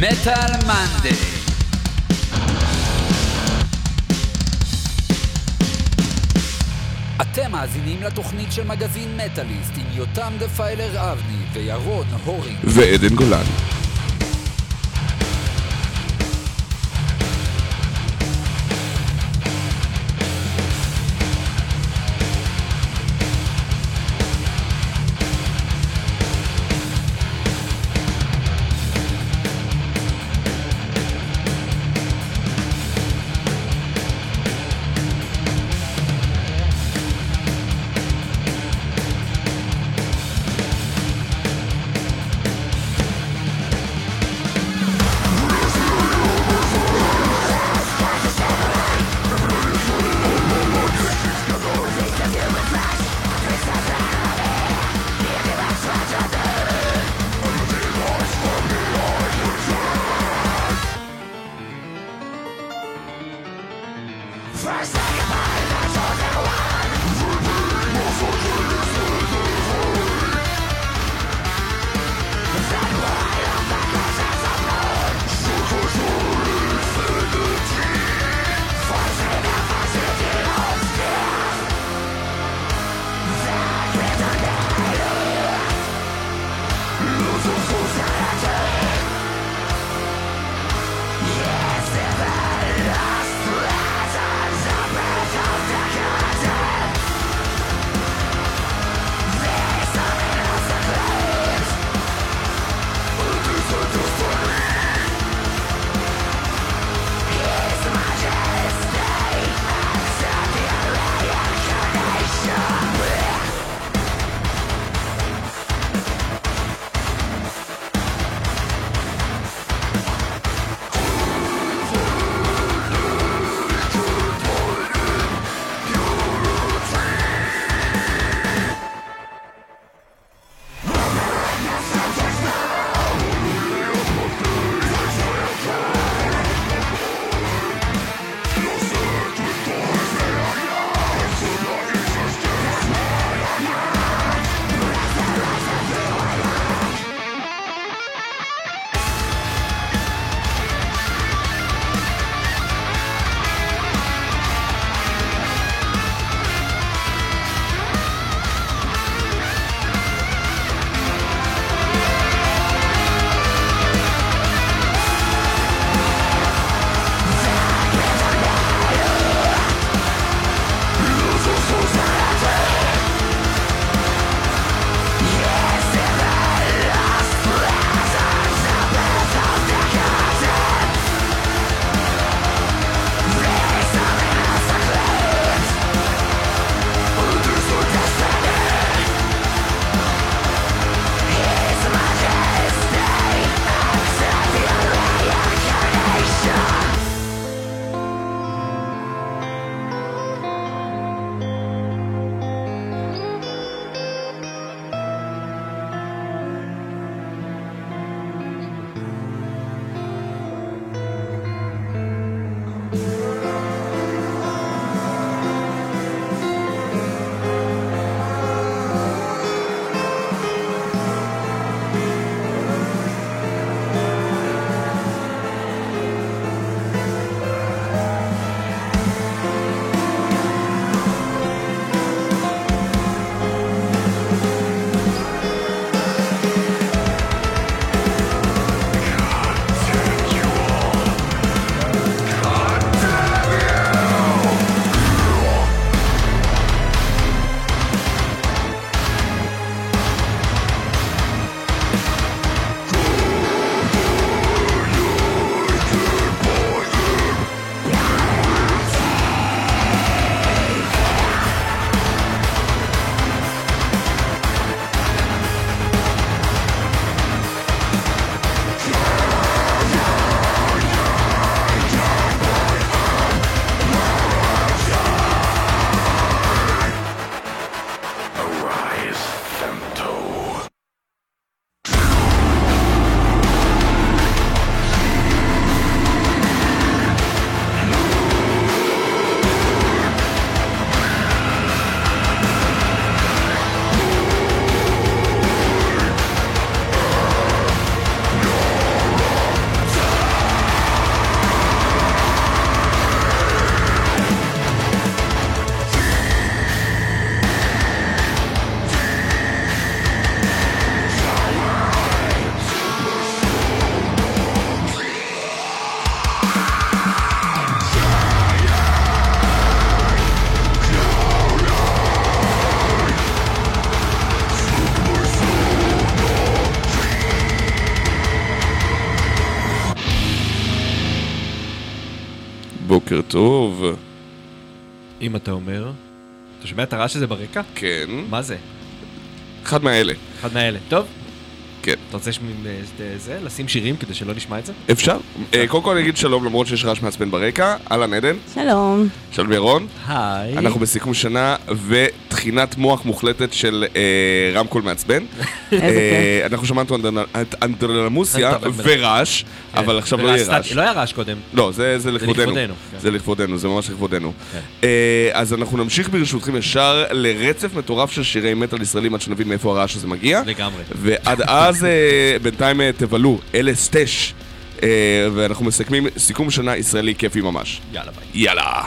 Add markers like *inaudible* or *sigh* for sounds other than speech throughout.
מטאל מנדי. אתם מאזינים לתוכנית של מגזין מטאליסט עם יותם דפיילר אבני וירון הורי. ועדן גולן. טוב. אם אתה אומר. אתה שומע את הרעש הזה ברקע? כן. מה זה? אחד מהאלה. אחד מהאלה. טוב, כן. אתה רוצה אה, זה, לשים שירים כדי שלא נשמע את זה? אפשר? אה, קודם כל אני אגיד שלום למרות שיש רעש מעצבן ברקע. אהלן עדן. שלום. שלום ירון. היי. אנחנו בסיכום שנה וטחינת מוח מוחלטת של אה, רמקול מעצבן. *laughs* איזה אה, אנחנו שמענו את אנדרלמוסיה. ורעש, כן. אבל עכשיו לא יהיה. רעש. לא היה רעש קודם. לא, זה זה לכבודנו. כן. זה לכבודנו, זה ממש לכבודנו. כן. אז אנחנו נמשיך ברשותכם ישר לרצף מטורף של שירי מטאל ישראלים עד שנבין מאיפה הרעש הזה מגיע. לגמרי. ועד אז אה, בינתיים אה, תבלו, אלה סטש. אה, ואנחנו מסכמים סיכום שנה ישראלי כיפי ממש. יאללה ביי. יאללה.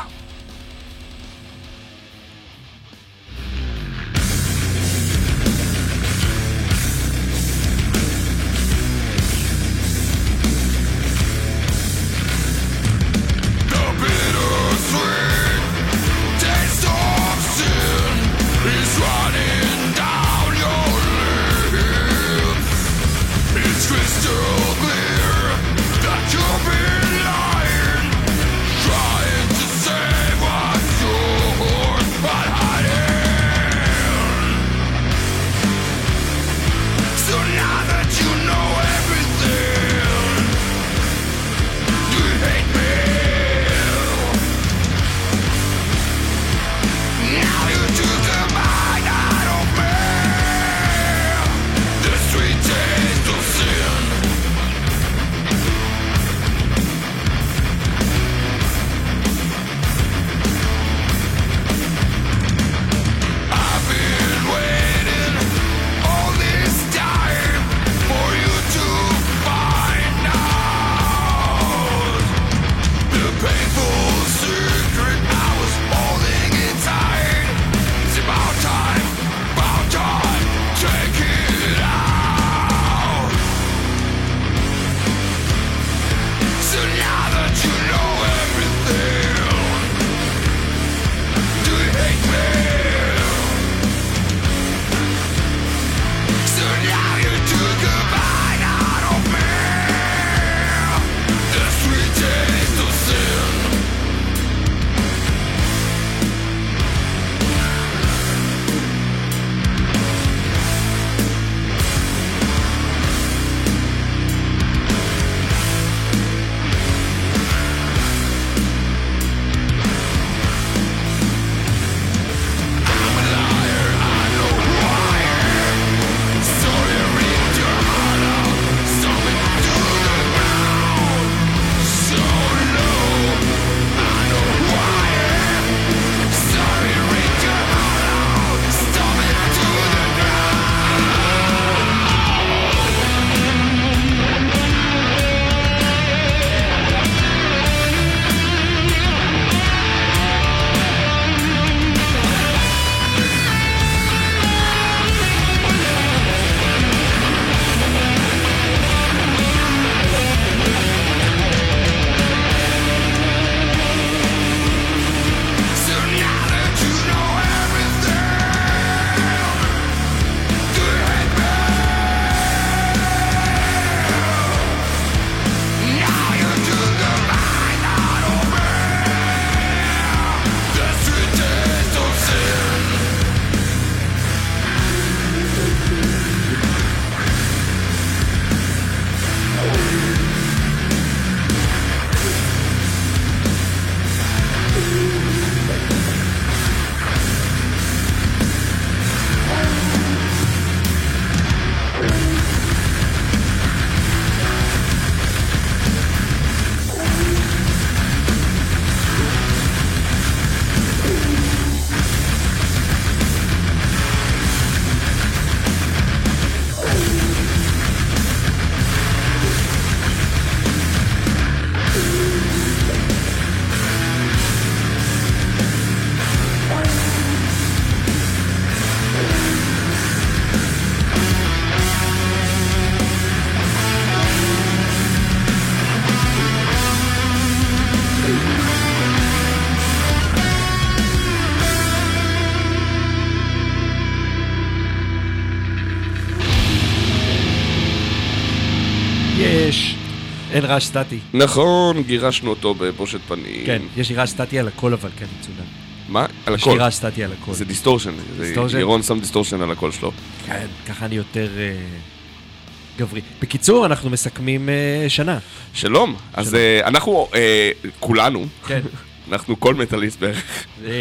אין רעש סטטי. נכון, גירשנו אותו בבושת פנים. כן, יש לי רעש סטטי על הכל, אבל כן, מצוין. מה? על יש לי הכל. רעש סטטי על הכל. זה distortion. distortion? ירון שם distortion על הקול שלו. כן, ככה אני יותר אה, גברי. בקיצור, אנחנו מסכמים אה, שנה. שלום. אז. אה, אנחנו, אה, כולנו, כן. *laughs* אנחנו כל מטאליסט בערך, אה,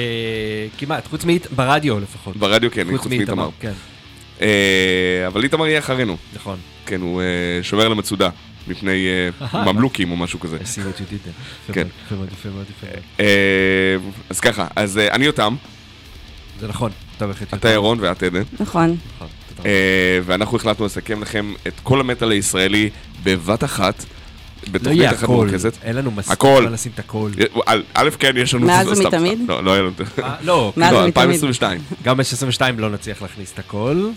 כמעט, חוץ מאית, ברדיו לפחות. ברדיו כן, חוץ מאיתמר. כן, אה, אבל איתמר יהיה אחרינו. נכון. כן, הוא שומר על המצודה. מפני אה, ממלוכים או משהו כזה. I see what you did כן. יפה מאוד, יפה מאוד, יפה מאוד. אז ככה, אז אה, אני יותם, זה נכון, אתה בהחלט... אתה ירון ואת עדן. נכון. נכון. אה, ואנחנו החלטנו לסכם לכם את כל המטאל הישראלי בבת אחת, לא בתוכנית יהיה אחת הכל. אין לנו מספיק. מה לשים את הכל. א', כן, יש לנו... מאז ומתמיד? לא, לא היה לנו... לא, מאז לא, ומתמיד. 2022. גם ב-22 לא נצליח להכניס את הכל.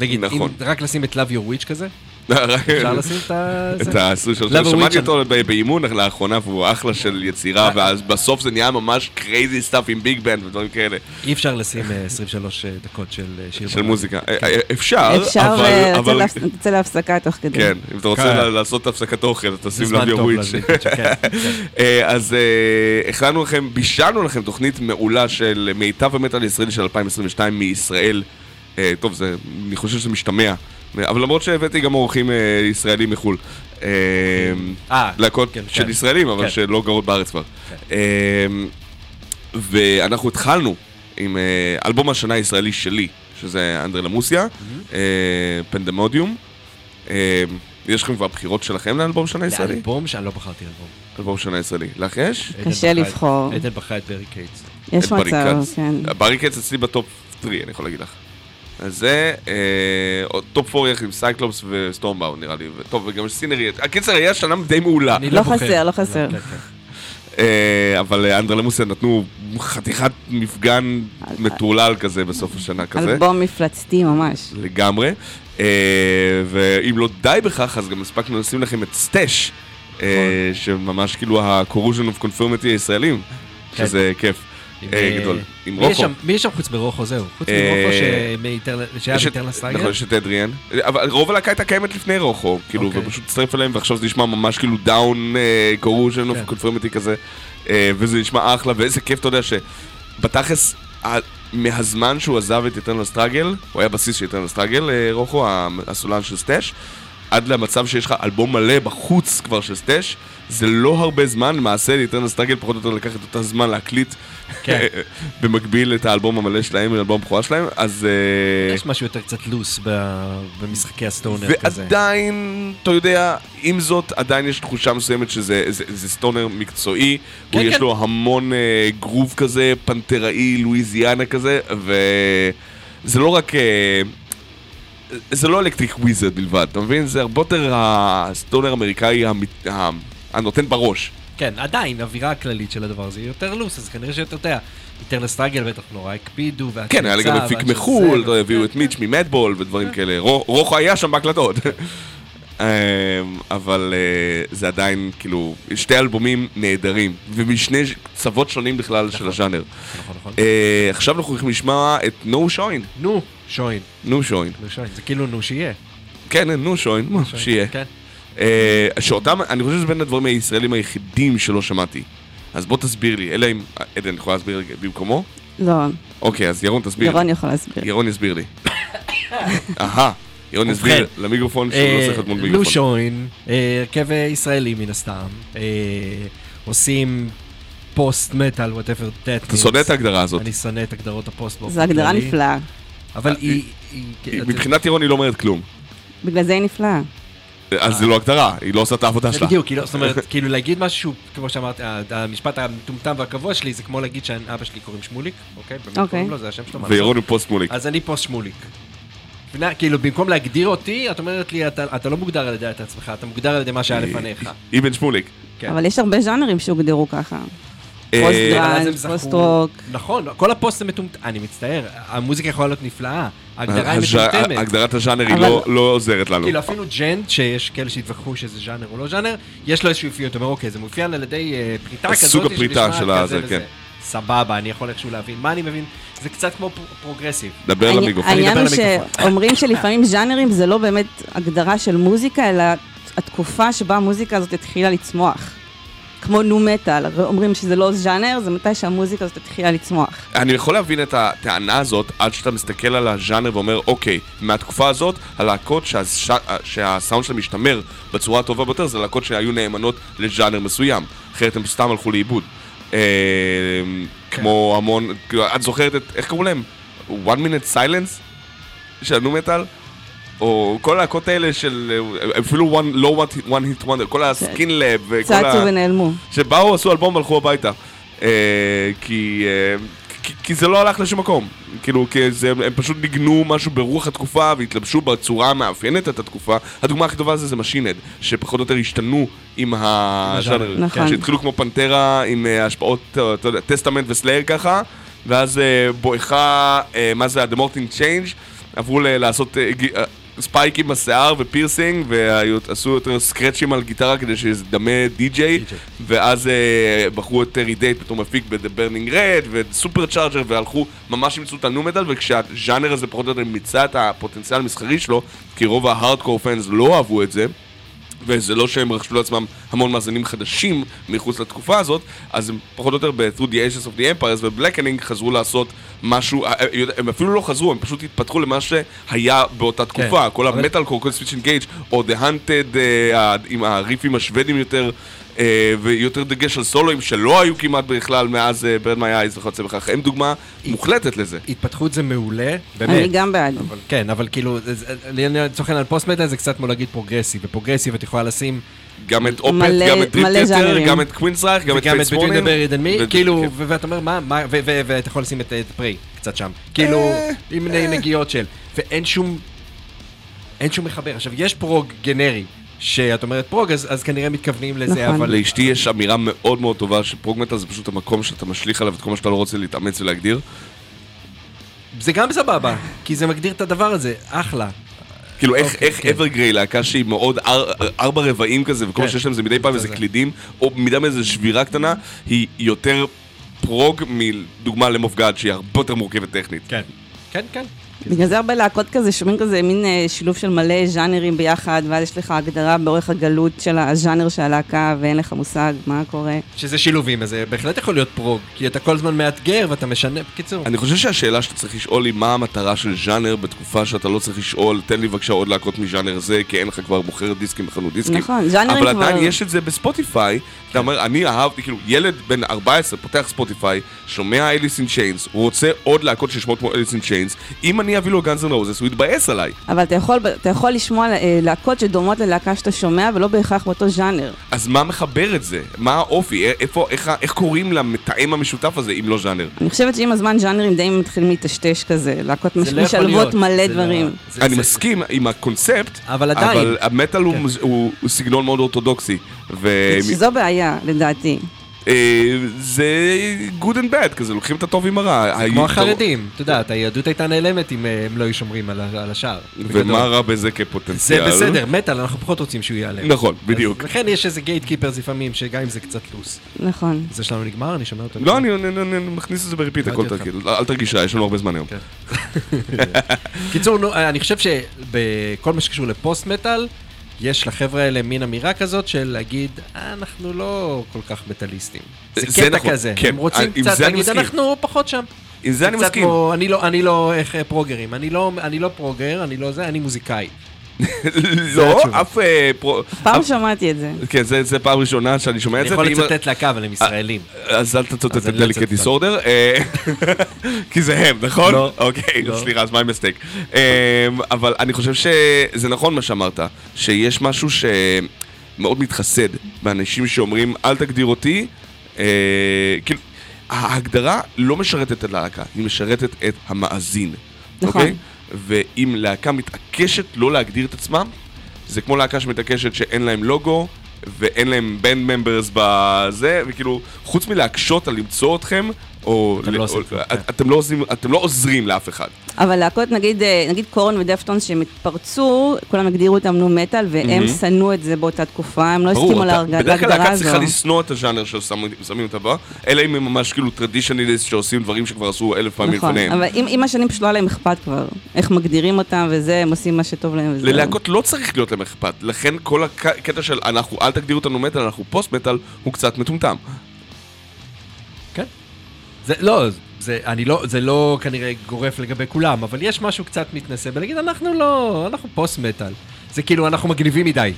נגיד, נכון. רק לשים את Love Your Witch כזה, אפשר לשים את ה... את זה? ה-23. Love שמעתי אותו באימון לאחרונה והוא אחלה של יצירה, אה. ואז בסוף זה נהיה ממש crazy stuff עם ביג בנד ודברים כאלה, אי אפשר לשים אה, 23 דקות של אה, שיר. של. מוזיקה. אה, אה, אפשר, אפשר אבל... אה, להפס- לצאת להפסקה תוך כדי. כן, אם אתה רוצה כן. לעשות הפסקת אוכל, תשים זמן Love Your Witch. כן, כן. *laughs* אה, אז אה, הכנו לכם, בישלנו לכם תוכנית מעולה של מיטב המטאל הישראלי של 2022 מישראל. אה, טוב, זה, אני חושב שזה משתמע, אבל למרות שהבאתי גם אורחים אה, ישראלים מחו"ל. אה, אה, להקות כן, של כן. ישראלים, אבל כן. שלא גרות בארץ כבר. ואנחנו התחלנו עם אלבום השנה הישראלי שלי, שזה אנדרלמוסיה, Mm-hmm. אה, פנדמודיום. יש לכם כבר בחירות שלכם לאלבום שנה ישראלי? לאלבום שאני לא בחרתי אלבום. אלבום שנה ישראלי. לך יש? קשה לבחור. עדן בחרה את Barricades. יש מצב. כן. Barricades אצלי ב top 3, אני יכול להגיד לך. אז זה, אה, top 4 יחד עם Cyclops ו Stormbound נראה לי, וטוב, וגם Sinnery, הקיצר היה שנה די מעולה, אני לא בוחר. חסר, לא חסר. כן, כן. אה, אבל אנדרלמוסיה נתנו חתיכת מפגן מטורלל כזה בסוף השנה כזה, אלבום מפלצתי ממש. לגמרי, אה, ואם לא די בכך, אז גם הספקנו לשים לכם את Stash, אה, שממש כאילו ה-Corrosion of Conformity הישראלים, כן. שזה כיף. אה, אה, גדול. עם רוחו. מי יש שם חוץ מרוחו? זהו. חוץ אה, מרוחו שמ Eternal- שהיה יש את- ב Eternal Struggle? נכון, יש את אדריאן. אבל רוב הלהקה הייתה קיימת לפני רוחו, כאילו, אוקיי. ופשוט הצטרף אליהם, ועכשיו זה נשמע ממש כאילו Down Corrosion כן. of Conformity כזה, אה, וזה נשמע אחלה, ואיזה כיף, אתה יודע, שבתכלס, מהזמן שהוא עזב את Eternal Struggle, הוא היה בסיסט של Eternal Struggle, אה, רוחו, הסולן של Stash, עד למצב שיש לך אלבום מלא בחוץ כבר של Stash, זה לא הרבה זמן, למעשה ל Eternal Struggle פחות או יותר לקח את אותו זמן להקליט כן. *laughs* במקביל את האלבום המלא שלהם, אלבום הבכורה שלהם, אז... אה, יש משהו יותר קצת loose ב- במשחקי ה stoner כזה. ועדיין, אתה יודע, עם זאת, עדיין יש תחושה מסוימת שזה זה, זה stoner מקצועי, כן, הוא יש כן. לו המון אה, גרוב כזה, פנתראי, לואיזיאנה כזה, וזה לא רק... אה, זה לא Electric Wizard בלבד, אתה מבין? זה הרבה יותר ה stoner האמריקאי המת- הנותן בראש. כן, עדיין, האווירה הכללית של הדבר הזה היא יותר loose, אז כנראה שאתה יודע, Eternal Struggle בטח נורא הקפידו, והקליצה, כן, היה לי גם מפיק מחו"ל. הביאו את Mitts מ Madball ודברים כאלה. רו- רוחו היה שם בהקלטות. אמ, אבל אה, זה עדיין, כאילו, שתי אלבומים נהדרים, ומשני קצוות שונים בכלל של הז'אנר. נכון, נכון. אה, עכשיו אנחנו הולכים לשמוע את נו שוין. נו, שוין, נו שוין. נו שוין, זה כאילו נו שיהיה. כן, נו שוין, מה, *laughs* שיהיה. כן. אה, שאותם, אני חושב שזה בין הדברים הישראלים היחידים שלא שמעתי. אז בוא תסביר לי, אלא אם... עדן, יכולה להסביר במקומו? לא, אוקיי, אז ירון תסביר. ירון יכול להסביר. ירון יסביר לי. *coughs* אהה, ירון יסביר למיקרופון שהוא לא אה, צריך להיות מול נו מיקרופון. שוין, אה, הרכב ישראלי מן הסתם, אה, עושים פוסט מטאל, whatever that אתה שונא את ההגדרה הזאת. אני שונא את הגדרות הפוסט באופן זו הגדרה נפלאה. אבל היא... מבחינת ירון היא לא אומרת כלום. בגלל זה היא נפלאה. אז זה לא הגדרה, היא לא עושה את העבודה שלה. בדיוק, כאילו, זאת אומרת, *laughs* כאילו להגיד משהו, כמו שאמרתי, ה- המשפט המטומטם והקבוע שלי זה כמו להגיד שאבא שלי קוראים שמוליק, אוקיי? באמת אוקיי. קוראים לו, זה השם שלו. וירון? הוא פוסט שמוליק. אז אני פוסט שמוליק. מבינה? כאילו, במקום להגדיר אותי, את אומרת לי, אתה אתה לא מוגדר על ידי את עצמך, אתה מוגדר על ידי מה שהיה לפניך. אבן שמוליק. כן. אבל יש הרבה ז'אנרים שהוגדרו ככה. אה, פוסט זכו- פוסט רוק. נכון, כל הפוסט הם מטומטם, אני מצטער, המוזיקה יכולה להיות נפלאה, ההגדרה היא מטומטמת. הגדרת הז'אנר היא לא- לא עוזרת לנו. כאילו אפילו djent, שיש כאלה שהתווכחו שזה ז'אנר או לא ז'אנר, יש לו איזשהו אפיון, אתה אומר, אוקיי, זה מאופיין על ידי אה, פריטה כזאת, סוג הפריטה של הזה. כן. סבבה, אני יכול איכשהו להבין. מה אני מבין? זה קצת כמו פר- progressive. דבר למיקרופון. העניין אני הוא. שאומרים שלפעמים ז'אנרים זה לא באמת הגדרה של מוזיקה, אלא התקופה שבה המוזיקה הזאת התחילה לצמוח. כמו nu metal, אומרים שזה לא ז'אנר, זה מתי שהמוזיקה הזאת התחילה לצמוח. אני יכול להבין את הטענה הזאת עד שאתה מסתכל על הז'אנר ואומר, אוקיי, מהתקופה הזאת, הלהקות שהש... שהסאונד שלהם משתמר בצורה הטובה ביותר זה להקות שהיו נאמנות לז'אנר מסוים, אחרת הם סתם הלכו לאיבוד. אה, כמו המון, כאילו, את זוכרת את, איך קראו להם? one minute silence? של הנו מטאל? או כל הלהקות האלה של אפילו one, לא one, one hit wonder, כל הסקין לב וכל ה... צצו ונעלמו. שבאו, עשו אלבום והלכו הביתה. אה, כי, אה, כי, כי זה לא הלך לשום מקום. כאילו, כי זה, הם פשוט ניגנו משהו ברוח התקופה והתלבשו בצורה המאפיינת את התקופה. הדוגמה הכי טובה לזה זה Machine Head, שפחות או יותר השתנו עם הז'אנר. נכון. שהתחילו כמו פנטרה עם אה, השפעות, אה, אתה יודע, טסטמנט וסלייר ככה, ואז אה, בואכה, מה זה, The More Things Change, עברו לעשות אה, ספייקים בשיער ופירסינג, ועשו יותר סקרצ'ים על גיטרה כדי שזה דמה די-ג'יי, ואז אה, בחרו את טרי דייט בתור מפיק Burning Red ו Supercharger, והלכו, ממש אימצו את הנו מטאל, וכשהז'אנר הזה פחות או יותר מיצה את הפוטנציאל המסחרי שלו, כי רוב ההארדקור פאנס לא אהבו את זה, וזה לא שהם רכשו לעצמם המון מאזינים חדשים מחוץ לתקופה הזאת, אז הם פחות או יותר ב-Through the Ages of the Empires ו-Blackening חזרו לעשות משהו, אה, אה, הם אפילו לא חזרו, הם פשוט התפתחו למה שהיה באותה תקופה, כל אבל- המטאל קור, כל סוויץ' אינגייג' או The Hunted אה, עם הריפים השוודים יותר. אה, ויותר דגש על סולואים שלא היו כמעט בכלל מאז אה, Burn My Eyes וכיוצא בכך, הם דוגמה מוחלטת לזה. התפתחות זה מעולה, באמת. אני גם בעד. אבל, כן, אבל כאילו, לצורך העניין על פוסט מטאל זה קצת כמו להגיד פרוגרסיב, ופרוגרסיב את יכולה לשים גם את Opeth, גם את ז'אנרים. גם את Queensrÿche, גם את וגם את פייס Between the Buried and Me, ו- כאילו, כן. ואתה אומר, מה, ואתה יכול לשים את את פריי קצת שם, כאילו, אה, עם נגיעות של, ואין שום, אין שום מחבר. עכשיו, יש פרוג גנרי, שאת אומרת פרוג, אז אז כנראה מתכוונים לזה, נכון. אבל... לאשתי יש אמירה מאוד מאוד טובה שפרוגמטל זה פשוט המקום שאתה משליך עליו את כל מה שאתה לא רוצה להתאמץ ולהגדיר. זה גם סבבה, כי זה מגדיר את הדבר הזה, אחלה. כאילו איך, אוקיי, איך כן. אברגריי, להקה שהיא מאוד אר, ארבע רבעים כזה, וכל מה כן. שיש להם זה מדי פעם זה איזה זה. קלידים, או מידה מאיזה שבירה קטנה, היא יותר פרוג מדוגמה למוף גאד שהיא הרבה יותר מורכבת טכנית. כן. כן, כן. בגלל זה הרבה להקות כזה שומעים כזה מין אה, שילוב של מלא ז'אנרים ביחד, ואז יש לך הגדרה באורך הגלות של הז'אנר של הלהקה, ואין לך מושג מה קורה. שזה שילובים, אז זה בהחלט יכול להיות פרוג, כי אתה כל הזמן מאתגר ואתה משנה, בקיצור. אני חושב שהשאלה שאתה צריך לשאול היא מה המטרה של ז'אנר בתקופה שאתה לא צריך לשאול, תן לי בבקשה עוד להקות מז'אנר זה, כי אין לך כבר מוכרת דיסקים בחנות דיסקים. נכון, ז'אנרים אבל כבר- עדיין יש את זה בספוטיפיי, אתה אומר, אני אהבתי, כאילו, ילד בן 14 פותח ספוטיפיי, שומע אליס אין צ'יינס, הוא רוצה עוד להקות ששמות כמו אליס אין צ'יינס, אם אני אביא לו גאנז אנד רוזס, הוא יתבאס עליי. אבל אתה יכול, אתה יכול לשמוע אה, להקות שדומות ללהקה שאתה שומע, ולא בהכרח באותו ז'אנר. אז מה מחבר את זה? מה האופי? א- איפה, איך, איך קוראים למתאם המשותף הזה, אם לא ז'אנר? אני חושבת שעם הזמן ז'אנרים די מתחילים להיטשטש כזה, להקות מש- לא משלבות להיות, מלא זה לא- דברים. זה- אני זה- מסכים עם הקונספט, אבל עדיין. אבל המטאל הוא, כן. הוא, הוא סגנון מאוד אורתודוקסי. ו... שזו בעיה, לדעתי. אה, זה good and bad, כזה לוקחים את הטוב עם הרע. כמו ה- החרדים, אתה יודע, היהדות הייתה נעלמת אם אה, הם לא היו שומרים על השער. ומה. רע בזה זה כפוטנציאל? בסדר, מטאל, אנחנו פחות רוצים שהוא ייעלם. נכון, בדיוק. לכן יש איזה גייט קיפרס לפעמים, שגם אם זה קצת לוס. נכון. זה שלנו נגמר, אני שומע אותו. לא, אני אני- אני- אני מכניס את זה ב-repeat, הכל הבנתי אותך. תרגיל. אל תרגיש רע, יש לנו הרבה זמן היום. כן. *laughs* קיצור, נו, אני חושב שבכל מה שקשור לפוסט מטאל, יש לחבר'ה האלה מין אמירה כזאת של להגיד, "אה, אנחנו לא כל כך מטאליסטים. זה זה קטע נכון, כזה, כן. הם רוצים עם קצת זה אני להגיד. אנחנו פחות שם. עם זה אני קצת מסכים. כמו, אני לא, אני לא, איך אה, פרוגרים, אני לא, אני לא פרוגר, אני לא זה, אני מוזיקאי. *laughs* לא. אף אה, פרו... פעם שמעתי את זה. כן, זה זה פעם ראשונה שאני שומע את אני זה. יכול ואם- לצטט להקה, אבל הם ישראלים. אז אל תצטט את אני לא דליקט. דיסורדר, *laughs* כי זה הם, נכון? לא. אוקיי, לא. סליחה, אז my mistake. אמ, אבל אני חושב שזה נכון מה שאמרת, שיש משהו שמאוד מתחסד באנשים שאומרים, אל תגדיר אותי, אה, כאילו, ההגדרה לא משרתת את הלהקה, היא משרתת את המאזין. נכון. אוקיי? ואם להקה מתעקשת לא להגדיר את עצמם, זה כמו להקה שמתעקשת שאין להם לוגו, ואין להם בנד ממברס בזה, וכאילו, חוץ מלהקשות על למצוא אתכם, או... אתם לא או- כלום, את- אתם לא אתם לא עוזרים לאף אחד. אבל להקות, נגיד, אה, נגיד קורן ודפטונס, שהם התפרצו, כולם הגדירו אותם נו מטאל, והם שנאו את זה באותה תקופה, הם לא הסכימו אתה- להרג- בדרך כלל להגדרה להקה הזו. צריכה לשנוא את הז'אנר ששמים שמים אותה בה, אלא אם הם ממש כאילו טרדישנליסט שעושים דברים שכבר עשו אלף פעמים נכון, לפניהם. אבל עם, עם השנים פשוט לא היה להם אכפת כבר, איך מגדירים אותם וזה, הם עושים מה שטוב להם וזהו. ללהקות לא צריך להיות להם אכפת, לכן כל הקטע של אנחנו, אל תגדירו אותנו מטאל, אנחנו פוסט מטאל, הוא קצת מטומטם. זה לא, זה, אני לא, זה לא כנראה גורף לגבי כולם, אבל יש משהו קצת מתנשא בלהגיד, אנחנו לא, אנחנו פוסט מטאל. זה כאילו, אנחנו מגניבים מדי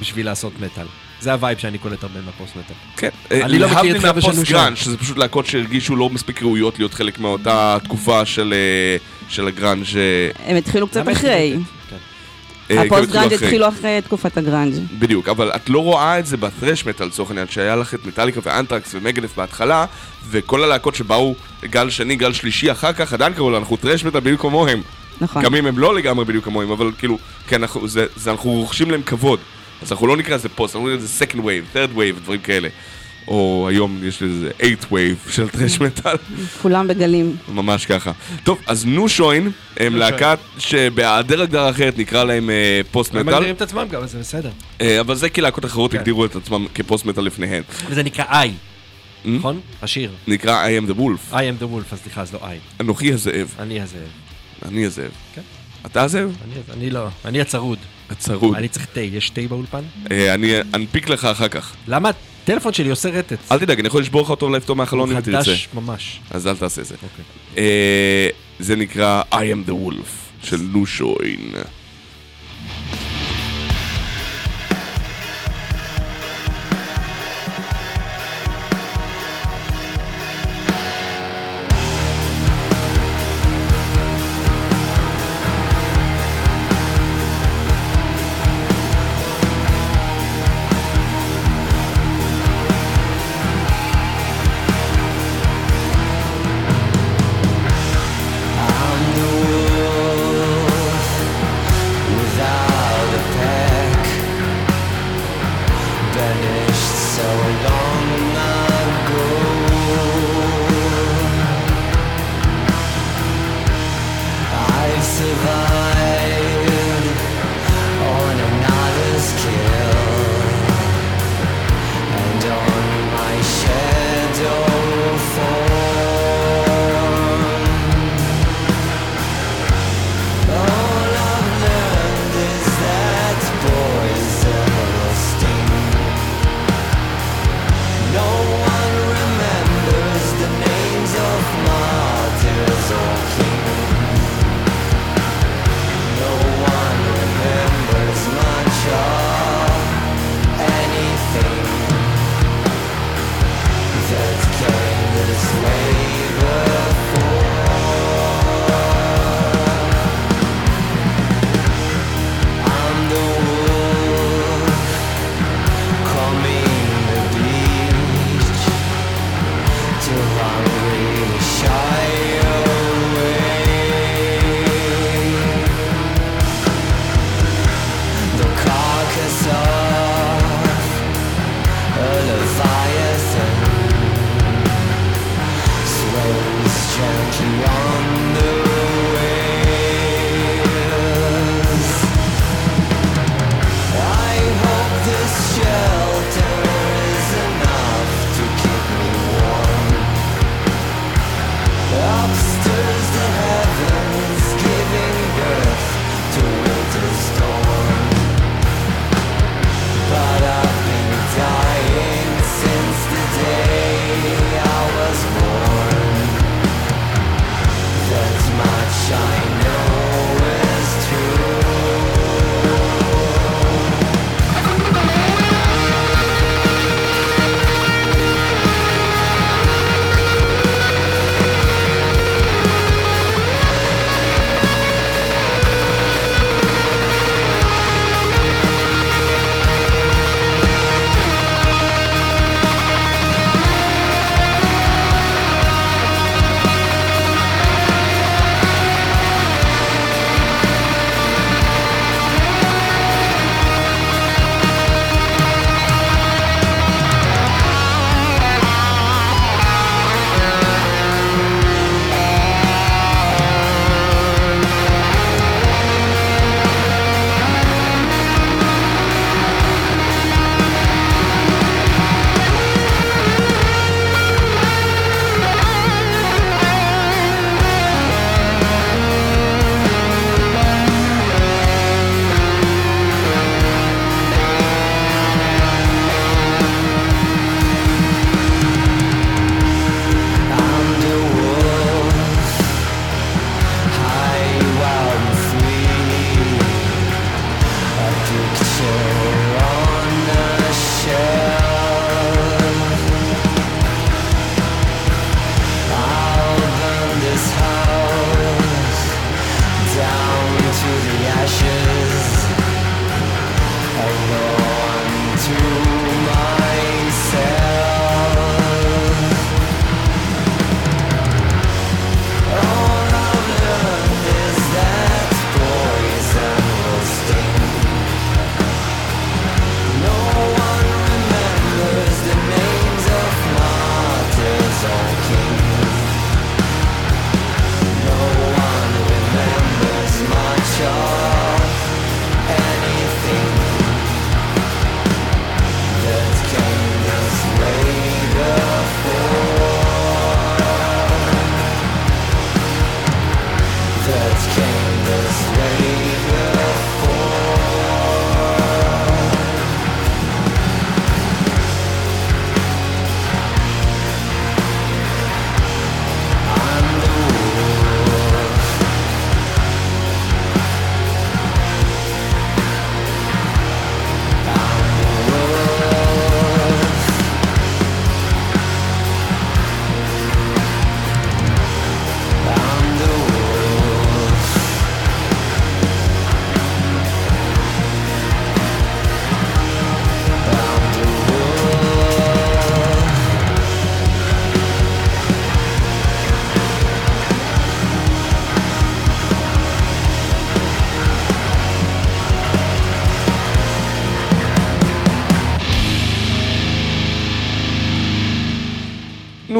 בשביל לעשות מטאל. זה ה-vibe שאני קולט הרבה מהפוסט מטאל. כן. אני לא מכיר את חבר'ה שלנו שם. שזה פשוט להקות שהרגישו לא מספיק ראויות להיות חלק מאותה תקופה של, אה, של הגראנג' אה, הם התחילו קצת אחרי. כן. אה, הפוסט גראנג'. התחילו אחרי תקופת הגראנג'. בדיוק, אבל את לא רואה את זה בטרש מטאל לצורך העניין, שהיה לך את מטאליקה ואנטרקס ו-Megadeth בהתחלה, וכל הלהקות שבאו גל שני, גל שלישי אחר כך, עדיין קראו אנחנו טרש מטאל בדיוק כמוהם. נכון. גם אם הם לא לגמרי בדיוק כמוהם, אבל כאילו, כן, אנחנו, זה, זה, אנחנו רוכשים להם כבוד. אז אנחנו לא נקרא לזה פוסט, אנחנו נקרא לזה second wave, third wave, דברים כאלה. או היום יש לזה 8 wave של טרש מטאל, כולם בגלים. ממש ככה. טוב, אז נו שוין, הם להקה שבהיעדר הגדרה אחרת נקרא להם אה, פוסט הם מטאל, מגדירים את עצמם גם, אז זה בסדר. אה, אבל זה כי להקות אחרות כן. הגדירו את עצמם כפוסט מטאל לפניהן. וזה נקרא איי, נכון? השיר. נקרא I am the wolf, I am the wolf, אז סליחה, אז לא איי. אנוכי הזאב, אני הזאב. אני הזאב. כן. אתה הזאב? אני, אני לא, אני הצרוד. הצרוד. אני צריך תה, יש תה באולפן? אה, אני אנפיק לך אחר כך. למה הטלפון שלי עושה רטט? אל תדאג, אני יכול לשבור לך אותו ולהפתור מהחלון אם תרצה. חדש ממש. אז אל תעשה זה. אוקיי. אה, זה נקרא I am the wolf של נו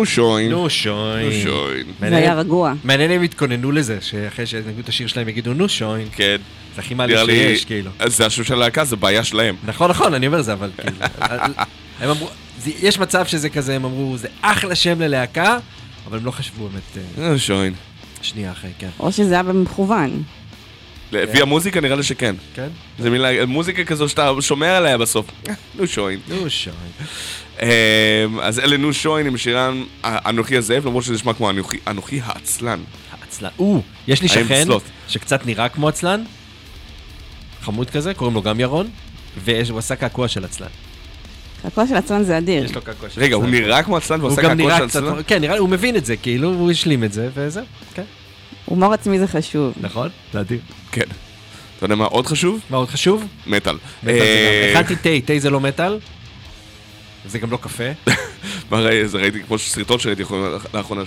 נו שוין. נו שוין. נו שוין. זה היה רגוע. מעניין אם התכוננו לזה, שאחרי שנגעו את השיר שלהם יגידו נו שוין. כן. זה הכי מעלה. שיש, כאילו. זה השם של הלהקה, זה בעיה שלהם. נכון, נכון, אני אומר זה, אבל כאילו... הם אמרו, זה- יש מצב שזה כזה, הם אמרו, זה אחלה שם ללהקה, אבל הם לא חשבו באמת אה, נו שוין. שנייה אחרי, כן. או שזה היה במכוון. לפי המוזיקה נראה לי שכן. כן? זה מילה, מוזיקה כזו שאתה שומר עליה בסוף. נו שוין. נו שוין. אמ, אז אלה נו שוין עם שירן אנוכי הזאב, למרות שזה נשמע כמו אנוכי- אנוכי העצלן. עצלן. או, יש לי שכן. שקצת נראה כמו עצלן, חמוד כזה, קוראים לו גם ירון, והוא עשה קעקוע של עצלן. הקול של עצלן זה אדיר. יש לו קעקוע של רגע, הוא עצלן. נראה כמו עצלן הוא ועושה גם קעקוע של עצלן? כן, נראה, הוא מבין את זה, כאילו, הוא השלים את זה, וזהו, כן. הומור עצמי זה חשוב. נכון? זה אדיר. כן. אתה יודע מה עוד חשוב? מה עוד חשוב? מטאל. מטאל זה אה, גם. הכנתי תה, תה זה לא מטאל. זה גם לא קפה. *laughs* מה ראי- זה ראיתי כמו סרטון שראיתי לאחרונה-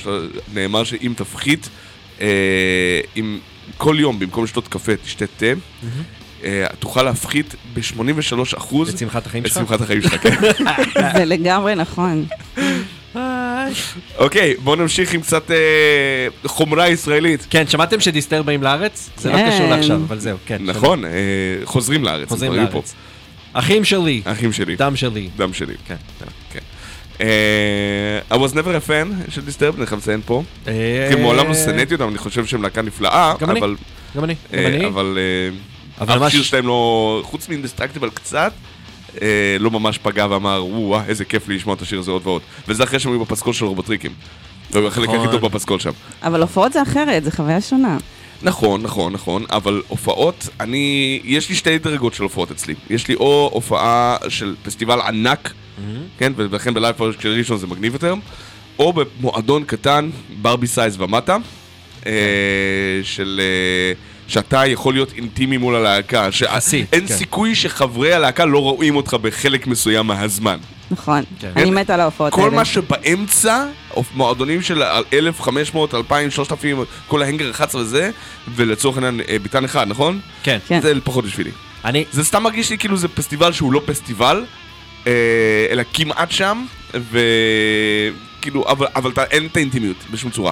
נאמר שאם תפחית, אה, אם כל יום במקום לשתות קפה תשתה תה, אה, תוכל להפחית ב-83 אחוז את שמחת החיים את שלך? שמחת החיים שלך, כן. *laughs* זה לגמרי נכון. *laughs* אוקיי, בואו נמשיך עם קצת אה, חומרה ישראלית. כן, שמעתם שדיסטר באים לארץ? זה לא כן. קשור לעכשיו, אבל זהו, כן. נכון, אה, חוזרים לארץ. חוזרים לארץ. אחים שלי. אחים שלי, דם שלי. דם שלי. כן. כן. אה, I was never a fan של דיסטרב, אני חייב לציין פה. אה, כי מעולם לא שנאתי אותם, אני חושב שהם להקה נפלאה, גם אני. אבל... גם אני, גם אה, אני. אבל אבל אף ממש- שיר שלהם לא... חוץ מאינדסטרקטיבל קצת, אה, לא ממש פגע ואמר, וואו, איזה כיף לי לשמוע את השיר הזה עוד ועוד. וזה אחרי שהם היו בפסקול של רובוטריקים. זה החלק הכי נכון. טוב בפסקול שם. אבל הופעות זה אחרת, זה חוויה שונה. נכון, נכון, נכון, אבל הופעות, אני... יש לי שתי דרגות של הופעות אצלי. יש לי או הופעה של פסטיבל ענק, כן, ולכן בלייב פורש של ראשון זה מגניב יותר, או במועדון קטן, ברבי size ומטה, אה, של... אה, שאתה יכול להיות אינטימי מול הלהקה, שאין כן. סיכוי שחברי הלהקה לא רואים אותך בחלק מסוים מהזמן. נכון. כן. אני מתה על ההופעות האלה. כל מה שבאמצע, מועדונים של 1,500, 2,000, 3,000, כל ההנגר 11 וזה, ולצורך העניין אה, ביטן אחד, נכון? כן. כן. זה פחות בשבילי. אני, זה סתם מרגיש לי כאילו זה פסטיבל שהוא לא פסטיבל, אה, אלא כמעט שם, וכאילו, אבל, אבל אין את האינטימיות בשום צורה.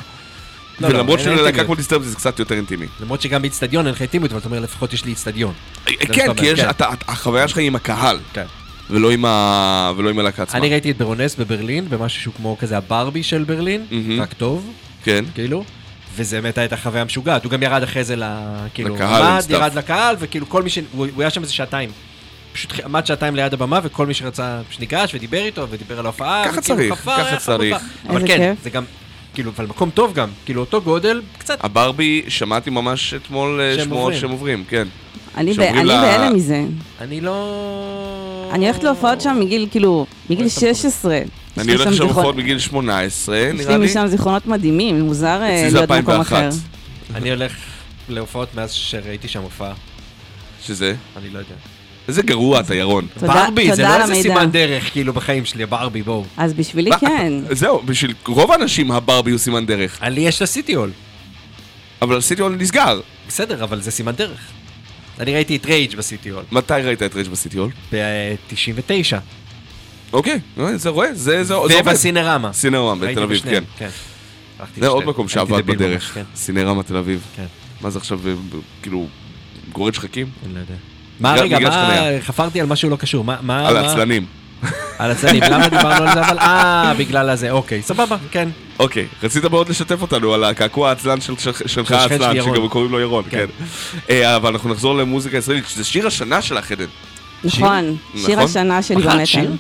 לא, לא, ולמרות אין שללהקה. כמו דיסטרב זה קצת יותר אינטימי. למרות שגם באיצטדיון אין לך אינטימיות, אבל אתה אומר לפחות יש לי איצטדיון. אה, כן, כי יש, כן. אתה, אתה- החוויה שלך היא עם הקהל, כן. ולא עם ה- ולא עם הלהקה עצמה. אני ראיתי את ברונס בברלין, במשהו שהוא כמו כזה הברבי של ברלין, מהמם. רק טוב, כן. כאילו. וזה באמת הייתה חוויה משוגעת, הוא גם ירד אחרי זה ל... כאילו, לקהל, עמד. ירד לקהל, וכאילו כל מי ש... הוא הוא היה שם איזה שעתיים. פשוט עמד שעתיים ליד הבמה, וכל מי שרצה, פשוט ניגש ודיבר איתו, ודיבר על ההופעה. ככה וכאילו צריך, חפר, ככה צריך. אבל איזה כן, כיף. זה גם, כאילו, אבל מקום טוב גם, כאילו אותו גודל, קצת. הברבי, שמעתי ממש אתמול אה, שמועות. שהם עוברים, כן. אני בהלם מזה. אני לא... אני הולכת להופעות שם מגיל, כאילו, מגיל אוהבת את 16. יש אני הולך שם לשם הופעות בגיל 18, יש נראה לי לי. משם זיכרונות מדהימים, מוזר אה, להיות במקום 2001. אחר. אני הולך להופעות מאז שראיתי שם הופעה, שזה? אני לא יודע. איזה גרוע אתה, ירון. תודה- ברבי, זה לא איזה. סימן דרך, כאילו, בחיים שלי, ברבי, בואו. אז בשבילי? כן. זהו, בשביל רוב האנשים הברבי הוא סימן דרך. לי יש לסיטי הול. אבל הסיטי הול נסגר. בסדר, אבל זה סימן דרך. אני ראיתי את רייג' בסיטי הול, מתי ראית את רייג' בסיטי הול? ב-99. אוקיי, זה רואה, זה זה עובד. ובסינרמה. סינרמה בתל אביב, כן. הלכתי זה עוד. מקום שעבד בדרך. כן, סינרמה תל אביב. כן, מה זה עכשיו, אה, כאילו, גורד שחקים? אני לא יודע. מה, רגע, מה. חפרתי על משהו לא קשור, מה, מה, על מה- העצלנים. על הצלנים, למה דיברנו על זה, אבל, אה, בגלל הזה, אוקיי, סבבה, כן. אוקיי, רצית מאוד לשתף אותנו על הקעקוע העצלן של- של- שלך של העצלן. שגם קוראים לו ירון, כן. כן. אה, אבל אנחנו נחזור למוזיקה ישראלית, שזה שיר השנה שלך, עדן. נכון, שיר נכון? השנה שלי בחרת. שיר?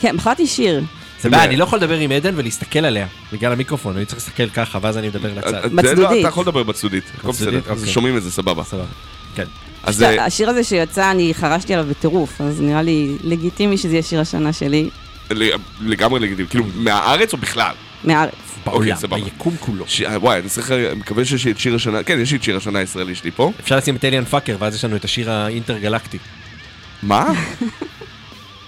כן, בחרתי שיר. זה בעיה, אני לא יכול לדבר עם עדן ולהסתכל עליה, בגלל המיקרופון, אני צריך להסתכל ככה, ואז אני מדבר לצד. אה, אה, בצדודית. לא, אתה יכול לדבר בצדודית, הכל בצדודית, בסדר, אז אוקיי. שומעים את זה, סבבה. סבבה. כן. אז אה, השיר הזה שיצא, אני חרשתי עליו בטירוף, אז נראה לי לגיטימי שזה יהיה שיר השנה שלי, ל- לגמרי לגיטימי, כאילו, מהארץ או בכלל? מהארץ. בעולם, סבבה. ביקום כולו. אה, וואי, אני צריך, אני מקווה שיש לי את שיר השנה, כן, יש לי את שיר השנה הישראלי שלי פה. אפשר לשים את אליאן פאקר, ואז יש לנו את השיר האינטרגלקטי. מה? *laughs*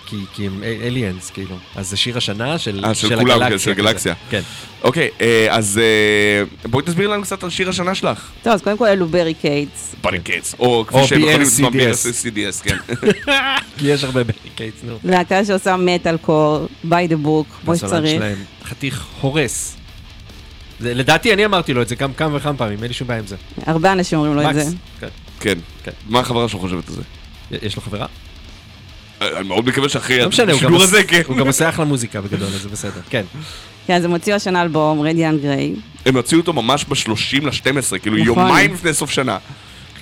כי, כי הם אליאנס, כאילו. אז זה שיר השנה של, אה, של כולם, הגלקסיה. של. גלקסיה. כן. אוקיי, אה, אז אה, בואי תסביר לנו קצת על שיר השנה שלך. טוב, אז קודם כל אלו ברי קייטס. בריקייטס, או כפי או שהם יכולים. לצמוח ב-CDS, כן. *laughs* כי יש הרבה Barricades, נו. להקה שעושה מטאל קור, by the book, כמו שצריך. חתיך הורס. זה, לדעתי אני אמרתי לו את זה גם כמה וכמה פעמים, אין לי שום בעיה עם זה. הרבה אנשים אומרים לו את זה. כן. כן. כן. מה החברה שלך חושבת על זה? יש לו חברה? אני מאוד מקווה שאחרי לא השידור הזה, כן. הוא גם עושה אחלה מוזיקה בגדול, אז זה בסדר. כן. כן, אז הם הוציאו השנה אלבום, Radiant Gray. הם הוציאו אותו ממש ב-30 ל-12, כאילו נכון. יומיים לפני סוף שנה.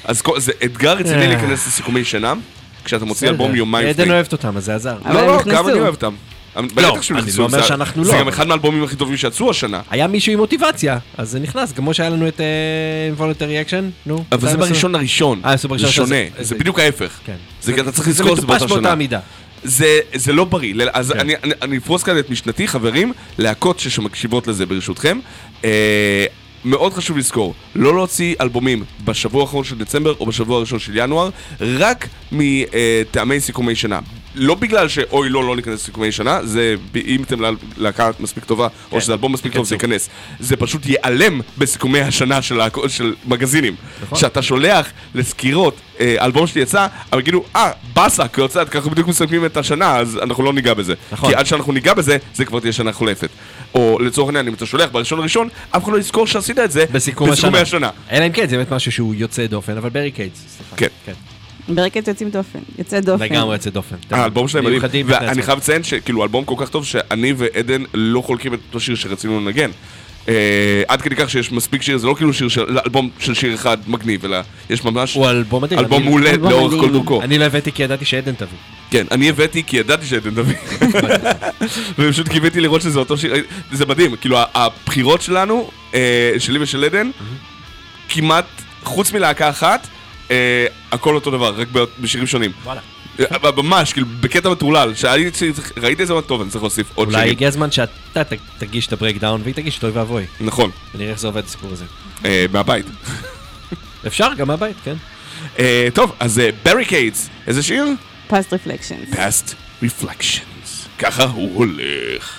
אז זה אתגר רציני אה. להיכנס לסיכומי שנה, כשאתה מוציא אלבום. יומיים עדן לפני. אוהבת אותם, אז זה עזר. לא, לא. גם אני אוהב אותם. בטח שהם אני נכנסו, לא אומר זה- שאנחנו זה לא. גם אחד מהאלבומים הכי טובים שיצאו השנה. היה מישהו עם מוטיבציה, אז זה נכנס, כמו שהיה לנו את Involuntary Action, נו. אבל זה? בראשון לראשון. אה, עשו בראשון זה שונה. זה בדיוק ההפך. כן. זה אתה צריך לזכור את זה זה באותה מטופש באותה שנה. מידה. זה, זה לא בריא, אז כן. אני, אני, אני אפרוס כאן את משנתי, חברים, להקות שמקשיבות לזה ברשותכם. אה, מאוד חשוב לזכור, לא להוציא אלבומים בשבוע האחרון של דצמבר או בשבוע הראשון של ינואר, רק מטעמי סיכומי שנה. לא בגלל שאוי לא, לא ניכנס לסיכומי שנה, זה אם אתם לה- להקה מספיק טובה, או כן, שזה אלבום מספיק טוב, זה. ייכנס. זה פשוט ייעלם בסיכומי השנה של, של מגזינים. נכון. שאתה שולח לסקירות, אה, אלבום שלי יצא, אבל כאילו, אה, באסה, כי יוצא, ככה בדיוק מסכמים את השנה, אז אנחנו לא ניגע בזה. נכון. כי עד שאנחנו ניגע בזה, זה כבר תהיה שנה חולפת. או לצורך העניין, אם אתה שולח בראשון לראשון, אף אחד לא יזכור שעשית את זה בסיכום בסיכומי השנה. השנה. אלא אם כן, זה באמת משהו שהוא יוצא דופן, אבל Barricades, סליחה. כן. כן. Barricades יוצאים דופן, יוצא דופן. לגמרי יוצא דופן. האלבום שלהם מדהים, ואני. חייב לציין שכאילו אלבום כל כך טוב שאני ועדן לא חולקים את אותו שיר שרצינו לנגן. אה, עד כדי כך שיש מספיק שיר, זה לא כאילו שיר של אלבום של שיר אחד מגניב, אלא יש ממש הוא אלבום מדהים. אלבום מעולה לאורך כל. דרכו. אני לא הבאתי כי ידעתי שעדן תביא. כן, אני הבאתי כי ידעתי שעדן תביא. *laughs* ופשוט קיוויתי לראות שזה אותו שיר, זה מדהים, כאילו הבחירות שלנו, אה, שלי ושל עדן, כמעט, חוץ מלהקה אחת, אה, הכל אותו דבר, רק בשירים שונים. וואלה. אה, ממש, כאילו, בקטע מטורלל, שהייתי צריך- ראיתי את זה, אמרתי, טוב, אני צריך להוסיף עוד אולי שירים. הגיע הזמן שאתה ת- תגיש את הברייקדאון והיא תגיש את אוי ואבוי. נכון, ונראה איך זה עובד הסיפור הזה. אה, מהבית. אפשר, גם מהבית, כן. אה, טוב, אז Barricades, איזה שיר? Past Reflections. Past Reflections. ככה הוא הולך.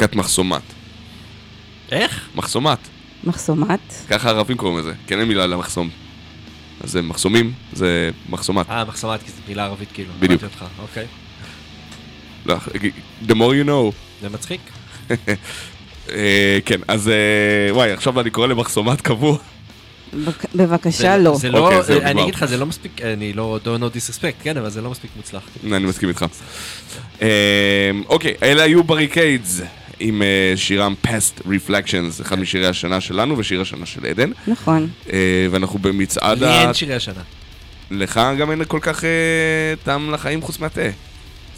להקת מחסומת. איך? מחסומת. מחסומת. ככה הערבים קוראים לזה, כן אין מילה למחסום. אז זה מחסומים, זה מחסומת. אה, מחסומת, כי זו מילה ערבית כאילו. בדיוק. אותך, אוקיי. לא, the more you know. זה מצחיק. *laughs* אה, כן, אז אה, וואי, עכשיו אני קורא למחסומט קבוע. בק- בבקשה, לא. זה לא, אוקיי, זהו, אני נגמר. אגיד לך, זה לא מספיק, אני לא don't know disrespect, כן, אבל זה לא מספיק מוצלח. אני מסכים איתך. אה, אוקיי, אלה היו בריקיידס עם אה, שירם past reflections, אחד משירי השנה שלנו ושיר השנה של עדן. נכון. אה, ואנחנו במצעד לי ה... אין שירי השנה. לך גם אין כל כך אה, טעם לחיים חוץ מהתה.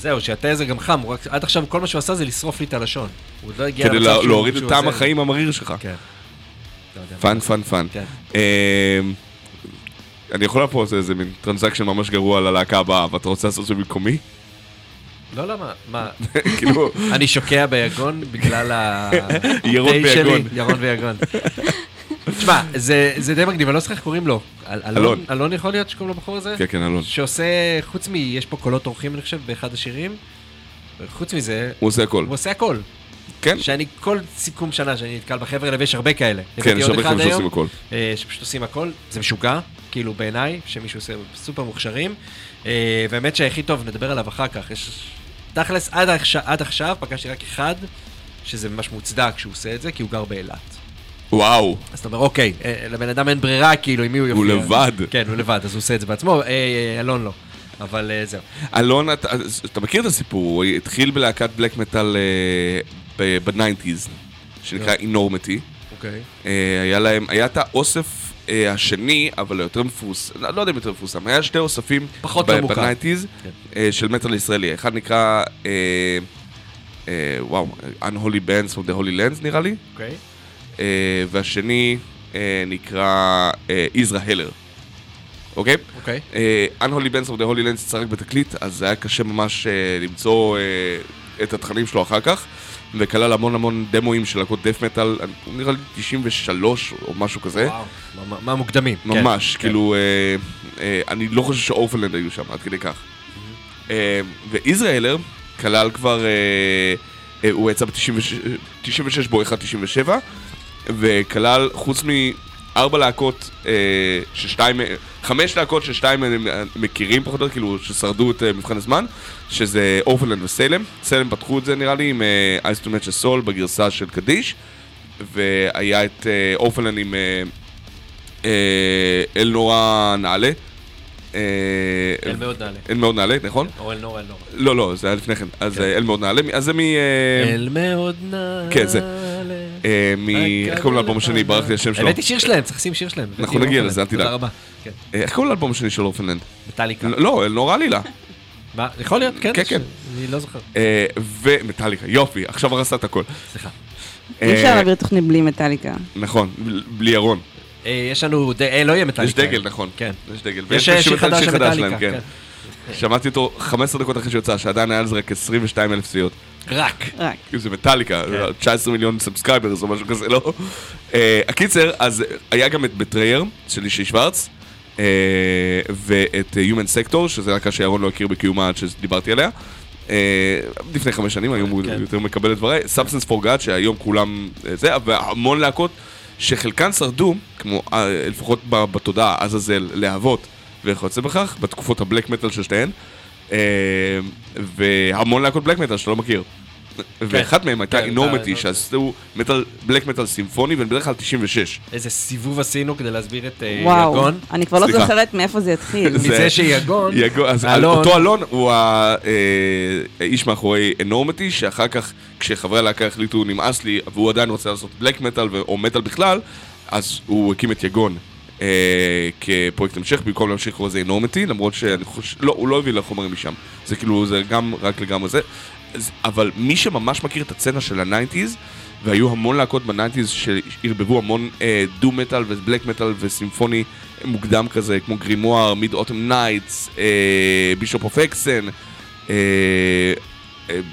זהו, שהתה זה גם חם, רק- עד עכשיו כל מה שהוא עשה זה לשרוף לי את הלשון. הוא עוד לא הגיע כדי למצב לה- שהוא- להוריד את טעם. החיים המריר שלך. כן. לא. fun, fun, fun. כן. אה, אני יכול לעשות איזה מין transition ממש גרוע ללהקה הבאה, ואתה רוצה לעשות את זה במקומי? לא, למה? מה? *laughs* כאילו, אני שוקע ביגון בגלל ה... *laughs* ירון ביגון. ירון ויגון. תשמע, זה די מגניב, אני לא זוכר איך קוראים לו. אל- אלון. אלון יכול להיות שקוראים לו בחור הזה? כן, כן, אלון. שעושה, חוץ מ... יש פה קולות אורחים, אני חושב, באחד השירים. חוץ מזה, הוא עושה הכל. הוא עושה הכל. כן, שאני, כל סיכום שנה שאני נתקל בחבר'ה האלה, ויש הרבה כאלה. כן, יש הרבה חבר'ה שעושים הכל. אה, שפשוט עושים הכל, זה משוגע, כאילו בעיניי, שמישהו עושה סופר מוכשרים. אה, והאמת שהכי טוב, נדבר עליו אחר כך. יש... תכלס, עד עכשיו, עד עכשיו פגשתי רק אחד, שזה ממש מוצדק שהוא עושה את זה, כי הוא גר באילת. וואו. אז אתה אומר, אוקיי, אה, לבן אדם אין ברירה, כאילו, עם מי הוא הוא יופיע. לבד. כן, הוא לבד, אז הוא עושה את זה בעצמו, אה, אה, אלון לא. אבל זהו. אלון, אתה, אתה מכיר את הסיפור, הוא התחיל בלהקת בלק מטאל בניינטיז, שנקרא אינורמטי. אוקיי. אה, היה להם, היה את האוסף אה, השני, אבל היותר מפורסם, לא, לא יודע אם יותר מפורסם, היה שתי אוספים פחות ב- לא מוכר. בניינטיז כן. אה, של מטאל ישראלי. אחד נקרא, אה, אה, וואו, Unholy Bands from the Holy Lands נראה לי, אוקיי. אה, והשני אה, נקרא אה, Isra Heller. אוקיי? אוקיי. אה, Unholy Bands of the Holy Lands יצא רק בתקליט, אז זה היה קשה ממש אה, למצוא אה, את התכנים שלו אחר כך, וכלל המון המון דמואים של להקות דף מטאל, נראה לי 93 או משהו כזה. וואו. מה- מוקדמים. כן, ממש, כן. כאילו, אה, אה, אני לא חושב שאורפנלנד היו שם, עד כדי כך. אה, ויזראלר כלל כבר, אה, אה, הוא יצא ב-96 בואכה 97, וכלל, חוץ מארבע להקות, אה, ששתיים, אה, חמש להקות ששתיים הם מכירים פחות או יותר, כאילו, ששרדו את אה, מבחן הזמן, שזה אורפנלנד וסיילם. סיילם פתחו את זה נראה לי עם to Match a Soul בגרסה של קדיש, והיה את אה, אורפנלנד עם... אה, אל נורא נעלה. אל מאוד נעלה. אל מאוד נעלה, נכון? או אל נור, אל נור. לא, לא, זה היה לפני כן. אז כן. אל מאוד נעלה. אז זה מ... אל מאוד נעלה. כן, זה. אה, מ... איך קוראים לאלבום השני? ברח לי השם שלו. הבאתי שיר שלהם, צריך לשים שיר שלהם. אנחנו הבאתי נגיע. לזה, אל תדאג. תודה רבה. כן. אה, איך קוראים לאלבום השני של אורפנלנד? מטאליקה. לא, נורא עלילה. מה? יכול להיות, כן. כן, כן. אני לא זוכר. אה, ומטאליקה, יופי, עכשיו הרסת את הכל. סליחה. אי אפשר אה, להעביר תוכנית בלי מטאליקה. נכון, בל- בלי ירון. אה, יש לנו, אה, לא יהיה מטאליקה. יש דגל, נכון. כן. יש דגל. יש ויש שיר חדש של מטאליקה. כן. שמעתי אותו 15 דקות אחרי שיוצא, שעדיין היה על זה רק 22 אלף צפיות. רק. רק. כאילו זה מטאליקה, כן. 19 מיליון subscribers או משהו כזה, לא? אה, הקיצר, אז היה גם את Betrayer של אישי שוורץ, אה, ואת אה, Human Sector, שזה להקה שירון לא הכיר בקיומה עד שדיברתי עליה. לפני חמש שנים, היום הוא כן. יותר מקבל את דבריי. Substance for God, שהיום כולם זה, והמון להקות שחלקן שרדו, כמו לפחות בתודעה, עזאזל, להבות וכיוצא בכך, בתקופות ה black metal של שתיהן. אה, והמון להקות בלק מטאל שאתה לא מכיר. ואחת מהם הייתה כן, אינורמטי, אתה- שעשו מטאל, בלק מטאל סימפוני, ובדרך כלל 96. איזה סיבוב עשינו כדי להסביר את אה, וואו. יגון. אני כבר לא. זוכרת מאיפה זה התחיל. זה- *laughs* מזה שיגון, אלון- אותו אלון הוא אה, האיש מאחורי אנורמטי, שאחר כך, כשחברי הלהקה החליטו נמאס לי, והוא עדיין רוצה לעשות בלק מטאל או מטאל בכלל, אז הוא הקים את יגון. אה, כפרויקט המשך, במקום להמשיך לקרוא לזה אנורמטי, למרות שאני חושב, לא, הוא לא הביא לחומרים משם. זה כאילו, זה גם רק לגמרי זה. אבל מי שממש מכיר את הסצנה של הניינטיז, והיו המון להקות בניינטיז שערבבו המון אה, doom metal ו black metal וסימפוני מוקדם כזה, כמו Grimoire, Midautumn Nights, Bishop of Hexen,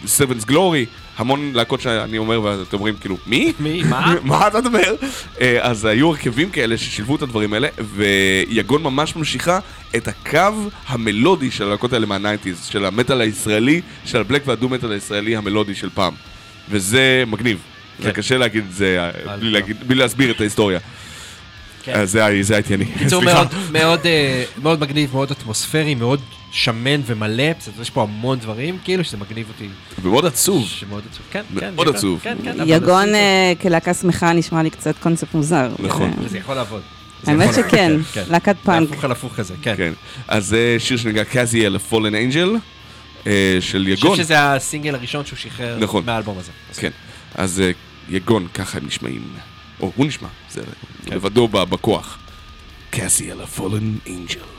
סרבנס גלורי, המון להקות שאני אומר ואתם אומרים כאילו, מי? מי? מה? *laughs* מה אתה מדבר? אה, אז היו הרכבים כאלה ששילבו את הדברים האלה, ויגון ממש ממשיכה את הקו המלודי של הלהקות האלה מהניינטיז, של המטאל הישראלי, של ה black וה doom metal הישראלי המלודי של פעם. וזה מגניב. זה כן. קשה להגיד את זה אה, לא. בלי להסביר את ההיסטוריה. כן. אז זה ה- זה הייתי אני. סליחה. מאוד, מאוד, אה, מאוד מגניב, מאוד אטמוספרי, מאוד שמן ומלא, בסדר, יש פה המון דברים, כאילו, שזה מגניב אותי. ומאוד עצוב. שמאוד עצוב. כן, כן. מאוד יגון, עצוב. כן, כן. יגון אה, כלהקה שמחה נשמע לי קצת קונספט מוזר. נכון. אה, זה יכול לעבוד. האמת שכן, כן, כן. להקת זה פאנק. הפוך על הפוך כזה, כן. כן. אז זה שיר שנקרא קזיאל פולן אנג'ל של אני יגון. חושב שזה הסינגל הראשון שהוא שחרר נכון. מהאלבום הזה. כן. אז אה, יגון, ככה הם נשמעים. או הוא נשמע, זה כן. לבדו בכוח. קזיאל פולן אנג'ל. Thank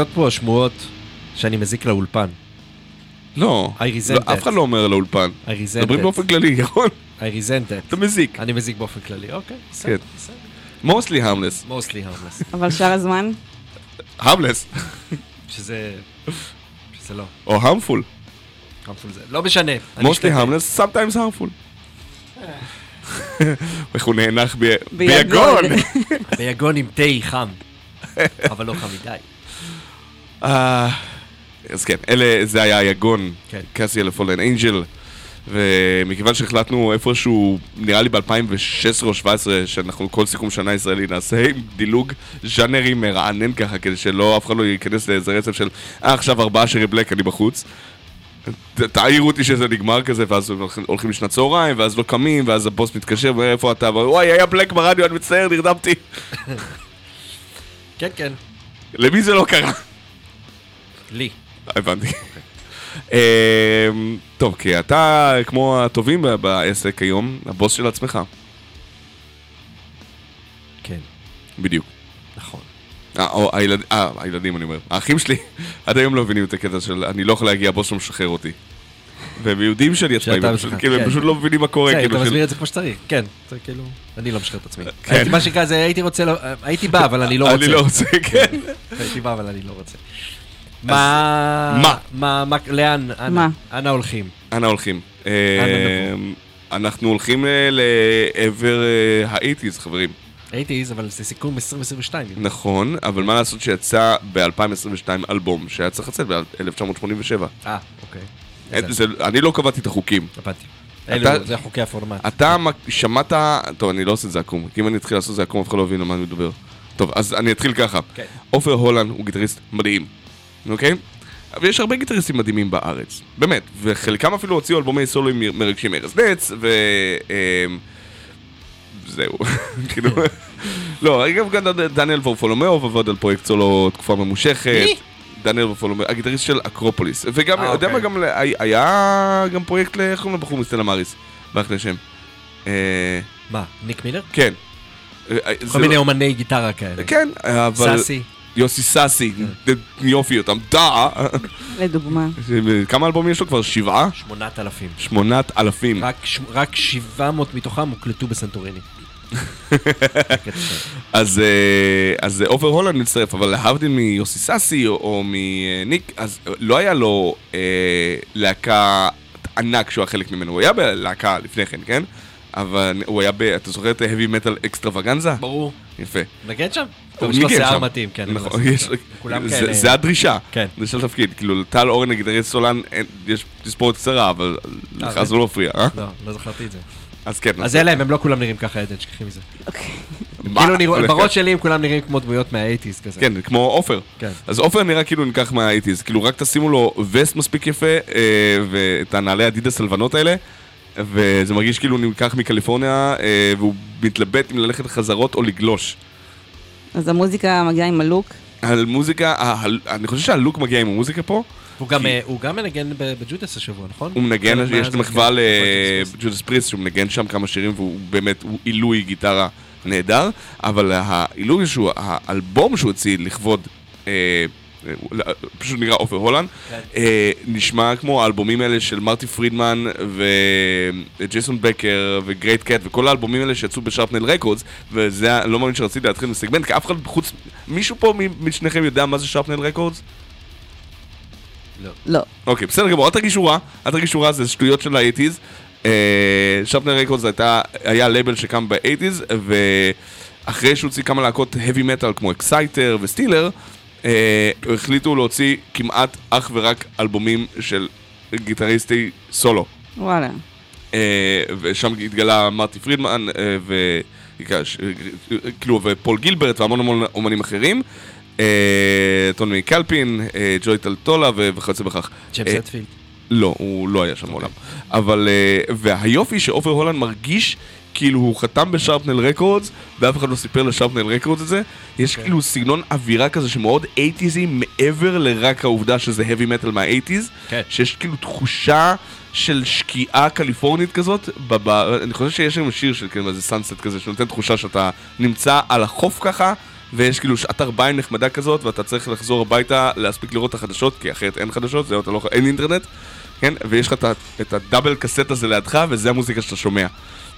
מפצות פה שמועות שאני מזיק לאולפן. לא, לא, אף. אחד לא אומר לאולפן. I resent מדברים it. באופן כללי, ירון, I resent it. אתה מזיק. אני מזיק באופן כללי, אוקיי, כן. בסדר, בסדר. mostly harmless. mostly harmless. אבל שאר הזמן, harmless, *laughs* שזה... שזה לא. או harmful. harmful זה. לא משנה. mostly harmless, sometimes harmful. איך הוא נאנח. ביגון. ביגון עם תה חם. אבל לא חם מדי. אה, אז כן, אלה, זה היה היגון, כן. קאסי אלפולן אנג'ל, ומכיוון שהחלטנו איפשהו, נראה לי ב-2016 או 2017, שאנחנו כל סיכום שנה ישראלי נעשה עם דילוג ז'אנרי מרענן ככה, כדי שלא, אף אחד לא ייכנס לאיזה רצף של, אה, עכשיו ארבעה שרי בלק, אני בחוץ. תעירו אותי שזה נגמר כזה, ואז הולכים- הולכים לשנת צהריים, ואז לא קמים, ואז הבוס מתקשר, ואומר, איפה אתה? וואי, היה בלק ברדיו, אני מצטער, נרדמתי. *laughs* כן, כן. למי זה לא קרה? לי. הבנתי. אמ, טוב, כי אתה כמו הטובים בעסק היום, הבוס של עצמך. כן, בדיוק. נכון. אה, או אה, הילדים אני אומר. האחים שלי *laughs* עד היום לא מבינים את הקטע של אני לא יכול להגיע, הבוס לא משחרר אותי. והם יודעים שאני עצמאי, שאתה והם פשוט- משחרר, כאילו, הם כן. פשוט לא מבינים מה קורה. בסדר, כאילו, אתה מסביר את זה כמו שצריך. כן, זה כאילו... אני לא משחרר את עצמי. כן. מה שנקרא, הייתי רוצה... לא- הייתי בא, אבל אני לא *laughs* רוצה. אני לא רוצה, כן. הייתי בא, אבל אני לא רוצה. מה... מה? מה? מה? לאן? מה? אנה הולכים? אנה הולכים? אמ, אנחנו הולכים אה, לעבר אה, האיטיז, חברים. הייתי איז, אבל זה סיכום 2022. נכון, אבל מה לעשות שיצא ב-2022 אלבום שהיה צריך לצאת ב-1987. אה, אוקיי. איזה- אני לא קבעתי את החוקים. אתה- אלו, זה חוקי הפורמט. אתה שמעת... טוב, אני לא עושה את זה עקום, כי אם אני אתחיל לעשות את זה עקום, אף אחד לא יבין על מה אני מדבר. טוב, אז אני אתחיל ככה. כן. עופר הולנד הוא גיטריסט מדהים, אוקיי? אבל יש הרבה גיטריסטים מדהימים בארץ, באמת, וחלקם אפילו הוציאו אלבומי סולוים מ- מרגשים ארז נץ, ו... אמ, זהו, *laughs* כאילו... לא, אגב, גם דניאל וורפולומיאוב עבד על פרויקט סולו תקופה ממושכת. מי? דניאל וורפולומיאוב, הגיטריסט של אקרופוליס. וגם, אה, יודע מה, אוקיי. גם היה גם פרויקט ל... איך קוראים לבחור מסטלה מאריס? ברח לי השם. אה, מה, ניק מילר? כן. אה, כל מיני לא- אומני גיטרה כאלה. כן, אבל... סאסי. יוסי סאסי. יופי אותם, דא! לדוגמה. כמה אלבומים יש לו כבר? שבעה? 8,000. שמונת אלפים. רק ש- רק 700 מתוכם הוקלטו בסנטוריני. *laughs* אז אה, אז עופר הולנד מצטרף, אבל להבדיל מיוסי סאסי או- מניק, אז לא היה לו אה, להקה ענק שהוא היה חלק ממנו, הוא היה בלהקה לפני כן, כן? אבל הוא היה ב... אתה זוכר את heavy metal אקסטרווגנזה? ברור. יפה. נגד שם? יש לו שיער שם. מתאים, כן. נכון, יש-. כולם זה- כאלה. זה הדרישה. כן. דרישה לתפקיד. כאילו, טל אורן הגיטריסט סולן, אין- יש תספורת קצרה, אבל לך באמת? זה לא מפריע, אה? לא, לא זכרתי את זה. אז כן. אז אלה הם, הם לא כולם נראים ככה, עדן, שכחי מזה. מה? כאילו, נראה- בראש שלי הם כולם נראים כמו דמויות מהאייטיז כזה. כן, כמו עופר. כן. אז עופר נראה כאילו נלקח מהאייטיז, כאילו רק תשימו לו וסט מספיק יפה, אה, ואת הנעלי אדידס הלבנות האלה, וזה מרגיש כאילו נלקח מקליפורניה, אה, והוא מתלבט אם ללכת לחזרות או לגלוש. אז המוזיקה מגיעה עם הלוק. על מוזיקה, ה- ה- אני חושב שהלוק מגיע עם המוזיקה פה, הוא גם, אה, הוא גם מנגן ב Judas השבוע, נכון? הוא מנגן, יש מחווה ל Judas Priest, שהוא מנגן שם כמה שירים, והוא באמת, הוא עילוי גיטרה נהדר, אבל העילוי שהוא, האלבום שהוא הוציא לכבוד, אה, אה, פשוט נקרא עופר הולנד, כן. אה, נשמע כמו האלבומים האלה של מרטי פרידמן וג'ייסון בקר ו Great Kat וכל האלבומים האלה שיצאו ב Shrapnel Records וזה, לא מאמין שרציתי להתחיל מסגמנט כי אף אחד חוץ, מישהו פה משניכם יודע מה זה Shrapnel Records? לא. אוקיי, בסדר גמור, אל תרגישו רע, אל תרגישו רע, זה שטויות של האייטיז. Shrapnel Records היה לייבל שקם באייטיז, ואחרי שהוא הוציא כמה להקות heavy metal כמו Exciter ו Steeler, אה, החליטו להוציא כמעט אך ורק אלבומים של גיטריסטי סולו. וואלה. אה, ושם התגלה מרטי פרידמן, אה, ו... כאילו, ופול גילברט והמון המון אומנים אחרים. אה, טוני מקלפין, אה, ג'ואי טפולה וכיוצא בכך. ג'יימס אה, הטפילד. לא, הוא לא היה שם מעולם. אבל, אה, והיופי שעופר הולנד מרגיש כאילו הוא חתם ב Shrapnel Records, ואף אחד לא סיפר ל Shrapnel Records את זה. יש כאילו סגנון אווירה כזה שמאוד אייטיזי, מעבר לרק העובדה שזה heavy metal מהאייטיז, כן. שיש כאילו תחושה של שקיעה קליפורנית כזאת. ב- ב- אני חושב שיש שם שיר של כאילו איזה sunset כזה, שנותן תחושה שאתה נמצא על החוף ככה, ויש כאילו שעת ערביים נחמדה כזאת, ואתה צריך לחזור הביתה, להספיק לראות את החדשות, כי אחרת אין חדשות, זהו, אתה לא אין אינטרנט, כן? ויש לך את ה double cassette הזה לידך, וזה המוזיקה שאתה שומע.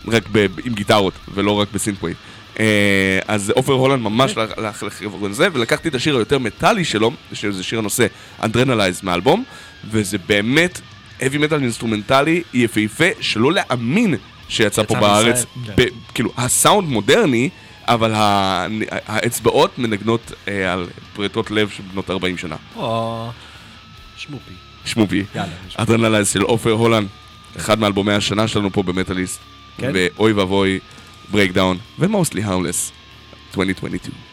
רק עם גיטרות, ולא רק ב synthwave. אה, אז עופר הולנד ממש *laughs* הלך לכיוון הזה, ולקחתי את השיר היותר מטאלי שלו, שזה שיר הנושא Adrenalize מהאלבום, וזה באמת heavy metal אינסטרומנטלי יפהפה, שלא להאמין שיצא פה בארץ. בישראל, ב, כאילו, הסאונד מודרני, אבל האצבעות מנגנות אה, על פריטות לב של בנות 40 שנה. או... שמופי. שמופי. Adrenalize של עופר הולנד, אחד מאלבומי השנה שלנו פה במטאליסט. כן. ואוי ואבוי, Breakdown, ו Mostly Harmless, 2022.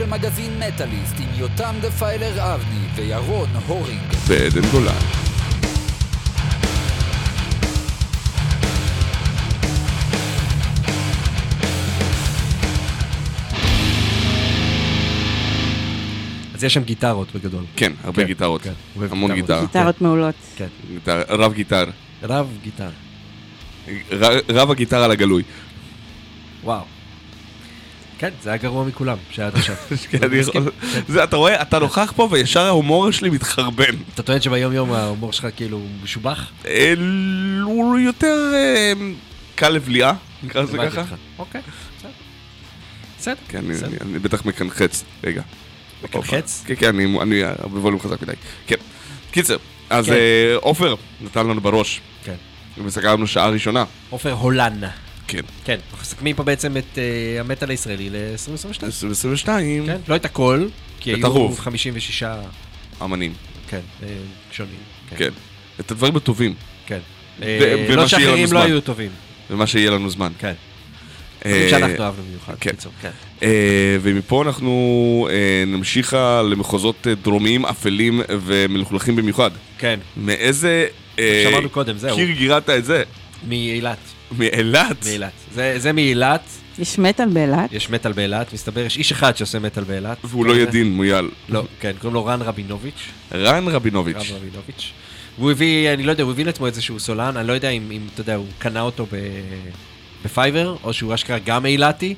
של מגזין מטאליסט עם יותם דפיילר אבני וירון הורינג. ועדן גולן. אז יש שם גיטרות בגדול. כן, הרבה כן, גיטרות. כן, המון גיטרות. גיטרות מעולות. כן. גיטר- רב גיטר. רב גיטר. ר- רב הגיטר על הגלוי. וואו. כן, זה היה גרוע מכולם שהיה עד עכשיו. *laughs* כן, אתה רואה, אתה נוכח פה וישר ההומור שלי מתחרבן. אתה טוען שביום יום ההומור שלך כאילו משובח? אה, הוא יותר אה, קל לבליעה, נקרא לזה ככה. אוקיי, בסדר. בסדר. כן, אני- בטח מקנחץ. רגע. מקנחץ? כן, כן, אני- אני בווליום חזק מדי. כן. קיצר, אז כן. אה, עופר נתן לנו בראש, כן. וסגרנו שעה ראשונה. עופר הולן. כן. כן, אנחנו מסכמים פה בעצם את אה, המטאל הישראלי ל-2022. 2022, כן, לא את הכל, כי את היו הרוב. 56, אמנים. כן, אה, שונים. כן. את הדברים הטובים, כן. אה, לא שאחרים. לא היו טובים. ומה שיהיה לנו זמן. כן. שאנחנו אהבנו במיוחד. כן. בקיצור, כן. ומפה אנחנו נמשיכה למחוזות דרומיים, אפלים ומלוכלכים במיוחד. כן, מאיזה... שאמרנו קודם, זהו. קיר גירת את זה? מאילת. מאילת? מאילת. זה זה מאילת, יש מטאל באילת? יש מטאל באילת, מסתבר, יש איש אחד שעושה מטאל באילת. והוא לא ידין, מויאל. לא, כן, קוראים לו רן רבינוביץ'. רן רבינוביץ'. רב רבינוביץ'. והוא הביא, אני לא יודע, הוא הביא לעצמו איזשהו סולן, אני לא יודע אם, אם אתה יודע, הוא קנה אותו ב... בפייבר, או שהוא אשכרה גם אילתי.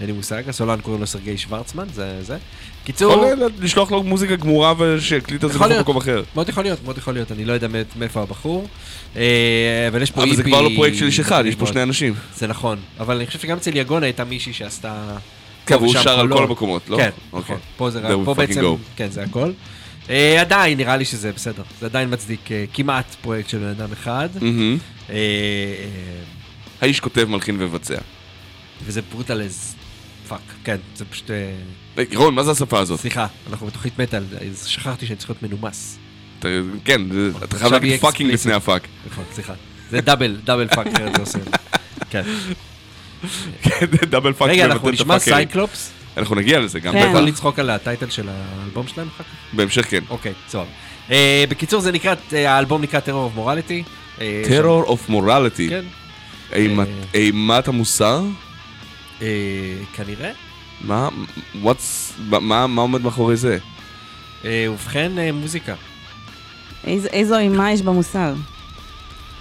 אין לי מושג, הסולן קוראים לו סרגי שוורצמן, זה זה. קיצור, יכול אה, לשלוח לו מוזיקה גמורה ושיקליט את זה בכל להיות. מקום אחר. מאוד יכול להיות, מאוד יכול להיות, אני לא יודע מאיפה- הבחור. אה, אבל יש פה אבל זה איפי- כבר לא פרויקט של איש אחד, יש פה. שני אנשים. זה נכון, אבל אני חושב שגם אצל יגונה הייתה מישהי שעשתה... כן, והוא שר על קולות. כל המקומות, לא? כן, אוקיי. נכון. פה זה we פה בעצם. כן, זה הכל. אה, עדיין, נראה לי שזה בסדר. זה עדיין מצדיק אה, כמעט פרויקט של בן אדם אחד. האיש כותב, מלחין ומבצע. וזה brutal as fuck. כן, זה פשוט... אה, אה, רון, מה זה השפה הזאת? סליחה, אנחנו בתוכנית מטאל, אז שכחתי שאני צריך להיות מנומס. אתה- כן, אתה חייב להגיד fucking. לפני ה fuck. נכון, סליחה. זה double, double fuck, זה עושה... כן. כן, double fuck. רגע, אנחנו נשמע. Cyclops? אנחנו נגיע לזה גם. כן. בטח. יכול לצחוק על ה title של האלבום שלהם אחר כך? בהמשך כן. אוקיי, סבבה. אה, בקיצור, זה נקרא, האלבום נקרא Terror of Morality. טרור אוף מורליטי. כן. אימת המוסר? אה, כנראה. מה? what's- מה מה עומד מאחורי זה? אה, ובכן, אה, מוזיקה. איז- איזו אימה יש במוסר?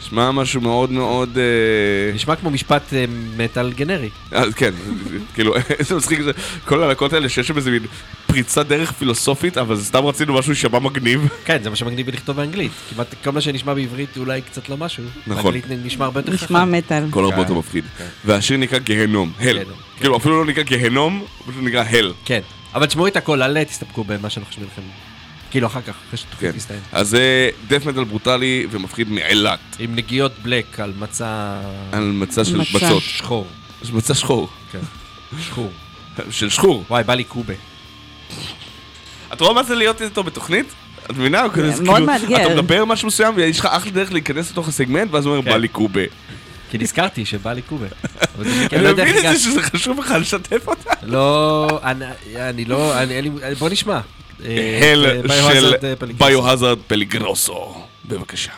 נשמע משהו מאוד מאוד... אה, נשמע כמו משפט אה, מטאל גנרי. אז כן, *laughs* כאילו, *laughs* איזה מצחיק זה, כל הלהקות האלה שיש שם איזה מין פריצת דרך פילוסופית, אבל סתם רצינו משהו שיישמע מגניב. כן, זה מה שמגניב לכתוב באנגלית. כמעט כל מה שנשמע בעברית אולי קצת לא משהו. נכון. באנגלית נשמע הרבה יותר נשמע. מטאל. כל הרבה כן, יותר מפחיד. כן. והשיר נקרא גהנום, הל. גהנום, כאילו, אפילו לא נקרא גהנום, הוא פשוט נקרא הל. כן. אבל תשמעו את הכל, אל תסתפקו במה שאנחנו חושבים לכם. כאילו, אחר כך, אחרי שהתוכנית כן. תסתיים. אז זה דף מטל ברוטלי ומפחיד מאילת. עם נגיעות בלק על מצע... על מצע של מצע. בצות. שחור. מצע שחור. כן. שחור. של שחור. וואי, בא לי קובה. את רואה מה זה להיות איתו בתוכנית? את מבינה? הוא כזה, מאוד כאילו, מאתגר. אתה מדבר משהו מסוים ויש לך אחלה דרך להיכנס לתוך הסגמנט ואז הוא אומר כן. בא לי קובה. כי נזכרתי שבא לי קובה. *laughs* אני לא מבין את. זה שזה חשוב לך לשתף אותה. לא, אני- אני לא, אני- אין לי, בוא נשמע. אה, הל אה, של. ביו-הזארד פליגרוסו. בבקשה.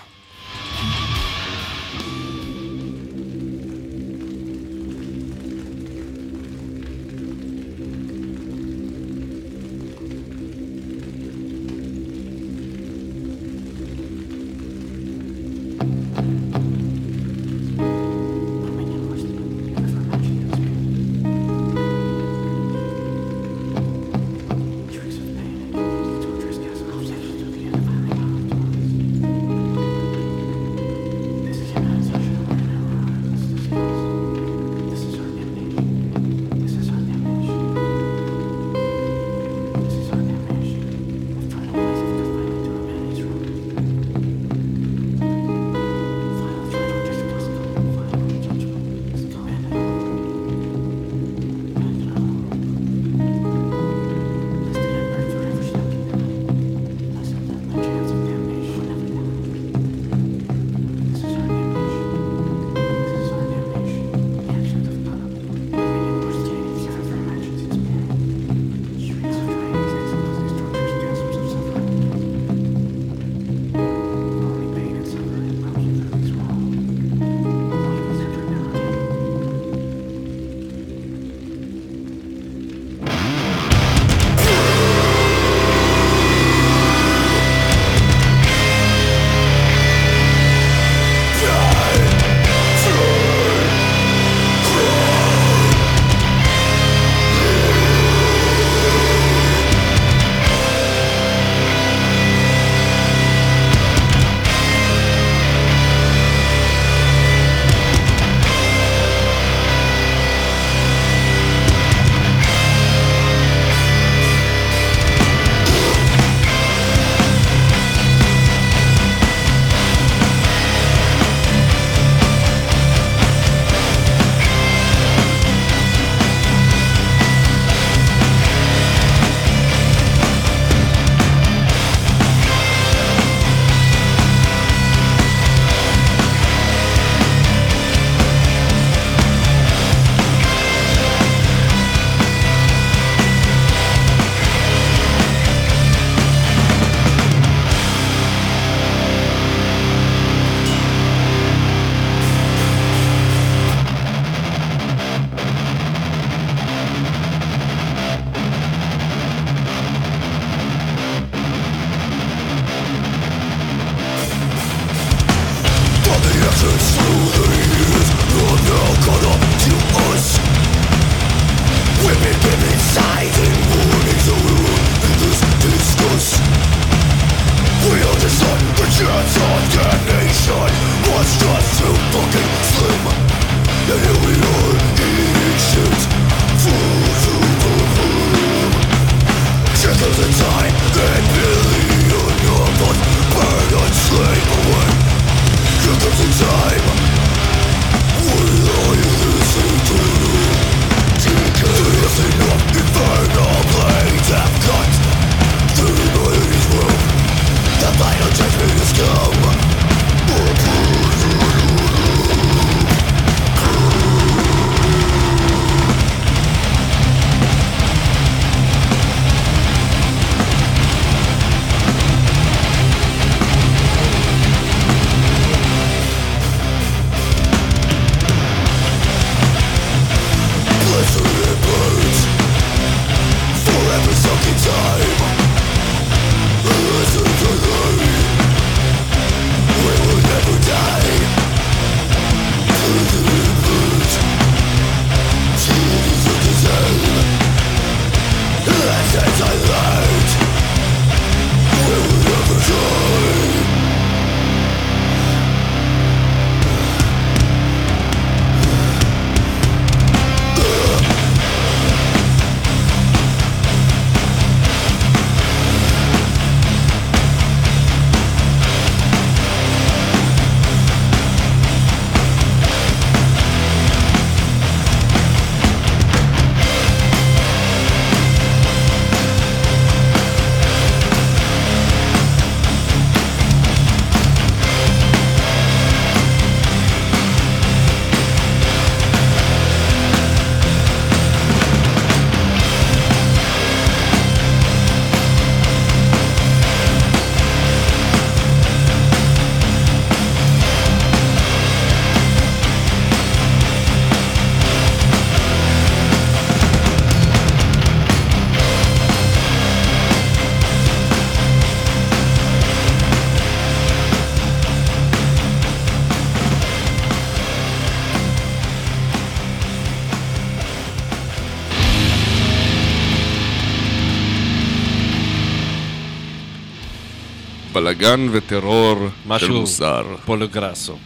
בלאגן וטרור של משהו. מוסר. פולוגרסו.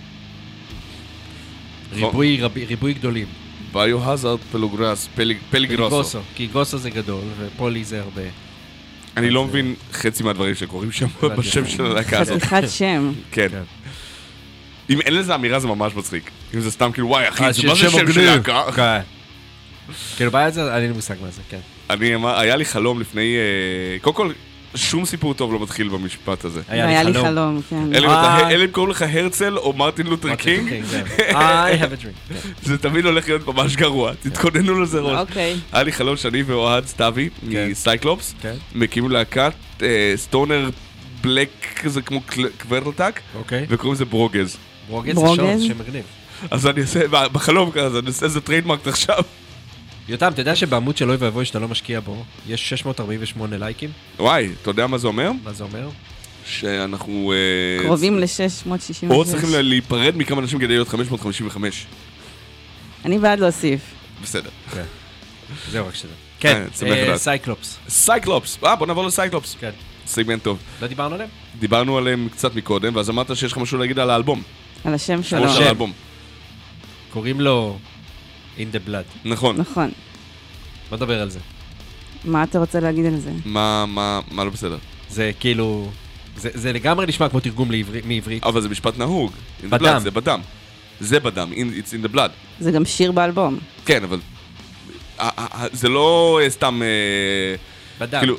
נכון. ריבוי, רבי- ריבוי גדולים. ביו-הזארד פלוגרס. גוסו, כי גוסו זה גדול, ופולי זה הרבה. אני לא מבין חצי מהדברים שקורים שם. בשם של הלהקה הזאת. חתיכת שם. כן. כן. אם אין לזה אמירה זה ממש מצחיק. אם זה סתם כאילו וואי אחי, אה, זה מה זה שם של. להקה? כן. כאילו, בעיה זה, אין לי מושג מה זה, כן. אני אמר, היה לי חלום לפני... אה, קודם כל, שום סיפור טוב לא מתחיל במשפט הזה. היה לי חלום, כן. אם אה. קוראים לך הרצל או מרטין לותר קינג, קינג, זהו. *laughs* I have a dream. כן. זה תמיד הולך להיות ממש גרוע. תתכוננו לזה ראש. אוקיי. היה לי חלום שאני ואוהד סתיוי כן. מ Cyclops כן. מקימים להקת stoner black כזה כמו Kvelertak אוקיי. וקוראים לזה ברוגז. ברוגז זה שם מגניב. אז אני אעשה, בחלום כזה, אני עושה איזה trademark עכשיו. יותם, אתה יודע שבעמוד של אוי ואבוי שאתה לא משקיע בו, יש 648 לייקים? וואי, אתה יודע מה זה אומר? מה זה אומר? שאנחנו... אה, קרובים ל-666. או צריכים לה- להיפרד מכמה אנשים כדי להיות 555. אני בעד להוסיף. בסדר. זהו, רק שתדע. כן, אה, שמח אה. Cyclops. Cyclops, אה בוא נעבור ל Cyclops. כן. סגמנט טוב. לא דיברנו עליהם? דיברנו עליהם קצת מקודם, ואז אמרת שיש לך משהו להגיד על האלבום. על השם שלו. על. האלבום. קוראים לו In the Blood. נכון. נכון. בוא נדבר על זה. מה אתה רוצה להגיד על זה? מה, מה, מה לא בסדר? זה כאילו... זה, זה לגמרי נשמע כמו תרגום לעברי, מעברית. אבל זה משפט נהוג. In the בדם. blood, זה בדם. זה בדם, in- it's in the blood. זה גם שיר באלבום. כן, אבל... ה- ה- ה- זה לא אה, סתם... אה, בדם. כאילו...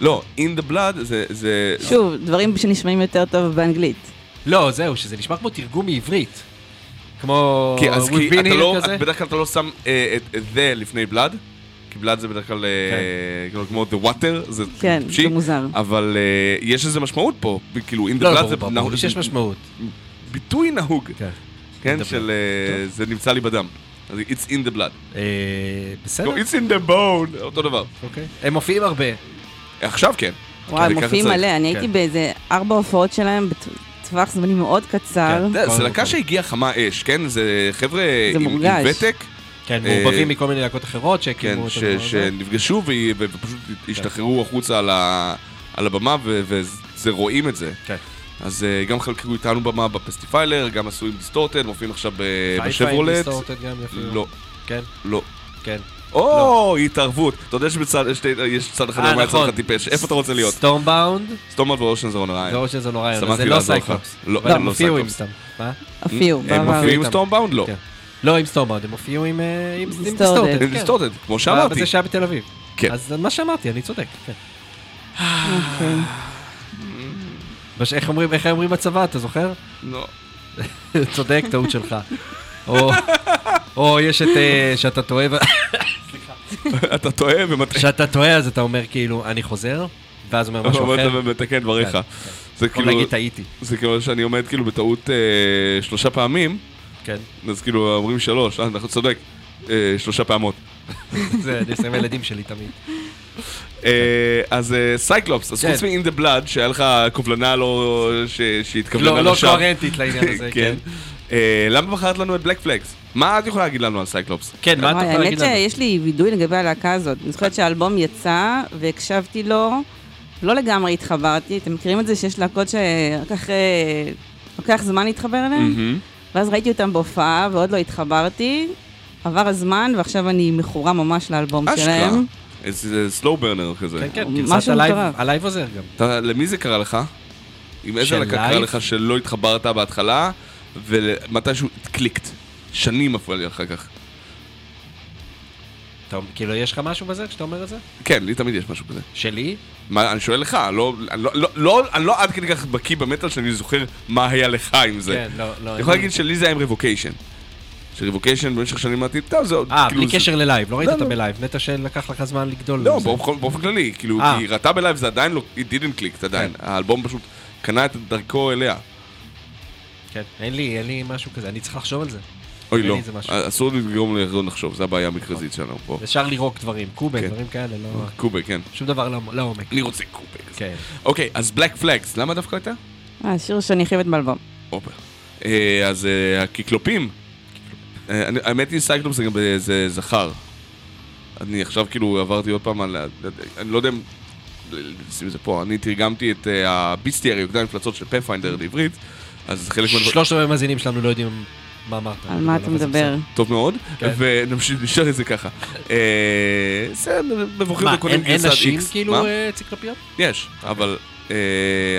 לא, in the blood זה... זה... שוב, דברים שנשמעים יותר טוב באנגלית. לא, זהו, שזה נשמע כמו תרגום מעברית. כמו... כי אז כי אתה לא, כזה. בדרך כלל אתה לא שם אה, את את זה לפני בלאד, כי בלאד זה בדרך כלל אה, כאילו כמו the water, זה כן, טיפשי, זה מוזר. אבל אה, יש איזה משמעות פה, כאילו in the לא, blood ברור, זה נהוג- ברור שיש משמעות. ביטוי נהוג, כן. כן, של אה, זה נמצא לי בדם, אז it's in the blood, אה, בסדר, לא, it's in the bone, אותו דבר, אוקיי. הם מופיעים הרבה. עכשיו כן, וואי, מופיעים. מלא. אני כן. הייתי באיזה ארבע הופעות שלהם בטווח זמנים מאוד קצר. כן. אתה יודע, כל זה להקה. שהגיעה חמה אש, כן, זה חבר'ה עם. ותק, כן, אה, מעורבבים מכל מיני להקות אחרות כן, שהקימו ש- את הדבר הזה. שנפגשו ופשוט השתחררו החוצה על הבמה, וזה רואים את זה. כן. אז אה, גם חלקו איתנו במה בפסטיפיילר, גם עשו עם Distorted, מופיעים עכשיו ב- חיפה עם בשברולט. Distorted גם יופיעו. לא, כן, לא. כן. או, התערבות. אתה יודע שבצד, יש- יש צד אחד אה, למה יצא. לך טיפש. איפה אתה רוצה להיות? סטורמבאונד, סטומארד ואושן זה רונריין. זה או שזה נורא, זה לא. סייקלופס. לא, הם לא הופיעו עם. סתם. מה? הופיעו, הם. מופיעים עם. סטורמבאונד? לא. כן. לא עם סטורמבאונד, הם הופיעו עם אה, עם-. דיסטורטד. כן. דיסטורטד, כמו שאמרתי. בזה שהיה בתל אביב. כן. אז מה שאמרתי, אני צודק. כן. אוקיי. איך אומרים, איך אומרים בצבא, אתה זוכר? לא. *laughs* צודק, טעות שלך. או, יש את, אה, שאתה טועה, אתה טועה ומתקן. כשאתה טועה אז אתה אומר כאילו, אני חוזר, ואז אומר משהו אחר. ומתקן דבריך. כן, זה יכול כאילו, להגיד טעיתי. זה כאילו שאני עומד כאילו בטעות אה, שלושה פעמים, כן. אז כאילו אומרים שלוש, אה, אנחנו צודק, אה, שלושה פעמות. *laughs* זה, אני עושה עם הילדים שלי תמיד. אה, אז סייקלופס, אז כן. חוץ מ-In the Blood, שהיה לך קובלנה לא... שהתכווננה לא, לא לשווא. קוהרנטית לעניין הזה, *laughs* כן. למה בחרת לנו את Black Flags? מה את יכולה להגיד לנו על Cyclops? כן, מה אתה וואי, יכול להגיד האמת לנו? שיש לי וידוי לגבי הלהקה הזאת. אני זוכרת שהאלבום יצא, והקשבתי לו, לא לגמרי התחברתי. אתם מכירים את זה שיש להקות שרק אחרי... לוקח זמן להתחבר אליהן? ואז ראיתי אותם בהופעה, ועוד לא התחברתי. עבר הזמן, ועכשיו אני מכורה ממש לאלבום אשכרה. שלהם. איזה slow burner כזה. כן, כן, משהו גרסת הלייב, מטורף. הלייב עוזר גם. למי זה קרה לך? עם איזה להקה קרה? לך שלא התחברת בהתחלה, ומתישהו clicked. שנים הפריע לי אחר כך. אתה, כאילו, יש לך משהו בזה כשאתה אומר את זה? כן, לי תמיד יש משהו כזה. שלי? מה, אני שואל לך, לא, אני לא, לא, לא, אני לא עד כדי כך בקיא במטאל שאני זוכר מה היה לך עם זה. כן, לא, לא. אני יכול להגיד שלי זה היה עם Revocation. ש Revocation במשך שנים אמרתי, טוב, זה עוד... אה, כאילו, בלי זה- קשר ללייב, לא ראית לא, אותה לא. בלייב, נטע שלקח לך זמן לגדול. לא, זה. באופן באופן כללי, כאילו, אה. כי ראתה בלייב זה עדיין לא, it didn't click עדיין. כן. האלבום פשוט קנה את דרכו אליה. כן, אין לי, אין לי משהו כזה, אני צריך לחשוב על זה. אוי, לא. אסור לגרום לחזור לחשוב, זה הבעיה המרכזית שלנו פה. אפשר לירוק דברים, קובה, כן. דברים כאלה, לא... קובה, כן. שום דבר לא- לעומק. אני רוצה קובה. כן. אוקיי, אז Black Flags, למה דווקא הייתה? אה, שיר שאני חייבת באלבום. אה, אז אה, הקיקלופים. האמת היא cyclop זה גם זה זכר. אני עכשיו כאילו עברתי עוד פעם על... אני לא יודע אם נשים את זה פה, אני תרגמתי את אה, הביסטיארי, יוקדם מפלצות של פאת'פיינדר לעברית, אז חלק מהדברים... שלושת המאזינים שלנו לא יודעים מה אמרת. על מה אתה אבל זה מדבר? טוב מאוד, כן. ונמשיך, נשאר את זה ככה. אה, בסדר, מבוכים וקונים אין אין גרסת נשים X. כאילו מה? אה, אציקלופיות? יש, אבל אה,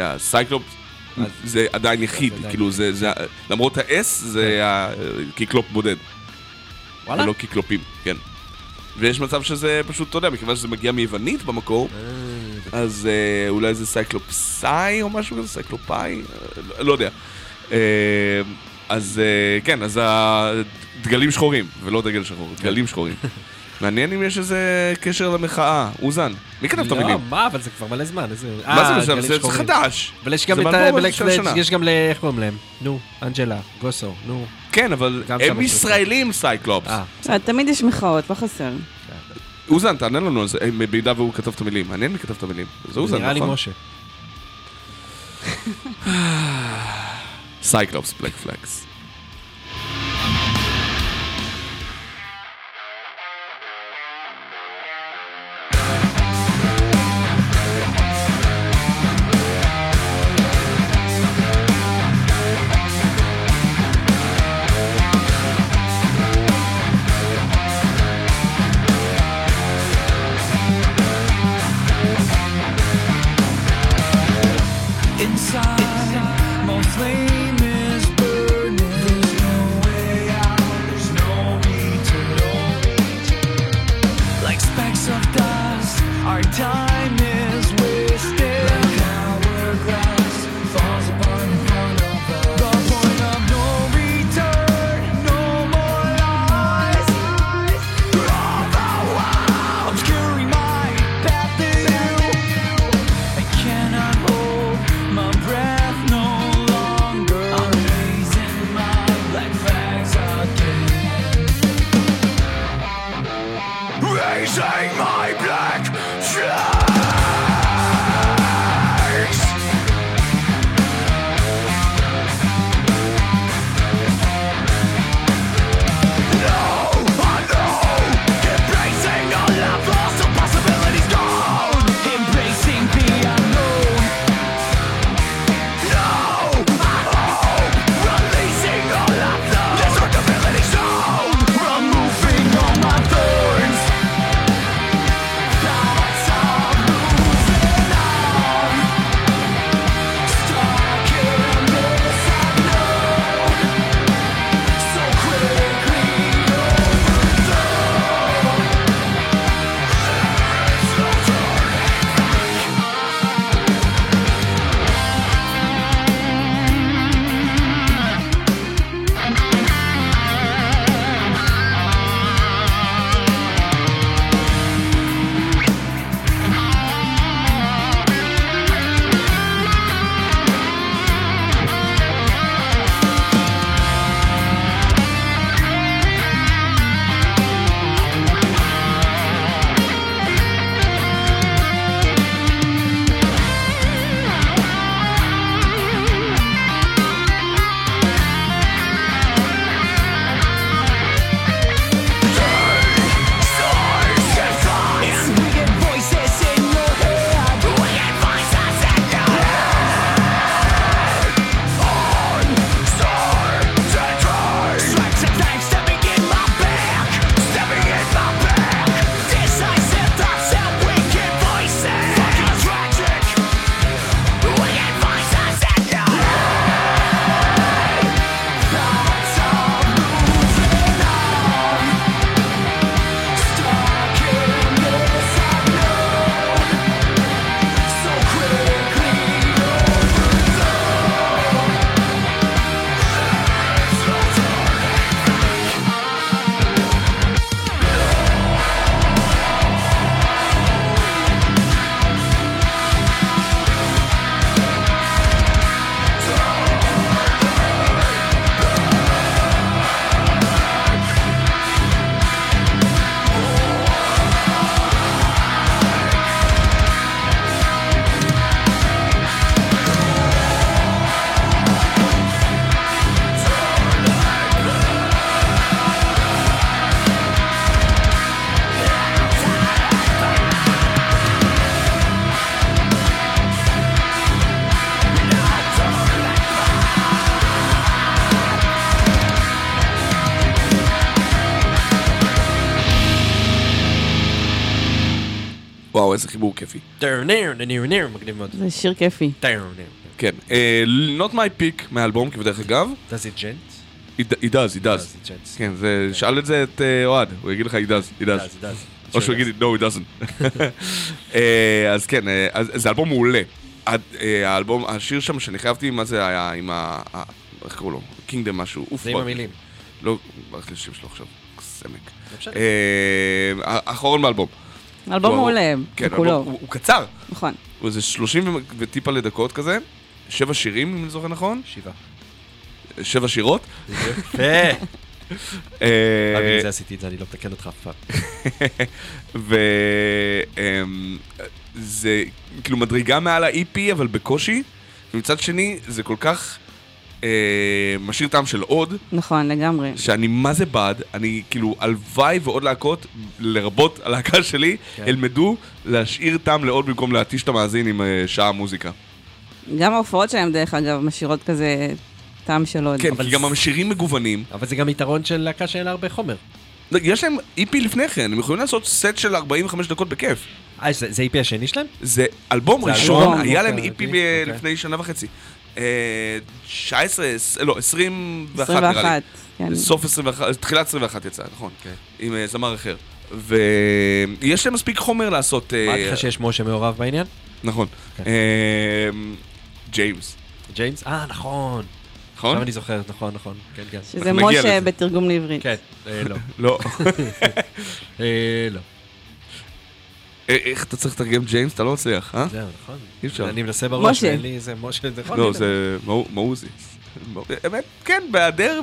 הסייקלופ אז- זה עדיין יחיד, כאילו זה, זה- למרות ה-S זה הקיקלופ בודד, וואלה? ולא קיקלופים, כן. ויש מצב שזה פשוט, אתה יודע, מכיוון שזה מגיע מיוונית במקור, אה, אז אה, אולי זה סייקלופסאי או משהו כזה, סייקלופאי, אה, לא- לא יודע. אז אה, כן, אז הדגלים שחורים, ולא דגל שחור, דגלים שחורים. מעניין אם יש איזה קשר למחאה. אוזן, מי כתב את המילים? לא, מה, אבל זה כבר מלא זמן. איזה... מה זה אה, משנה? זה. חדש. אבל יש גם את ה... יש גם ל... איך קוראים להם? נו, אנג'לה, גוסוב, נו. כן, אבל הם יש ישראלים Cyclops. אה, תמיד יש מחאות, לא חסר. אוזן, תענה לנו על זה, במידה והוא כתב את המילים. מעניין מי כתב את המילים. זה אוזן, נראה לי נכון? משה. *laughs* Cyclops, Black Flags. וואו, איזה חיבור כיפי. טרנר, ניר, ניר, מגניב מאוד. זה שיר כיפי. טרנר. כן. אה, Not my pick מהאלבום, כבדרך אגב. does it gent? He does, he does. כן, זה, שאל את זה את אה, אוהד, הוא יגיד לך he does, he does. does, it does. או שהוא יגיד no, he doesn't. *laughs* אה, אז כן, זה אלבום מעולה. האלבום, השיר שם שאני חייבתי, מה זה היה עם ה... איך קראו לו? קינגדם משהו. אוף, זה עם. המילים. לא, ברח לי השם שלו עכשיו. סמק. לא האחרון באלבום. אלבום הוא- מעולה, כן. אלבום- הוא הוא קצר. נכון. הוא איזה 30 ו- וטיפה לדקות כזה. שבע שירים, אם אני זוכר נכון. שבעה. שבע שירות. יפה. *laughs* אה, בגלל זה עשיתי את זה, אני לא מתקן אותך אף פעם. *laughs* וזה כאילו מדרגה מעל ה-EP, אבל בקושי. ומצד שני, זה כל כך אה, משאיר טעם של עוד, נכון, לגמרי. שאני מה זה בעד, אני כאילו, הלוואי ועוד להקות, לרבות הלהקה שלי, כן. ילמדו להשאיר טעם לעוד במקום להתיש את המאזין עם אה, שעה מוזיקה. גם ההופעות שלהם, דרך אגב, משאירות כזה טעם של עוד. כן, אבל כי גם השירים מגוונים. אבל זה גם יתרון של להקה שאין לה הרבה חומר. לא, יש להם EP לפני כן, הם יכולים לעשות סט של 45 דקות בכיף. אה, זה זה EP השני שלהם? זה אלבום ראשון, היה להם אוקיי, EP אוקיי, אוקיי. לפני שנה וחצי. אה, 19, עש- לא, 21 נראה לי. 21, כן. סוף 21, תחילת 21 יצא, נכון. אוקיי. עם אה, זמר אחר. ויש להם מספיק חומר לעשות... אה, אמרתי לך שיש משה מעורב בעניין? נכון. כן. אה, ג'יימס, ג'יימס? אה, נכון. נכון? עכשיו אני זוכר, נכון, נכון. כן, כן. שזה משה. בתרגום לעברית. כן, אה, לא. לא. *laughs* אה, לא. *laughs* אה, איך אתה צריך לתרגם ג'יימס? אתה לא מצליח, אה? זהו, נכון. אי אפשר. אני מנסה בראש, משה. ואין לי איזה משה. לא. זה מעוזי. באמת, כן, בהיעדר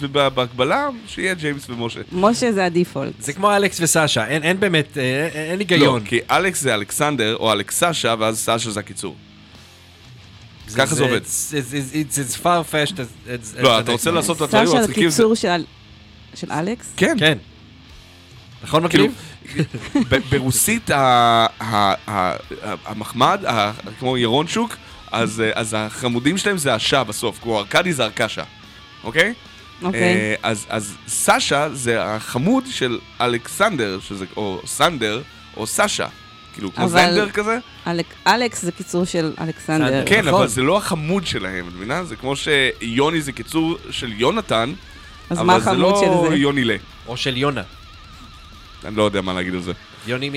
ובהקבלה, שיהיה ג'יימס ומשה. משה זה הדיפולט. זה כמו אלכס וסשה, אין אין באמת, אה, אין אין היגיון. לא, כי אלכס זה אלכסנדר, או אלכסשה, ואז סשה זה הקיצור. ככה זה עובד. It's as far fetched as... לא, אתה רוצה לעשות את סשה הדברים זה. זה- קיצור של של אלכס? כן. כן. נכון כאילו, מקליב? ב- ברוסית ה- ה- ה- ה- המחמד, כמו ירון שוק, אז אה, אז החמודים שלהם זה השע בסוף, כמו ארכדי זה ארקשה, אוקיי? אוקיי. אה, אז אז סשה זה החמוד של אלכסנדר, או סנדר, או סשה. כאילו, כמו אבל- זנדר כזה? אלכס זה קיצור של אלכסנדר. סנדר. כן, נכון. אבל זה לא החמוד שלהם, את מבינה? זה כמו שיוני זה קיצור של יונתן, אז מה אבל זה החמוד של לא זה? יוני לה. או של יונה. אני לא יודע מה להגיד על זה. יוני מ...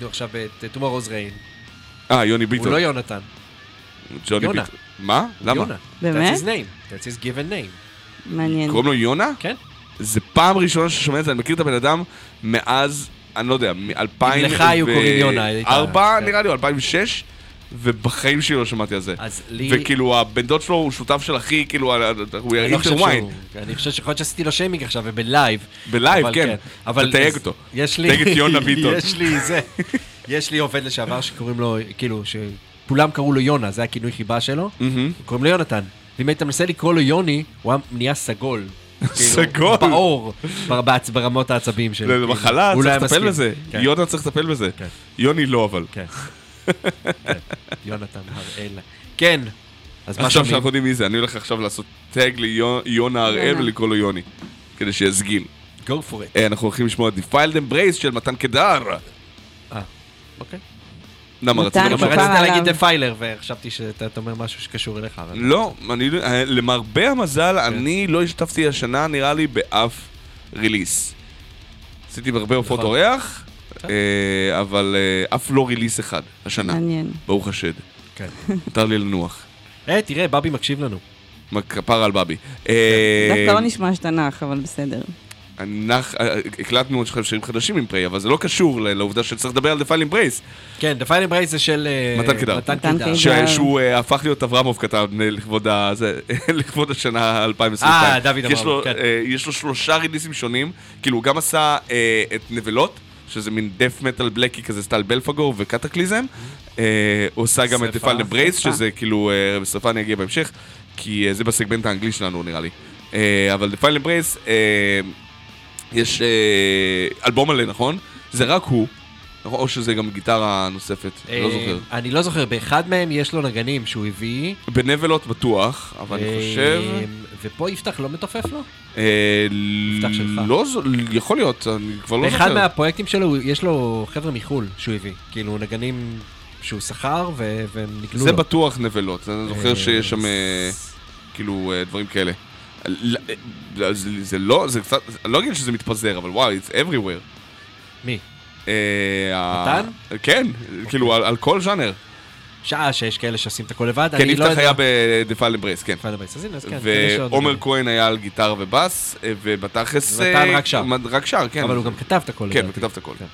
נו, עכשיו את טומורוז ריין. אה, יוני הוא ביטון. לא יונתן. ג'וני יונה. ביטון. מה? למה? יונה. באמת? That's his name. That's his given name. מעניין. קוראים לו יונה? כן. זה פעם ראשונה ששומע את זה, אני מכיר את הבן אדם מאז, אני לא יודע, מ-2004 לך היו קוראים יונה, היית- כן. נראה לי, או 2006, ובחיים שלי לא שמעתי על זה. אז לי... וכאילו הבן דוד שלו הוא שותף של אחי, כאילו, הוא לא חושב intervene. שהוא- אני חושב שיכול להיות שעשיתי לו שיימינג עכשיו ובלייב. בלייב, אבל כן. אבל תתייג אותו. יש לי... תייג את יונה ביטון. *laughs* יש לי זה. יש לי עובד לשעבר שקוראים לו, כאילו, שכולם קראו לו יונה, זה הכינוי חיבה שלו. קוראים לו יונתן. ואם היית מנסה לקרוא לו יוני, הוא היה נהיה סגול. *laughs* כאילו, סגול? בעור, ברמות העצבים שלו. זה כאילו. מחלה, צריך לטפל. בזה. כן, יונה צריך לטפל בזה. כן. יוני לא, אבל. כן. יונתן הראל. כן. אז מה עכשיו? שאנחנו יודעים מי זה, אני הולך עכשיו לעשות טאג ליונה הראל. ולקרוא לו יוני. כדי שיסגיל. Go for it. אה, אנחנו הולכים לשמוע Defiled Embrace של מתן קדר. אה, אוקיי. למה רצית להגיד. דפיילר, וחשבתי שאתה אתה אומר משהו שקשור אליך. לא, אני, למרבה המזל, כן. אני לא השתתפתי השנה, נראה לי, באף release. עשיתי בהרבה הופעות נכון. אורח, אבל אה, אף לא release אחד השנה, מעניין. ברוך השד. כן. מותר לי לנוח. אה, תראה, בבי מקשיב לנו. מה, כפרה על בבי. אה, דווקא לא נשמע שאתה נח, אבל בסדר. אה, הקלטנו עכשיו שירים חדשים עם פריי, אבל זה לא קשור לעובדה שצריך לדבר על The Pale Embrace, כן, The Embrace זה של... אה, מתן קידר. מתן. שהוא אה, הפך להיות אברמוב כתב אה, לכבוד *laughs* השנה 2022. אה, דוד כי יש לו, אברמוב, כן. אה, יש לו שלושה ריליסים שונים, כאילו הוא גם עשה אה, את נבלות, שזה מין death metal בלקי כזה סטייל Belphegor ו Kataklysm. אה, הוא עשה גם את. The Vile Embrace. שזה כאילו, אה, בשרפה אני אגיע בהמשך, כי אה, זה בסגמנט האנגלי שלנו נראה לי. אה, אבל The Vile Embrace, יש אה, אלבום מלא, נכון? זה רק הוא. או שזה גם גיטרה נוספת, אה, לא זוכר. אני לא זוכר, באחד מהם יש לו נגנים שהוא הביא. בנבלות בטוח, אבל אני אה, חושב... ופה יפתח לא מתופף לו? אה, מבטח שלך. לא, יכול להיות, אני כבר לא זוכר. באחד מהפרויקטים שלו יש לו חבר'ה מחו"ל שהוא הביא. כאילו נגנים שהוא שכר והם ניגנו לו. זה בטוח נבלות, אני זוכר אה, שיש שם אה, כאילו אה, דברים כאלה. אה, זה לא, זה קצת, אני לא אגיד שזה מתפזר, אבל וואי, it's everywhere. מי? אה, ה- מתן? כן, כאילו על כל ז'אנר. שעה שיש כאלה שעושים את הכל לבד, כן, אני לא יפתח יודע. היה ב-The כן. Vile Embrace, אז הנה, אז כן, ועומר. כהן היה על גיטרה ובאס, אה, ובתכלס... ומתן אה, רק שר. רק שר, כן. אבל הוא גם כתב את הכל. כן. הוא כתב את הכל. כן.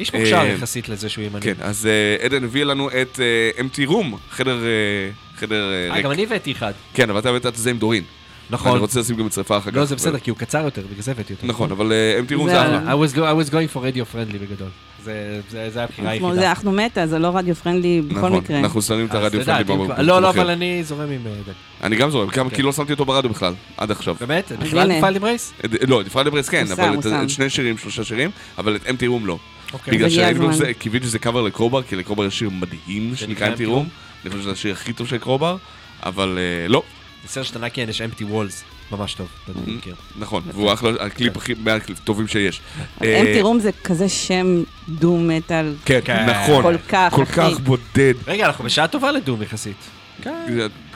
איש מוכשר אה, יחסית לזה שהוא ימני. כן, אז אה, עדן הביא לנו את אה, empty room, חדר אה, חדר אה, אה, ריק. גם אני הבאתי אחד. כן, אבל אתה הבאת את זה עם דורין. נכון. אני רוצה לשים גם את שרפה אחר כך. לא, זה בסדר, כי הוא קצר יותר, בגלל זה הבאתי אותו. נכון, אבל אה, empty room זה אחלה. I was, go- I was going for radio friendly בגדול. זה, זה, זה הבחירה היחידה. אנחנו מטאל, זה לא radio friendly בכל נכון, מקרה. אנחנו שמים את ה radio friendly אם במקום לא, לא. אבל אני זורם עם אה, עדן. אני גם זורם, כן. כי לא שמתי אותו ברדיו בכלל, עד עכשיו. באמת? אז בכלל הנה. The Vile Embrace? אה, לא, The Vile Embrace כן, הוא אבל את-. את שני שירים, שלושה שירים, אבל את empty room לא. אוקיי. בגלל אז הגיע שהיינו הזמן. זה- קיוויתי שזה קאבר ל Crowbar, כי ל Crowbar יש שיר מדהים שנקרא Empty room. אני חושב שזה השיר הכי טוב של Crowbar, אבל לא, לסרג' טנקיאן יש Empty Walls, ממש טוב, אתה Mm-hmm. מכיר. נכון, והוא אחלה, הקליפ הכי מהטובים שיש. אבל אה, Empty Room זה כזה שם doom metal. כן, כן. נכון, כל כך, כל. כך בודד. רגע, אנחנו בשעה טובה ל doom יחסית. כן.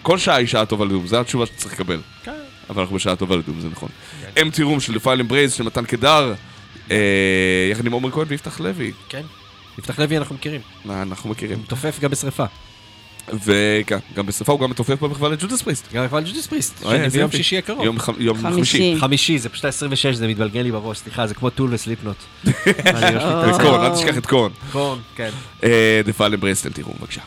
כל שעה היא שעה טובה ל doom, זו התשובה שצריך לקבל. כן. אבל אנחנו בשעה טובה ל doom, זה נכון. Empty Room של The Vile Embrace של מתן קדר, אה, יחד עם עומר כהן ויפתח לוי. כן. יפתח לוי אנחנו מכירים. אנחנו מכירים. הוא מתופף גם בשריפה. וכן, גם בשרפה הוא גם מתופף במחווה ל Judas Priest. גם בפעל Judas Priest, איזה ביום. שישי הקרוב. יום חמישי. חמישי. זה פשוט ה-26, זה מתבלגן לי בראש, סליחה, זה כמו Tool ו Slipknot. *laughs* את Korn, אל תשכח את Korn. Korn, כן. The Vile Embrace, אתם תראו, בבקשה.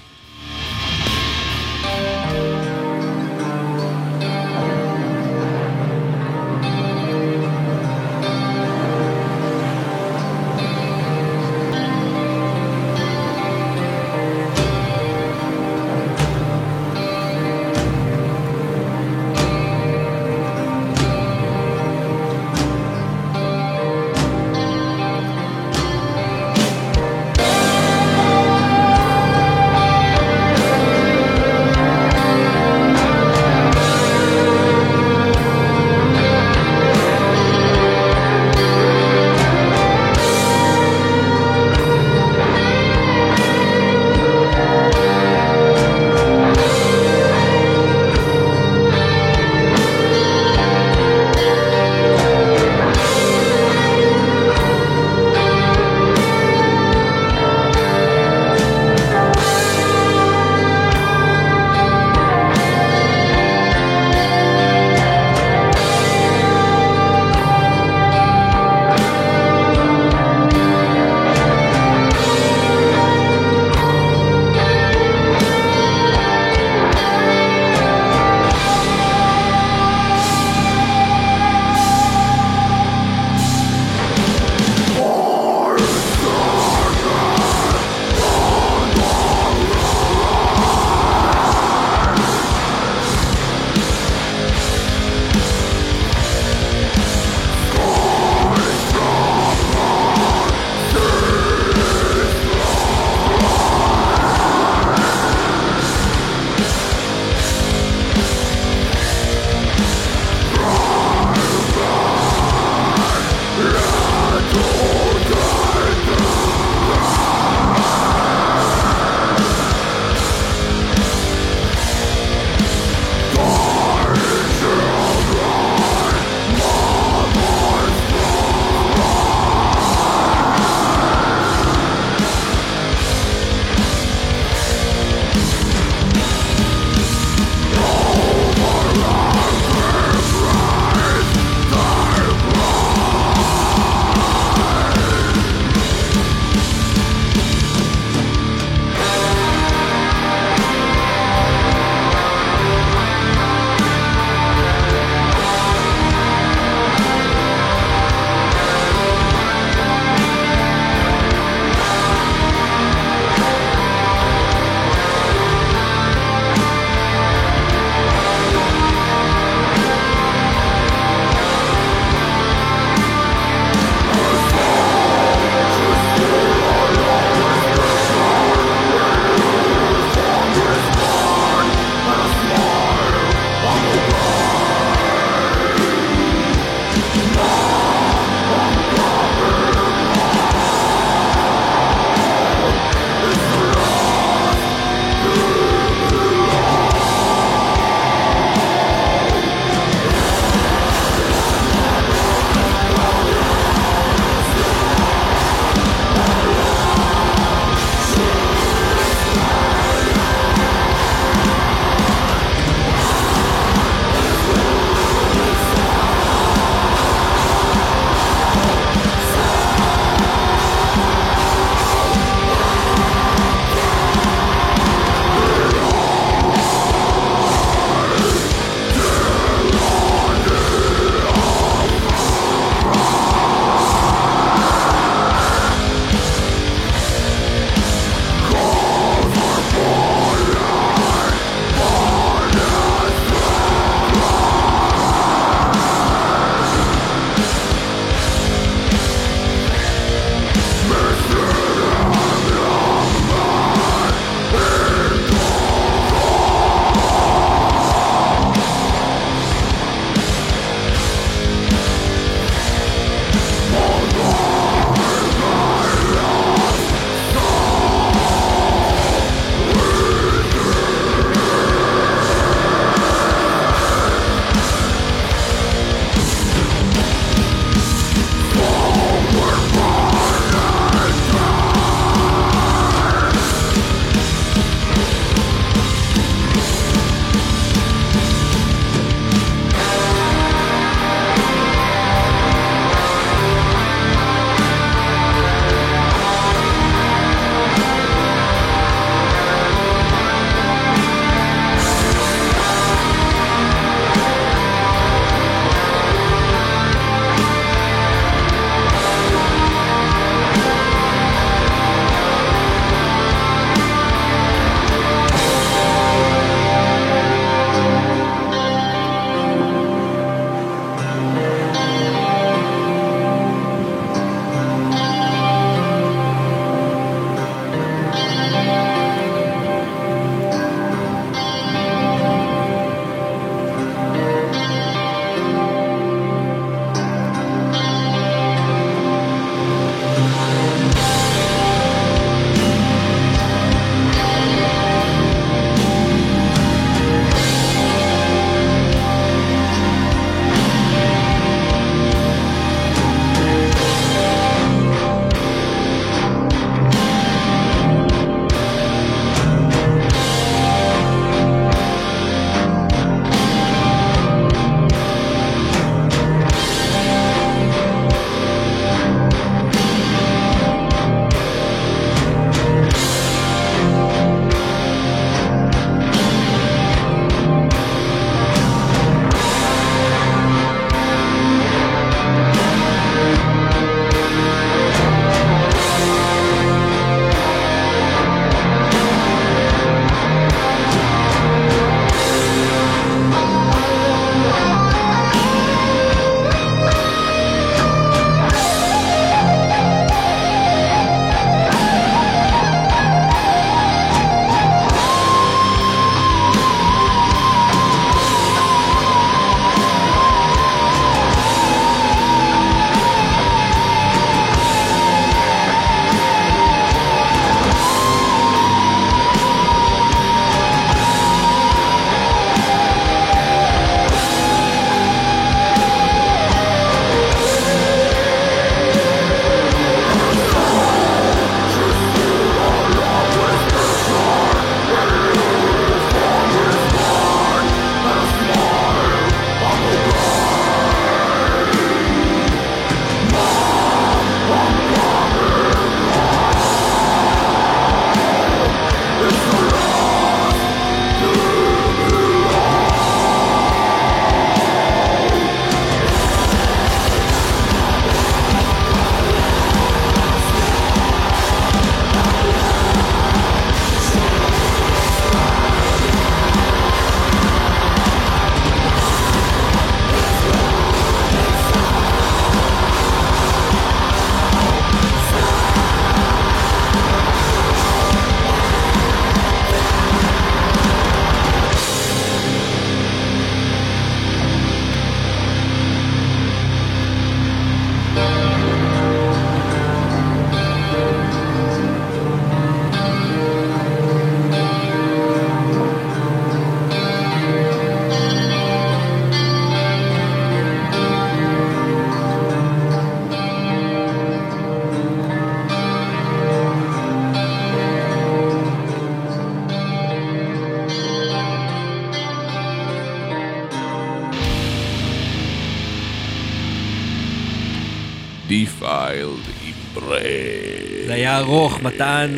ארוך, מתן,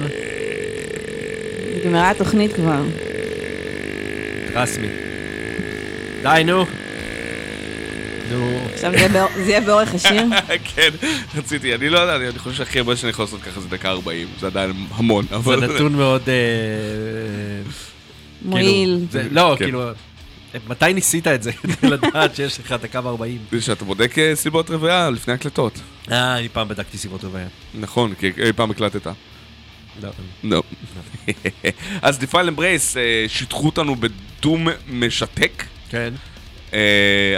נגמרה התוכנית כבר. רסמי. די, נו. נו. עכשיו זה יהיה באור- זה יהיה באורך השיר? *laughs* כן, רציתי, אני לא יודע, אני חושב שהכי הרבה שאני יכול לעשות ככה זה דקה 40, זה עדיין המון, זה אבל... נתון מאוד... אה, מועיל. כאילו, זה- לא, כן. כאילו... מתי ניסית את זה *laughs* לדעת שיש לך דקה ו-40? שאתה בודק אה, סיבות רבייה לפני הקלטות. אה, אני פעם בדקתי סיבות רבייה. נכון, כי אי פעם הקלטת. לא. לא. *laughs* אז דיפייל אמברייס שיטחו אותנו בדום משתק, כן. אה,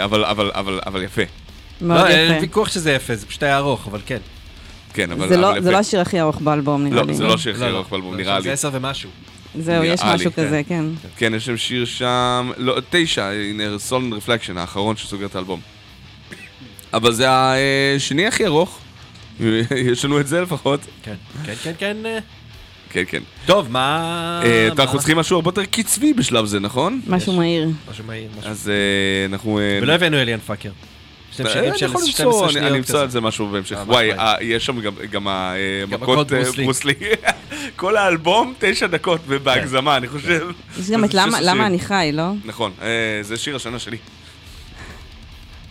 אבל- אבל- אבל אבל יפה. מאוד לא, אין יפה. ויכוח שזה יפה, זה פשוט היה ארוך, אבל כן. כן, אבל זה לא- לא השיר הכי ארוך באלבום, נראה לא, לי. זה לא שיר הכי לא, לא. ארוך באלבום, לא, נראה לי. זה עשר ומשהו. זהו, יש משהו כן. כזה, כן. כן, יש שם שיר שם, לא, תשע, הנה, סולן רפלקשן, האחרון שסוגר את האלבום. אבל זה השני הכי ארוך. *laughs* יש לנו את זה לפחות. כן, כן, כן, כן. אה. כן, כן. טוב, מה... אה, מה- אנחנו צריכים משהו הרבה יותר קצבי בשלב זה, נכון? משהו מהיר. משהו מהיר, משהו. אז אה, אנחנו... ולא הבאנו אליאן פאקר. אני יכול 12 למצוא, אני- אמצא. על זה משהו בהמשך. וואי, יש שם גם- המכות מכות ברוסלי. *laughs* כל האלבום, תשע דקות, ובהגזמה, אני חושב. יש גם את *laughs* למה-. אני חי, לא? נכון, זה שיר השנה שלי.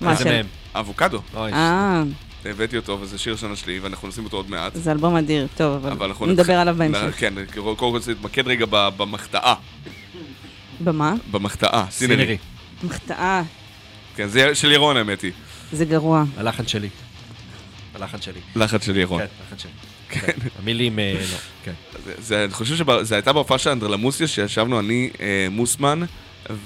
מה, של-? אבוקדו. אה, הבאתי אותו, וזה שיר השנה שלי, ואנחנו נשים אותו עוד מעט. זה אלבום אדיר, טוב, אבל אבל אנחנו נדבר עליו בהמשך. כן, קודם כל להתמקד רגע במחטאה. במה? במחטאה, סינרי. מחטאה, כן, זה של ירון האמת היא. זה גרוע. הלחן שלי. הלחן שלי. לחץ של ירון. כן, הלחן שלי. כן. המילים, אה, לא. כן. זה- זה, אני חושב שזו הייתה בהופעה של אנדרלמוסיה, שישבנו אני, אה, מוסמן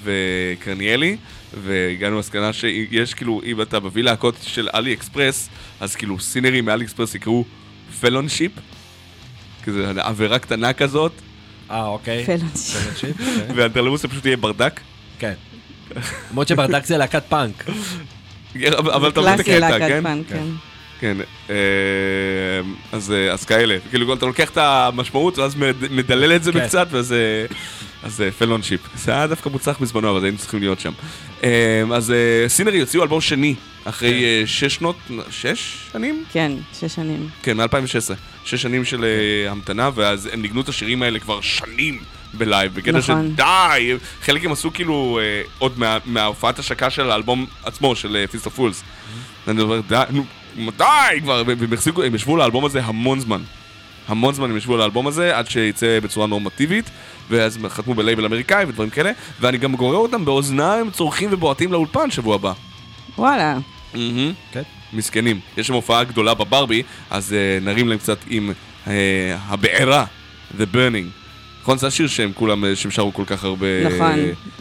וקרניאלי, והגענו למסקנה שיש כאילו, אם אתה מביא להקות של אלי אקספרס, אז כאילו סינרים מאלי אקספרס יקראו פלונשיפ, כזה עבירה קטנה כזאת, אה, אוקיי. פלונשיפ. פלונשיפ, *laughs* אוקיי. ואנדרלמוסיה פשוט יהיה ברדק. כן. למרות שברדק זה להקת פאנק. אבל אבל אתה מבין את קלאסי הקטע, להקת כן? פאנק, כן. כן, אה, אז, אה, אז כאלה, כאילו אתה לוקח את המשמעות ואז מד- מדלל את זה כן. בקצת ואז אה, אז אה, פלונשיפ. זה היה דווקא מוצלח בזמנו, אבל היינו צריכים להיות שם. אה, אז אה, Sinnery הוציאו אלבום שני, אחרי אה, שש שנות, שש שנים? כן, שש שנים. כן, מ-2016. שש שנים של אה, המתנה, ואז הם ניגנו את השירים האלה כבר שנים ב live, בקטע של נכון. די, חלק הם עשו כאילו אה, עוד מה- מההופעת השקה של האלבום עצמו, של Feast of Fools. ואני אומר, די, נו, מתי כבר? והם החזיקו, הם ישבו לאלבום הזה המון זמן. המון זמן הם ישבו על האלבום הזה, עד שיצא בצורה נורמטיבית, ואז חתמו בלייבל אמריקאי ודברים כאלה, ואני גם גורר אותם באוזניים צורכים ובועטים לאולפן שבוע הבא. וואלה. מהמם. כן. מסכנים. יש שם הופעה גדולה בברבי, אז uh, נרים להם קצת עם uh, הבעירה, The Burning. נכון? זה השיר שהם כולם, שהם שרו כל כך הרבה... נכון.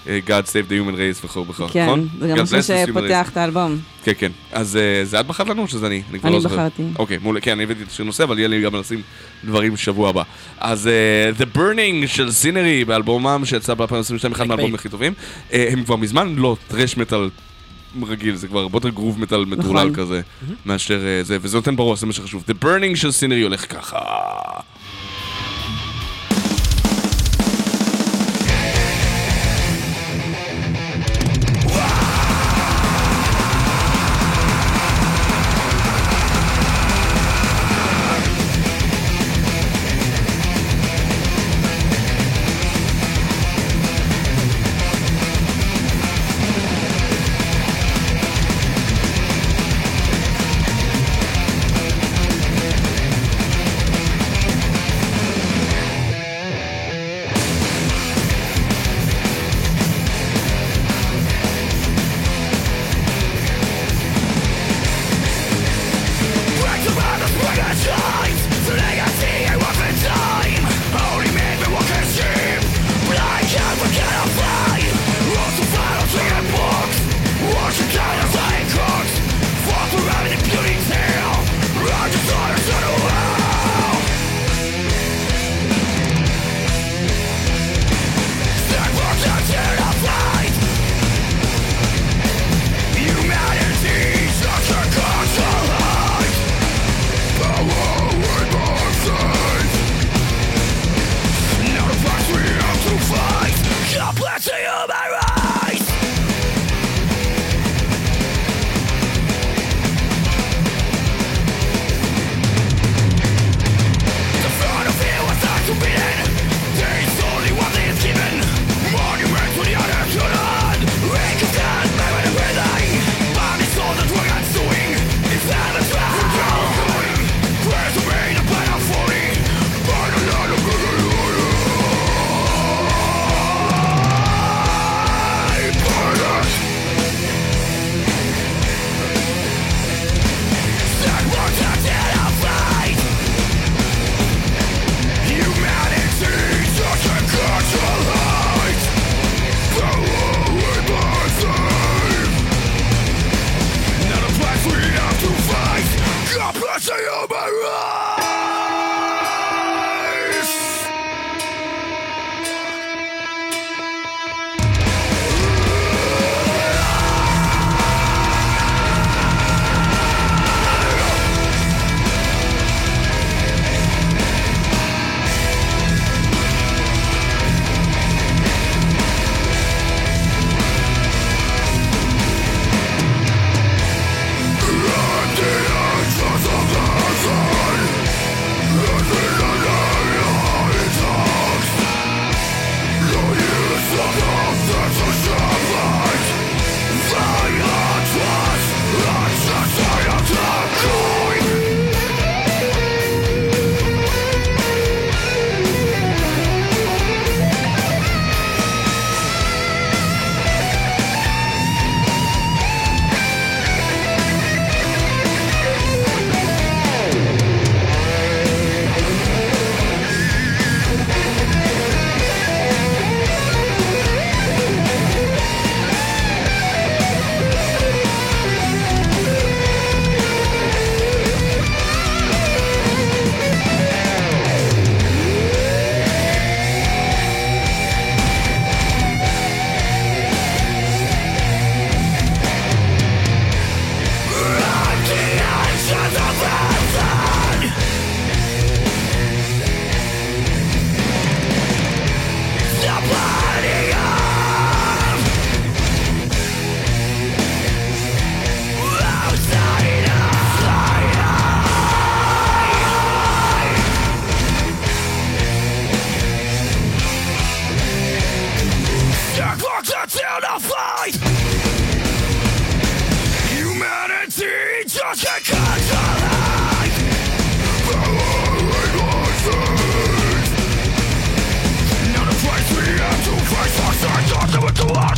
אה, God Save the Human Race וכו' וכו', כן, נכון? זה גם השיר שפותח. את האלבום. כן, כן. אז אה, זה את בחרת לנו או שזה אני? כבר אני לא זוכר. בחרתי. אוקיי, מעולה. כן, אני הבאתי את השיר נושא, אבל יהיה לי גם לשים דברים בשבוע הבא. אז אה, The Burning של סינרי, באלבומם שיצא ב-2022, אחד מהאלבומים הכי טובים. הם כבר מזמן לא טרש מטאל רגיל, זה כבר הרבה יותר גרוב מטאל מטורלל. כזה, מאשר זה, וזה נותן בראש, זה מה שחשוב. The Burning של סינרי הולך ככה.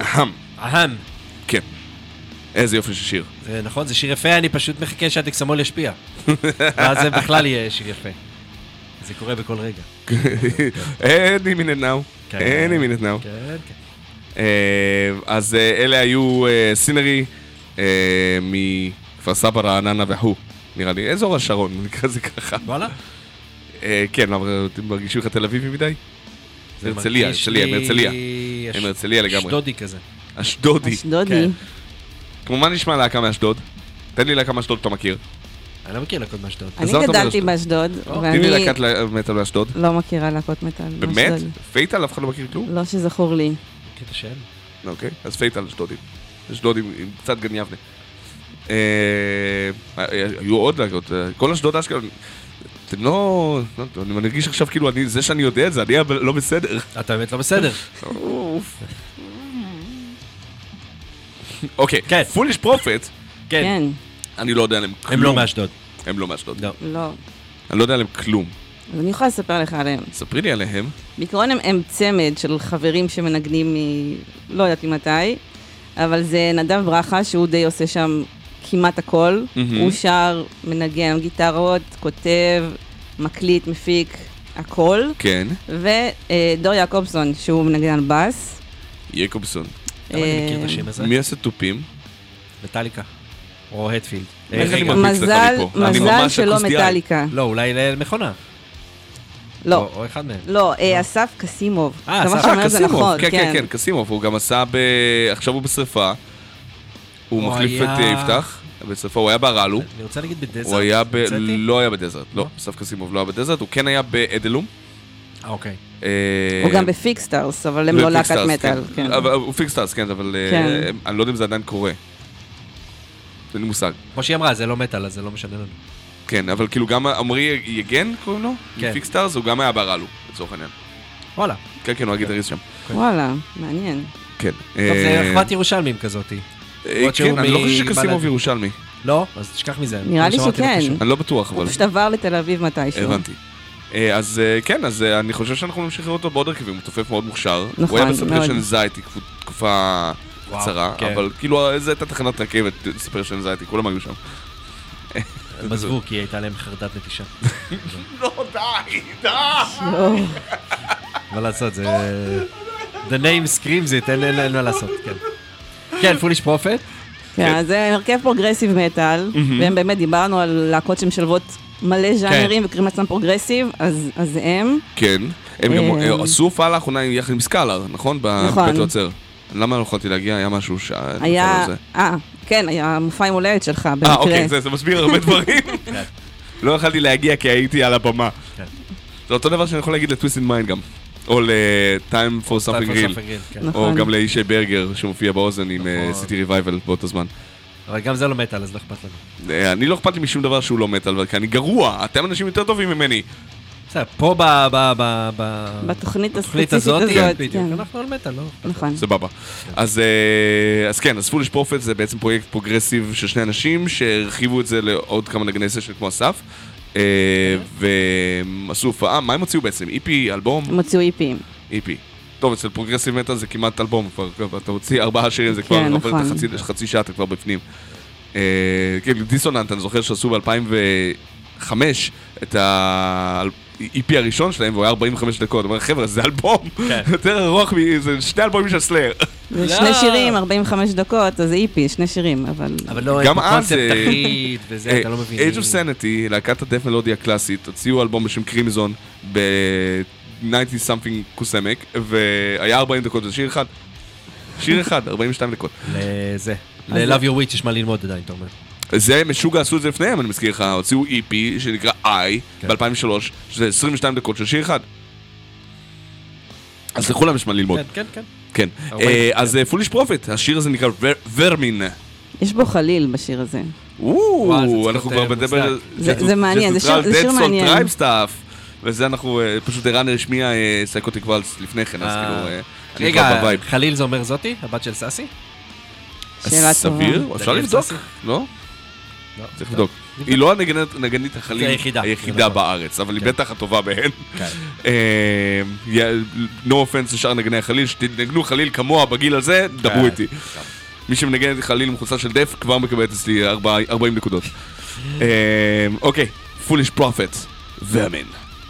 אהם, אהם. כן. איזה יופי של שיר. זה נכון, זה שיר יפה, אני פשוט מחכה שהטקסמול ישפיע. *laughs* ואז זה בכלל יהיה שיר יפה. זה קורה בכל רגע. Any minute now. כן. Any minute now. כן, כן. אה, אז אה, אלה היו אה, סינרי מכפר סבא, רעננה והוא. נראה לי, אזור השרון, *laughs* נקרא לזה ככה. וואלה. כן, אבל אתם מרגישים לך תל אביבי מדי? זה הרצליה, הרצליה, הם לי הרצליה. הם הרצליה לגמרי. אשדודי כזה. אשדודי. אשדודי. כן. כמו מה נשמע להקה מאשדוד? תן לי להקה מאשדוד שאתה מכיר. אני לא מכיר להקות מאשדוד. אני גדלתי באשדוד. באשדוד, או, תני לי ואני להקת מטאל מאשדוד. לא מכירה להקות מטאל. באמת? באשדוד. פייטל? אף אחד לא מכיר כלום? לא שזכור לי. קטע שם. אוקיי, אז פייטל אשדודים. אשדודים עם קצת גן יבנה. אה, היו עוד להקות, אה, כל אשדוד אשקלון. אתם לא... לא אני מרגיש עכשיו כאילו אני, זה שאני יודע את זה, אני אבל לא בסדר. אתה באמת לא בסדר. *laughs* אוקיי, כן. פוליש פרופט, כן. כן, אני לא יודע עליהם כלום. הם לא מאשדוד. הם לא מאשדוד. לא. לא. אני לא יודע עליהם כלום. אז אני יכולה לספר לך עליהם. ספרי לי עליהם. בעיקרון הם, הם צמד של חברים שמנגנים מ... לא יודעת ממתי, אבל זה נדב ברכה, שהוא די עושה שם כמעט הכל. מהמם. הוא שר, מנגן גיטרות, כותב, מקליט, מפיק, הכל. כן, ודור יעקובסון, שהוא מנגן על בס. יקובסון. למה אני מכיר את אה, השם הזה? מי עושה תופים? מטאליקה. או הטפילד. לך מזל, מזל ממש שלא. מטאליקה. לא, אולי למכונה. לא, או- אחד מהם. לא, אה, אסף קסימוב. אה, אסף קסימוב, נכון, כן, כן, כן, קסימוב, הוא גם עשה ב... עכשיו הוא בשריפה. הוא מחליף את אה, יפתח, בשריפה, הוא היה ברלו. אני רוצה להגיד בדזרט. הוא היה ב... לא היה בדזרט, לא, לא? אסף קסימוב לא היה בדזרט, הוא כן היה באדלום. אה, אוקיי. אה, הוא גם בפיקסטארס, אבל הם לא להקת ופיקסטארס, מטאל. כן. אבל הוא פיקסטארס, כן, אבל כן. אני לא יודע אם זה עדיין קורה. אין לי מושג. כמו שהיא אמרה, זה לא מטאל, אז זה לא משנה לנו. כן, אבל כאילו גם עמרי יגן, קוראים לו? כן. פיקסטארס, הוא גם היה ברלו, לצורך העניין. וואלה. כן, כן, הוא הגיטריסט שם. וואלה, מעניין. כן. טוב, זה אחוות ירושלמים כזאתי. אה, כן, אני לא חושב מבל"ד. שקסימוב ירושלמי. לא? אז תשכח מזה. נראה לי שכן. אני לא בטוח, אבל... הוא פשוט עבר לתל אביב מתישהו. הבנתי. אה, אז אה, כן, אז אני חושב שאנחנו נמשיך לראות אותו בעוד הרכבים, הוא תופף מאוד מוכשר. נכון, הוא היה בספרשן מאוד. זייטי תקופ- תקופה קצרה, כן. אבל כאילו זו הייתה תחנת רכבת, ספרשן זייטי, כולם היו שם. הם עזבו כי הייתה להם חרדת נטישה. *laughs* לא, די, די! מה לעשות, זה... The name screams it, אין מה לעשות, כן. כן, Foolish Prophet. כן, אז זה הרכב progressive metal, והם באמת דיברנו על להקות שמשלבות מלא כן. ז'אנרים וקוראים לעצמם progressive, אז הם. כן, הם גם אה, אה, עשו הופעה לאחרונה יחד עם סקאלר, נכון? נכון. בבית היוצר. למה לא יכולתי להגיע? היה משהו ש... היה. אה, כן, היה מופע יום הולדת שלך, אה, במקרה. אוקיי, זה זה מסביר הרבה דברים. *laughs* לא יכלתי להגיע כי הייתי על הבמה. כן. זה אותו דבר שאני יכול להגיד ל Twist in Mind גם. או ל-time for something real. כן. נכון. או גם לישי ברגר שמופיע באוזן עם נכון. City Revival באותו זמן. אבל גם זה לא מטאל, אז לא אכפת לנו. אה, אני לא אכפת לי משום דבר שהוא לא מטאל, כי אני גרוע, אתם אנשים יותר טובים ממני. בסדר, פה ב... ב- ב- ב- בתוכנית הספציפית הזאת, הזאת, בדיוק, כן. אנחנו על מטאל, לא? נכון. סבבה. אז אה, אז כן, אז Foolish Prophet זה בעצם פרויקט progressive של שני אנשים שהרחיבו את זה לעוד כמה נגני סשן כמו אסף. אה, והם עשו הופעה, מה הם הוציאו בעצם? EP, אלבום? הם הוציאו EPים. EP. טוב, אצל progressive metal זה כמעט אלבום, כבר אתה מוציא ארבעה שירים, זה כבר עובר את. החצי- חצי שעה, אתה כבר בפנים. כאילו, דיסוננט, אני זוכר שעשו ב-2005 את ה-EP הראשון שלהם, והוא היה 45 דקות. הוא אומר, חבר'ה, זה אלבום, כן. *laughs* יותר ארוך, מ- זה שני אלבומים של סלאר. זה לא. שני שירים, 45 דקות, אז זה איפי, שני שירים, אבל... אבל לא, גם אז, אה, וזה, אתה לא מבין. Age of Sanity, להקת הדף מלודי הקלאסית, הוציאו אלבום בשם קרימזון ב-90 something קוסמק, והיה 40 דקות, זה שיר אחד. שיר אחד, 42 דקות. לזה. ל-Love Your Witch יש מה ללמוד עדיין, אתה אומר. זה, משוגע עשו את זה לפניהם, אני מזכיר לך, הוציאו EP שנקרא I כן. ב-2003, שזה 22 דקות של שיר אחד. אז לכולם יש מה ללמוד, כן, כן, כן. כן. 40, אה, אז Foolish Prophet, השיר הזה נקרא Vermin. יש בו חליל בשיר הזה. וואו, אנחנו כבר אה. מוצדק. זה- מעניין, זה שיר- מעניין. tribe stuff. וזה אנחנו, אה, פשוט ערן השמיע Psychotic Waltz לפני כן, אז אה. כאילו, אה, רגע. חליל זה אומר זאתי? הבת של סאסי? שאלה סביר? טובה. אפשר דניאל לבדוק? לא? לא. צריך טוב. לבדוק. היא לא הנגנת נגנית החליל היחידה, נכון. בארץ, אבל היא כן. בטח הטובה בהן. כן. אה, no offense לשאר נגני החליל, שתנגנו חליל כמוה בגיל הזה, דברו כן. איתי. מי שמנגן את חליל מחוצה של דף כבר מקבלת אצלי ארבע- 40 נקודות. אה, אוקיי, פוליש פרופט, ורמין,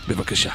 בבקשה.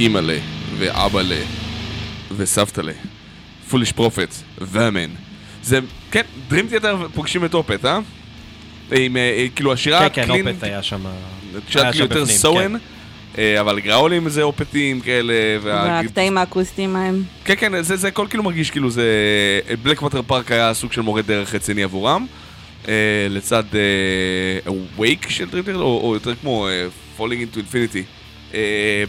אימא'לה, ואבא'לה, וסבתא'לה, פוליש פרופט, ואמן. זה, כן, דרים תיאטר פוגשים את אופת, אה? עם, אה, אה, כאילו, השירה כן, כן, אופת היה שם... היה שם יותר בפנים, סואן, כן. אה, אבל גראולים זה אופטים כאלה, וה- והקטעים האקוסטיים ההם. כן, כן, זה, זה הכל כאילו מרגיש כאילו זה... בלק ווטר פארק היה סוג של מורה דרך רציני עבורם. אה, לצד וייק של דרימטר, או, או יותר כמו אה, Falling into Infinity. אה,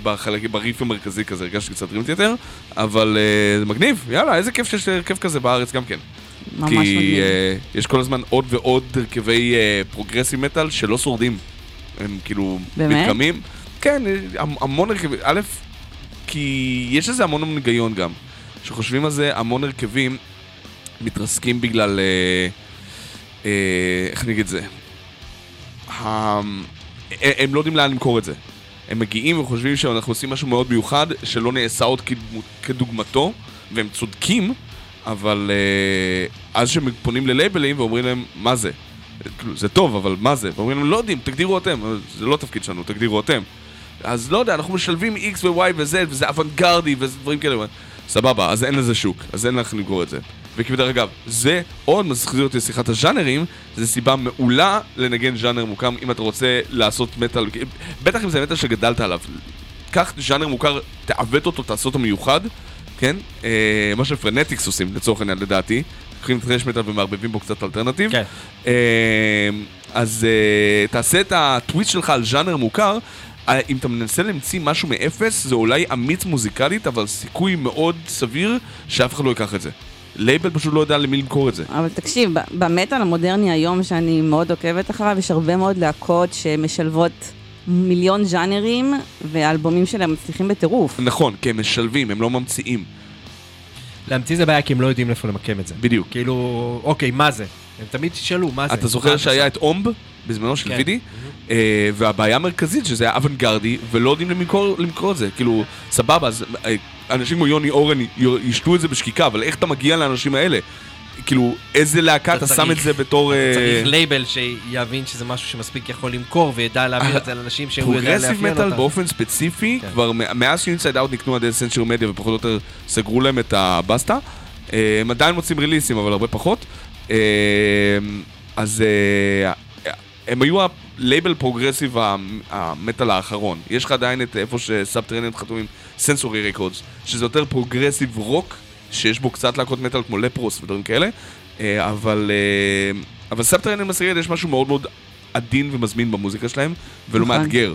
בחלק, בריף המרכזי כזה, הרגשתי קצת Dream Theater יותר, אבל אה, זה מגניב, יאללה, איזה כיף שיש הרכב כזה בארץ גם כן. ממש כי מגניב. אה, יש כל הזמן עוד ועוד הרכבי אה, progressive metal שלא שורדים. הם כאילו באמת? מתקמים. כן, המ- המון הרכבים. א', כי יש לזה המון המון היגיון גם. כשחושבים על זה, המון הרכבים מתרסקים בגלל... אה, אה, איך אני אגיד את זה? הם לא יודעים לאן למכור את זה. הם מגיעים וחושבים שאנחנו עושים משהו מאוד מיוחד, שלא נעשה עוד כדוגמתו, והם צודקים, אבל אה, אז שהם פונים ללייבלים ואומרים להם, מה זה? כאילו, זה טוב, אבל מה זה? ואומרים להם, לא יודעים, תגדירו אתם. זה לא התפקיד שלנו, תגדירו אתם. אז לא יודע, אנחנו משלבים X ו-Y ו-Z, וזה אוונגרדי ודברים כאלה. סבבה, אז אין לזה שוק, אז אין לך למכור את זה. וכבדרך אגב, זה עוד מחזיר אותי לשיחת הז'אנרים, זה סיבה מעולה לנגן ז'אנר מוכר אם אתה רוצה לעשות מטאל, בטח אם זה מטאל שגדלת עליו. קח ז'אנר מוכר, תעוות אותו, תעשה אותו מיוחד, כן? אה, מה שפרנטיקס עושים, לצורך העניין, לדעתי. לוקחים את thrash metal ומערבבים בו קצת alternative. כן. אה, אז אה, תעשה את הטוויסט שלך על ז'אנר מוכר. אה, אם אתה מנסה להמציא משהו מאפס, זה אולי אמיץ מוזיקלית, אבל סיכוי מאוד סביר שאף אחד לא ייקח את זה. לייבל פשוט לא יודע למי למכור את זה. אבל תקשיב, במטאל המודרני היום, שאני מאוד עוקבת אחריו, יש הרבה מאוד להקות שמשלבות מיליון ז'אנרים, והאלבומים שלהם מצליחים בטירוף. נכון, כי הם משלבים, הם לא ממציאים. להמציא זה בעיה כי הם לא יודעים איפה למקם את זה. בדיוק. כאילו, אוקיי, מה זה? הם תמיד תשאלו, מה זה? אתה זוכר שהיה את אומב בזמנו של כן. וידי? אה, והבעיה המרכזית שזה היה אוונגרדי ולא יודעים למכור למכור את זה. כאילו, סבבה, אז אה, אנשים כמו יוני אורן ישתו את זה בשקיקה, אבל איך אתה מגיע לאנשים האלה? כאילו, איזה להקה אתה אתה שם את זה בתור... אה, צריך לייבל שיבין שזה משהו שמספיק יכול למכור וידע להעביר את זה לאנשים שהוא יודע progressive לאפיין מטאל אותם. באופן ספציפי, כן. כבר מאז ש InsideOut נקנו על ידי Century Media ופחות או יותר סגרו להם את הבסטה. אה, הם עדיין מוצאים release ים, אבל הרבה פחות. אה, אז אה, הם היו הלייבל progressive המ- המטאל האחרון. יש לך עדיין את איפה ש Subterranean חתומים Sensory Records, שזה יותר progressive rock, שיש בו קצת להקות מטאל כמו Leprous ודברים כאלה, אה, אבל, אה, אבל Subterranean Masquerade יש משהו מאוד מאוד עדין ומזמין במוזיקה שלהם, ולא נכון. מאתגר.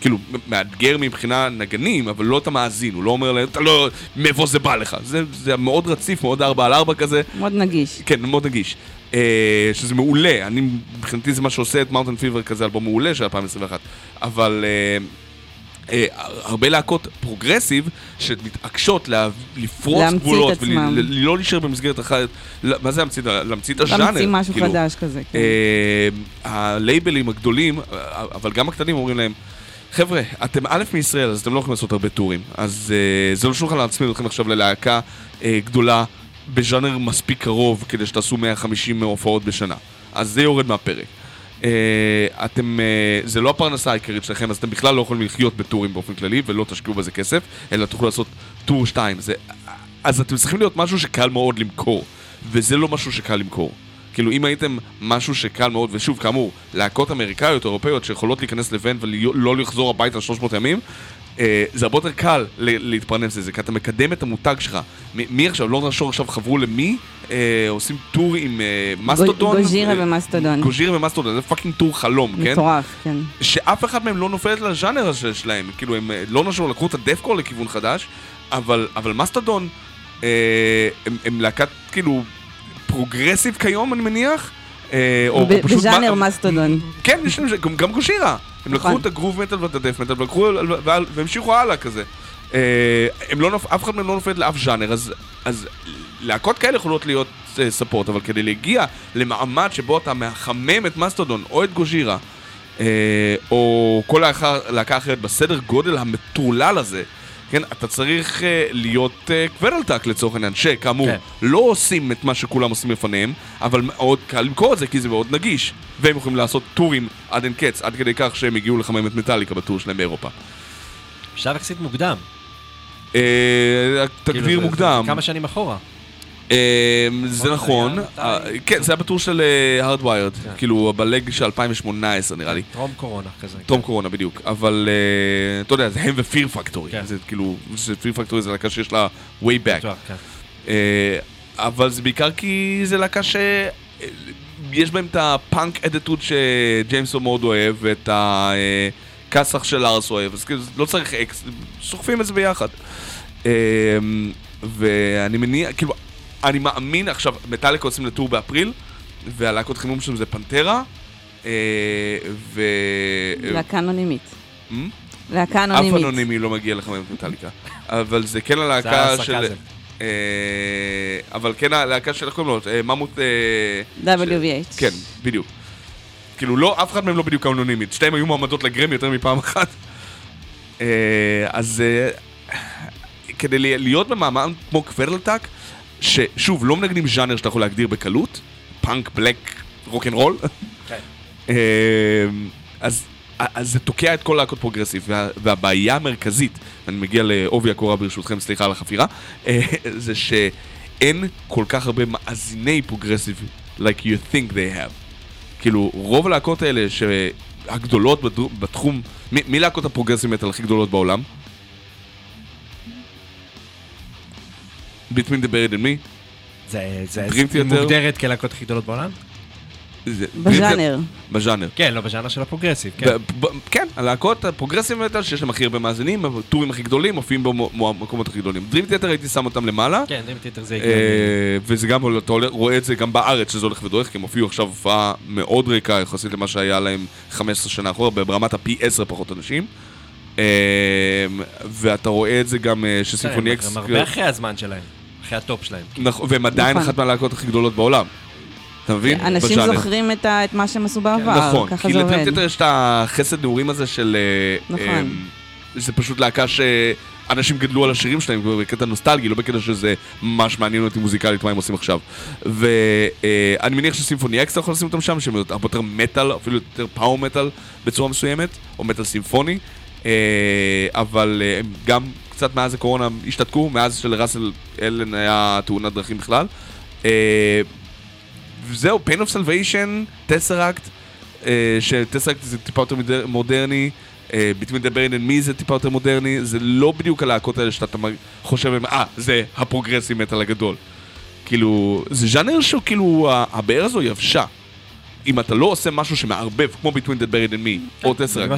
כאילו, מאתגר מבחינה נגנים, אבל לא את המאזין, הוא לא אומר להם, אתה לא, מאיפה זה בא לך. זה, זה מאוד רציף, מאוד ארבע על ארבע כזה, מאוד נגיש. כן, מאוד נגיש. אה, שזה מעולה, אני, מבחינתי זה מה שעושה את Mountain Fever כזה, אלבום מעולה של 2021. אבל אה, אה, הרבה להקות progressive שמתעקשות לה, לפרוץ גבולות. ולא להישאר במסגרת אחת. מה זה להמציא? להמציא את הז'אנר. להמציא משהו כאילו. חדש כזה. כן. אה, הלייבלים הגדולים, אבל גם הקטנים אומרים להם, חבר'ה, אתם א' מישראל, אז אתם לא יכולים לעשות הרבה tour ים. אז אה, זה לא משתלם להצמיד אתכם עכשיו ללהקה אה, גדולה בז'אנר מספיק קרוב כדי שתעשו 150 הופעות בשנה. אז זה יורד מהפרק. אה, אתם, אה, זה לא הפרנסה העיקרית שלכם, אז אתם בכלל לא יכולים לחיות בטורים באופן כללי, ולא תשקיעו בזה כסף, אלא תוכלו לעשות טור 2. זה, אז אתם צריכים להיות משהו שקל מאוד למכור, וזה לא משהו שקל למכור. כאילו, אם הייתם משהו שקל מאוד, ושוב, כאמור, להקות אמריקאיות, אירופאיות, שיכולות להיכנס לבן ולא לחזור הביתה 300 ימים, זה הרבה יותר קל להתפרנס לזה, כי אתה מקדם את המותג שלך. מי עכשיו, לא נשור עכשיו חברו למי? אה, עושים tour עם אה, Mastodon? Gojira אה, ו Mastodon. Gojira ו Mastodon, זה fucking tour חלום, כן? מטורף, כן. שאף אחד מהם לא נופלת לז'אנר הזה שלהם, כאילו הם אה, לא נשארו, לקחו את ה deathcore לכיוון חדש, אבל, אבל מסטודון אה, הם, הם להקת כאילו progressive כיום אני מניח, אה, או, ב- או פשוט... בז'אנר מסטודון. כן, יש להם, גם, גם גושירה, הם לקחו נכון. את הגרוב מטאל ואת הדף מטאל ולקחו והמשיכו הלאה כזה. אה, הם לא, אף אחד מהם לא נופלת לאף ז'אנר, אז, אז להקות כאלה יכולות להיות אה, ספורט, אבל כדי להגיע למעמד שבו אתה מחמם את מסטודון או את גוז'ירה, אה, או כל להקה אחרת בסדר גודל המטורלל הזה, כן, אתה צריך אה, להיות אה, קוורלטק לצורך העניין, שכאמור, כן. לא עושים את מה שכולם עושים לפניהם, אבל מאוד קל למכור את זה כי זה מאוד נגיש. והם יכולים לעשות טורים עד אין קץ, עד כדי כך שהם הגיעו לחמם את מטאליקה בטור שלהם באירופה. בשלב יחסית מוקדם. כאילו, תגדיר זה- מוקדם. זה כמה שנים אחורה. אה, זה נכון? אה, כן, זה היה בטור של הארדווירד, כן. כאילו בלג של 2018 נראה לי. טרום קורונה כזה. טרום קורונה בדיוק, אבל אה, אתה יודע, זה הם ופיר פקטורי. זה כאילו, פיר פקטורי זה להקה שיש לה way back, כן. אה, אבל זה בעיקר כי זה להקה ש... אה, יש בהם את הפאנק אדיטוד שג'יימסון מאוד אוהב, ואת הכסח של ארס אוהב, אז כאילו לא צריך אקס, סוחפים את זה ביחד. אה, ואני מניח, כאילו, אני מאמין, עכשיו, מטאליקה עושים לטור באפריל, והלהקות חימום שלהם זה פנטרה, אה, ו... להקה אנונימית. אה, להקה אף אנונימית. אנונימי לא מגיע לחמם את מטאליקה. אבל זה כן זה הלהקה של... סרקזם. אה, אבל כן הלהקה של, איך קוראים לו? אה, ממות... אה, WVH. כן, בדיוק. כאילו, לא, אף אחד מהם לא בדיוק אנונימית. שתיהם היו מועמדות לגרמי יותר מפעם אחת. אה, אז אה, כדי להיות במעמד כמו קוורלטק, ששוב, לא מנגנים ז'אנר שאתה יכול להגדיר בקלות, פאנק, בלק, רוקנרול, כן. *laughs* אה, אז, אז זה תוקע את כל להקות progressive, וה, והבעיה המרכזית, אני מגיע לעובי הקורה ברשותכם, סליחה על החפירה, אה, *laughs* זה שאין כל כך הרבה מאזיני progressive like you think they have. כאילו, רוב הלהקות האלה שהגדולות בתחום, מי להקות ה progressive metal הכי גדולות בעולם? Between the Buried and Me? זה זה- Dream זה Theater. מוגדרת כלהקות הכי גדולות בעולם? זה- בז'אנר. בז'אנר. כן, לא בז'אנר של ה progressive, כן. ב- ב- כן, הלהקות ה progressive metal שיש להם הכי הרבה מאזינים, הטורים הכי גדולים, מופיעים במקומות הכי גדולים. Dream Theater הייתי שם אותם למעלה, כן, Dream Theater זה אה, הגיוני. וזה גם, אתה עולה- רואה את זה גם בארץ, שזה הולך ודועך, כי הם הופיעו עכשיו הופעה מאוד ריקה יחסית למה שהיה להם 15 שנה אחורה, ברמת הפי 10 פחות אנשים. אה, ואתה רואה את זה גם אה, ש Symphony הם- X... הם הרבה אחרי הזמן שלהם, אחרי הטופ שלהם. נכון, והם עדיין נכון. אחת מהלהקות הכי גדולות בעולם. אתה מבין? אנשים בז'אנר. זוכרים את ה- את מה שהם עשו בעבר, נכון, ככה כי זה עובד. ל Dream Theater יש את החסד נעורים הזה של... אה, נכון. אה, זה פשוט להקה שאנשים גדלו על השירים שלהם בקטע נוסטלגי, לא בקטע שזה ממש מעניין אותי מוזיקלית מה הם עושים עכשיו. ואני מניח ש Symphony X אתה יכול לשים אותם שם, שהם הרבה יותר מטאל, אפילו יותר power metal בצורה מסוימת, או מטאל סימפוני. אה, אבל אה, הם גם קצת מאז הקורונה השתתקו, מאז שלראסל אלן היה תאונת דרכים בכלל. אה, וזהו, Pain of Salvation, טסראקט, שטסראקט זה טיפה יותר מודרני, אה, Between the Burn and Me זה טיפה יותר מודרני, זה לא בדיוק הלהקות האלה שאתה חושב, אה, זה הפרוגרסי מטאל הגדול. כאילו, זה ז'אנר שהוא כאילו, ה- הבאר הזו יבשה. אם אתה לא עושה משהו שמערבב, כמו Between the Buried and Me, או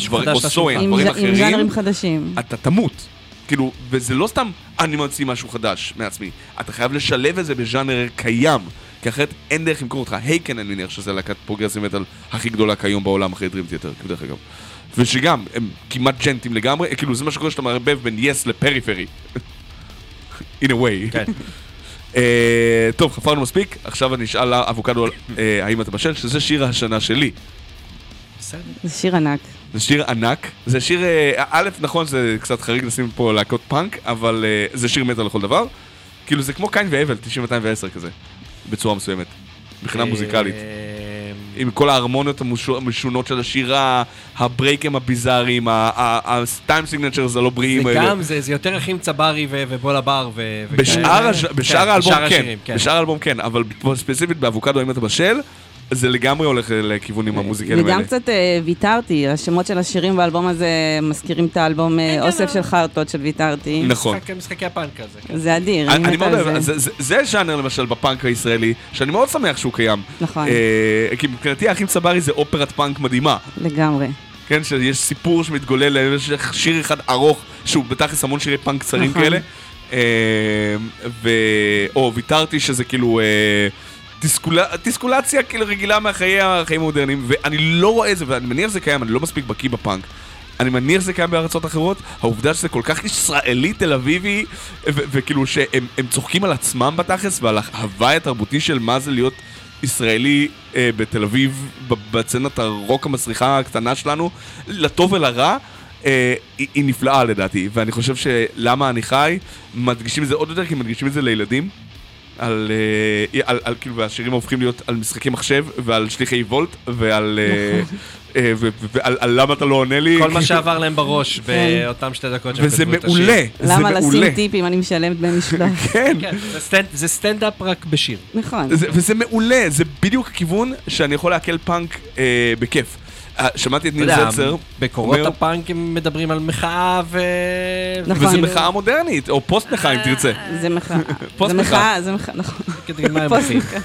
דברים- חדש או עם דברים ז'- עם אחרים, ז'אנרים חדשים. אתה תמות. כאילו, וזה לא סתם אני ממציא משהו חדש מעצמי, אתה חייב לשלב את זה בז'אנר קיים, כי אחרת אין דרך למכור אותך. Haken אני מניח שזה להקת progressive metal הכי גדולה כיום בעולם אחרי Dream Theater, דרך אגב. ושגם, הם כמעט djent ים לגמרי, כאילו זה מה שקורה שאתה מערבב בין Yes ל Periphery. *laughs* in a way. כן. *laughs* אה, טוב, חפרנו מספיק, עכשיו אני אשאל אבוקדו אה, האם אתה בשל, שזה שיר השנה שלי. בסדר. זה שיר ענק. זה שיר ענק, זה שיר, אה, א', נכון, זה קצת חריג לשים פה להקות פאנק, אבל אה, זה שיר מטאל לכל דבר. כאילו זה כמו קין והבל 90210 כזה, בצורה מסוימת, מבחינה מוזיקלית. אה, עם כל ההרמוניות המשונות של השירה, הברייקים הביזאריים, ה time signatures הלא בריאים זה האלה. גם, זה זה יותר אחים צברי ו- ובולה בר ו... בשאר, וכאלה. כן, בשאר האלבום כן, השירים, בשאר האלבום כן, אבל ספציפית באבוקדו אם אתה בשל, זה לגמרי הולך לכיוונים המוזיקליים האלה. וגם קצת אה, ויתרתי, השמות של השירים באלבום הזה מזכירים את האלבום אה, כן, אוסף כן. של חרטות של ויתרתי. נכון. משחק- משחקי הפאנק הזה, כן. זה אדיר, אני מאוד על אוהב, זה. זה- זה- זה ז'אנר למשל בפאנק הישראלי, שאני מאוד שמח שהוא קיים. נכון, אה, כי מבחינתי האחים צברי זה אופרת פאנק מדהימה. לגמרי. כן, שיש סיפור שמתגולל, יש שיר אחד ארוך, שהוא בתכלס המון שירי פאנק קצרים נכון. כאלה. ו... או ויתרתי שזה כאילו... תסכולה, תסכולציה כאילו רגילה מהחיי החיים המודרניים, ואני לא רואה את זה, ואני מניח שזה קיים, אני לא מספיק בקיא בפאנק. אני מניח שזה קיים בארצות אחרות, העובדה שזה כל כך ישראלי תל אביבי, וכאילו שהם הם צוחקים על עצמם בתכלס ועל ההוואי התרבותי של מה זה להיות ישראלי אה, בתל אביב, בצנת הרוק המסריחה הקטנה שלנו, לטוב ולרע. אה, היא, היא נפלאה לדעתי, ואני חושב שלמה אני חי, מדגישים את זה עוד יותר כי מדגישים את זה לילדים. על, אה, על, על כאילו, והשירים הופכים להיות על משחקי מחשב, ועל שליחי וולט, ועל... אה, אה, ו- ו- ועל על למה אתה לא עונה לי. כל מה שעבר להם בראש *laughs* באותם שתי דקות שהם וזה כתבו את השיר. מעולה, זה למה מעולה. לשים טיפ אם אני משלמת דמי משלוח? *laughs* כן, כן, זה סטנד- זה סטנדאפ רק בשיר. נכון. זה, וזה מעולה, זה בדיוק הכיוון שאני יכול לעכל פאנק אה, בכיף. אה, שמעתי את ניר זלצר, בקורות הפאנק הם מדברים על מחאה ו... נכון. וזה מחאה מודרנית, או פוסט מחאה אם תרצה. זה מחאה. פוסט מחאה. זה מחאה, נכון. פוסט? מחאה.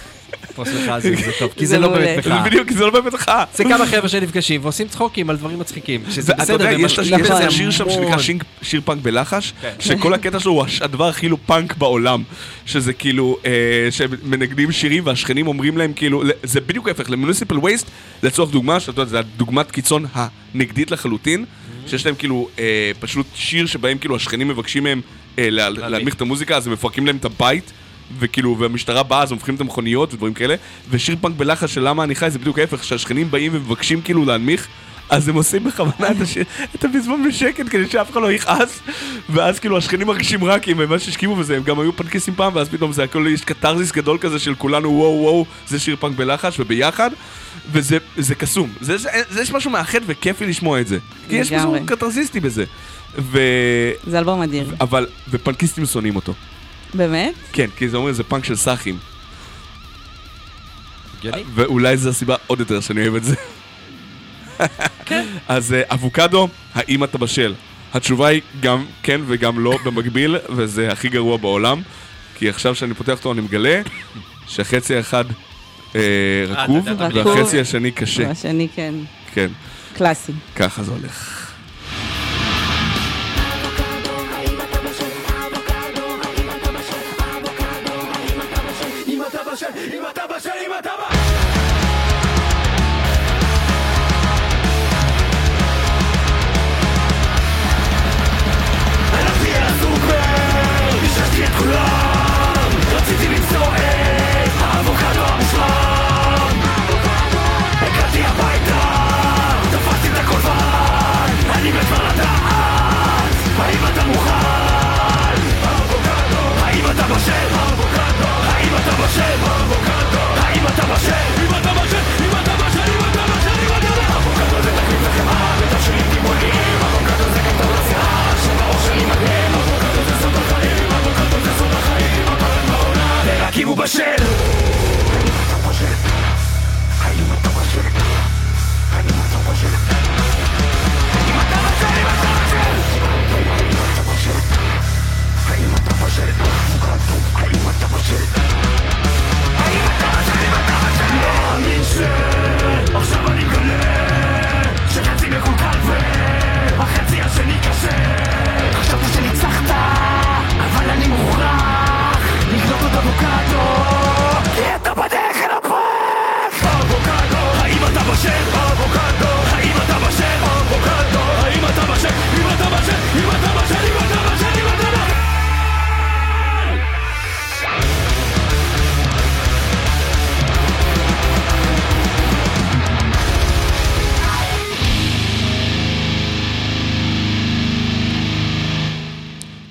פוסט מחאה זה זה טוב, כי זה זה לא. באמת זה מחאה. בדיוק, זה לא באמת מחאה. זה כמה חבר'ה שנפגשים ועושים צחוקים על דברים מצחיקים, שזה בסדר, יש איזה שיר שם שנקרא המון. שיר- פאנק בלחש, כן. שכל הקטע שלו הוא הדבר הכי לא פאנק בעולם. שזה כאילו, אה, שהם מנגנים שירים והשכנים אומרים להם כאילו, זה בדיוק ההפך, ל Municipal Waste, לצורך דוגמה, שאתה יודע, זה הדוגמת קיצון הנגדית לחלוטין, Mm-hmm. שיש להם כאילו אה, פשוט שיר שבהם כאילו השכנים מבקשים מהם אה, לה- להנמיך את המוזיקה, אז הם מפרקים להם את הבית. וכאילו, והמשטרה באה, אז הופכים את המכוניות ודברים כאלה, ושיר פאנק בלחש של למה אני חי זה בדיוק ההפך, שהשכנים באים ומבקשים כאילו להנמיך, אז הם עושים בכוונה את, השיר, את הפזמון בשקט כדי שאף אחד לא יכעס ואז כאילו השכנים מרגישים רע כי הם ממש השכימו בזה, הם גם היו פנקיסים פעם ואז פתאום זה הכל, יש קתרזיס גדול כזה של כולנו וואו וואו, זה שיר פאנק בלחש וביחד וזה זה קסום, זה, זה, זה יש משהו מאחד וכיפי לשמוע את זה כי יש משהו. קתרזיסטי בזה ו... זה אלבום אדיר. אבל, ופנקיסטים שונאים אותו באמת? כן, כי זה אומר זה פאנק של סאחים הגיוני. ואולי זו הסיבה עוד יותר שאני אוהב את זה. אז אה, אבוקדו, האם אתה בשל? התשובה היא גם כן וגם לא במקביל, וזה הכי גרוע בעולם. כי עכשיו שאני פותח אותו אני מגלה שהחצי האחד אה, רקוב, אתה יודע, והחצי השני קשה. והשני כן. כן, קלאסי. ככה זה הולך. כולם רציתי למצוא את האבוקדו המושלם הגעתי הביתה, תפסתי את הקולבן אני מת כבר לדעת האם אתה מוכן? האם אתה בשל? האם אתה בשל? האם אתה בשל? Ему башер! Somebody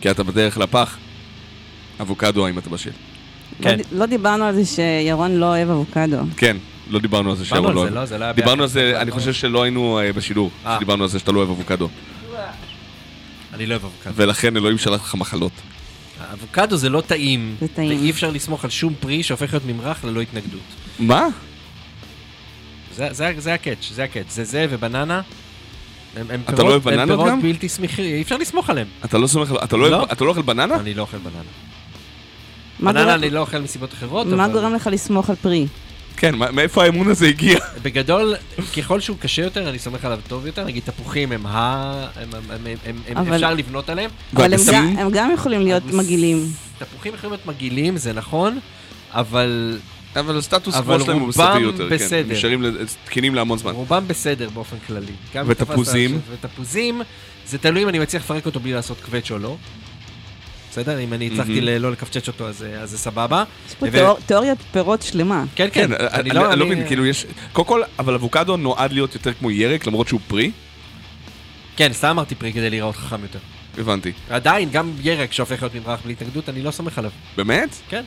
כי אתה בדרך לפח. אבוקדו האם אתה בשל. כן. לא לא דיברנו על זה שירון לא אוהב אבוקדו. כן, לא דיברנו על זה שירון לא אוהב. לא? זה לא היה דיברנו על. זה, אני חושב שלא היינו אה, בשידור, אה. דיברנו על זה שאתה לא אוהב אבוקדו. אני לא אוהב אבוקדו. ולכן אלוהים שלח לך מחלות. אבוקדו זה לא טעים, זה טעים. ואי אפשר לסמוך על שום פרי שהופך להיות ממרח ללא התנגדות. מה? זה, זה, זה ה catch, זה ה catch, זה זה ובננה. הם, הם אתה פירות, לא אוהב הם בננות פירות גם? בלתי שמחים, אי אפשר לסמוך עליהם. אתה לא סומך, אתה לא לא. אתה לא אוכל בננה? אני לא אוכל בננה. בננה גורם- אני לא אוכל מסיבות אחרות, מה אבל גורם לך לסמוך על פרי? כן, מה- מאיפה האמון הזה הגיע? בגדול, ככל שהוא קשה יותר, אני סומך עליו טוב יותר. נגיד תפוחים הם ה... הם, הם, הם, הם, הם אבל- אפשר לבנות עליהם. אבל הם? גם- הם יכולים להיות מגעילים. תפוחים יכולים להיות מגעילים, זה נכון, אבל אבל הסטטוס אבל קוו שלהם הוא רובם סביר יותר, כן. בסדר. הם נשארים תקינים להמון זמן. רובם בסדר באופן כללי. ותפוזים? ותפוזים, זה תלוי אם אני מצליח לפרק אותו בלי לעשות קווץ' או לא. בסדר? אם אני הצלחתי לא לקפצ'ץ' אותו, אז אז זה סבבה. יש פה תיאוריית פירות שלמה. כן, כן. כן, אני אני לא מבין, כאילו יש... קודם כל, אבל אבוקדו נועד להיות יותר כמו ירק, למרות שהוא פרי. כן, סתם אמרתי פרי כדי להיראות חכם יותר. הבנתי. עדיין, גם ירק שהופך להיות ממרח בלי התנגדות, אני לא סומך עליו. באמת? כן.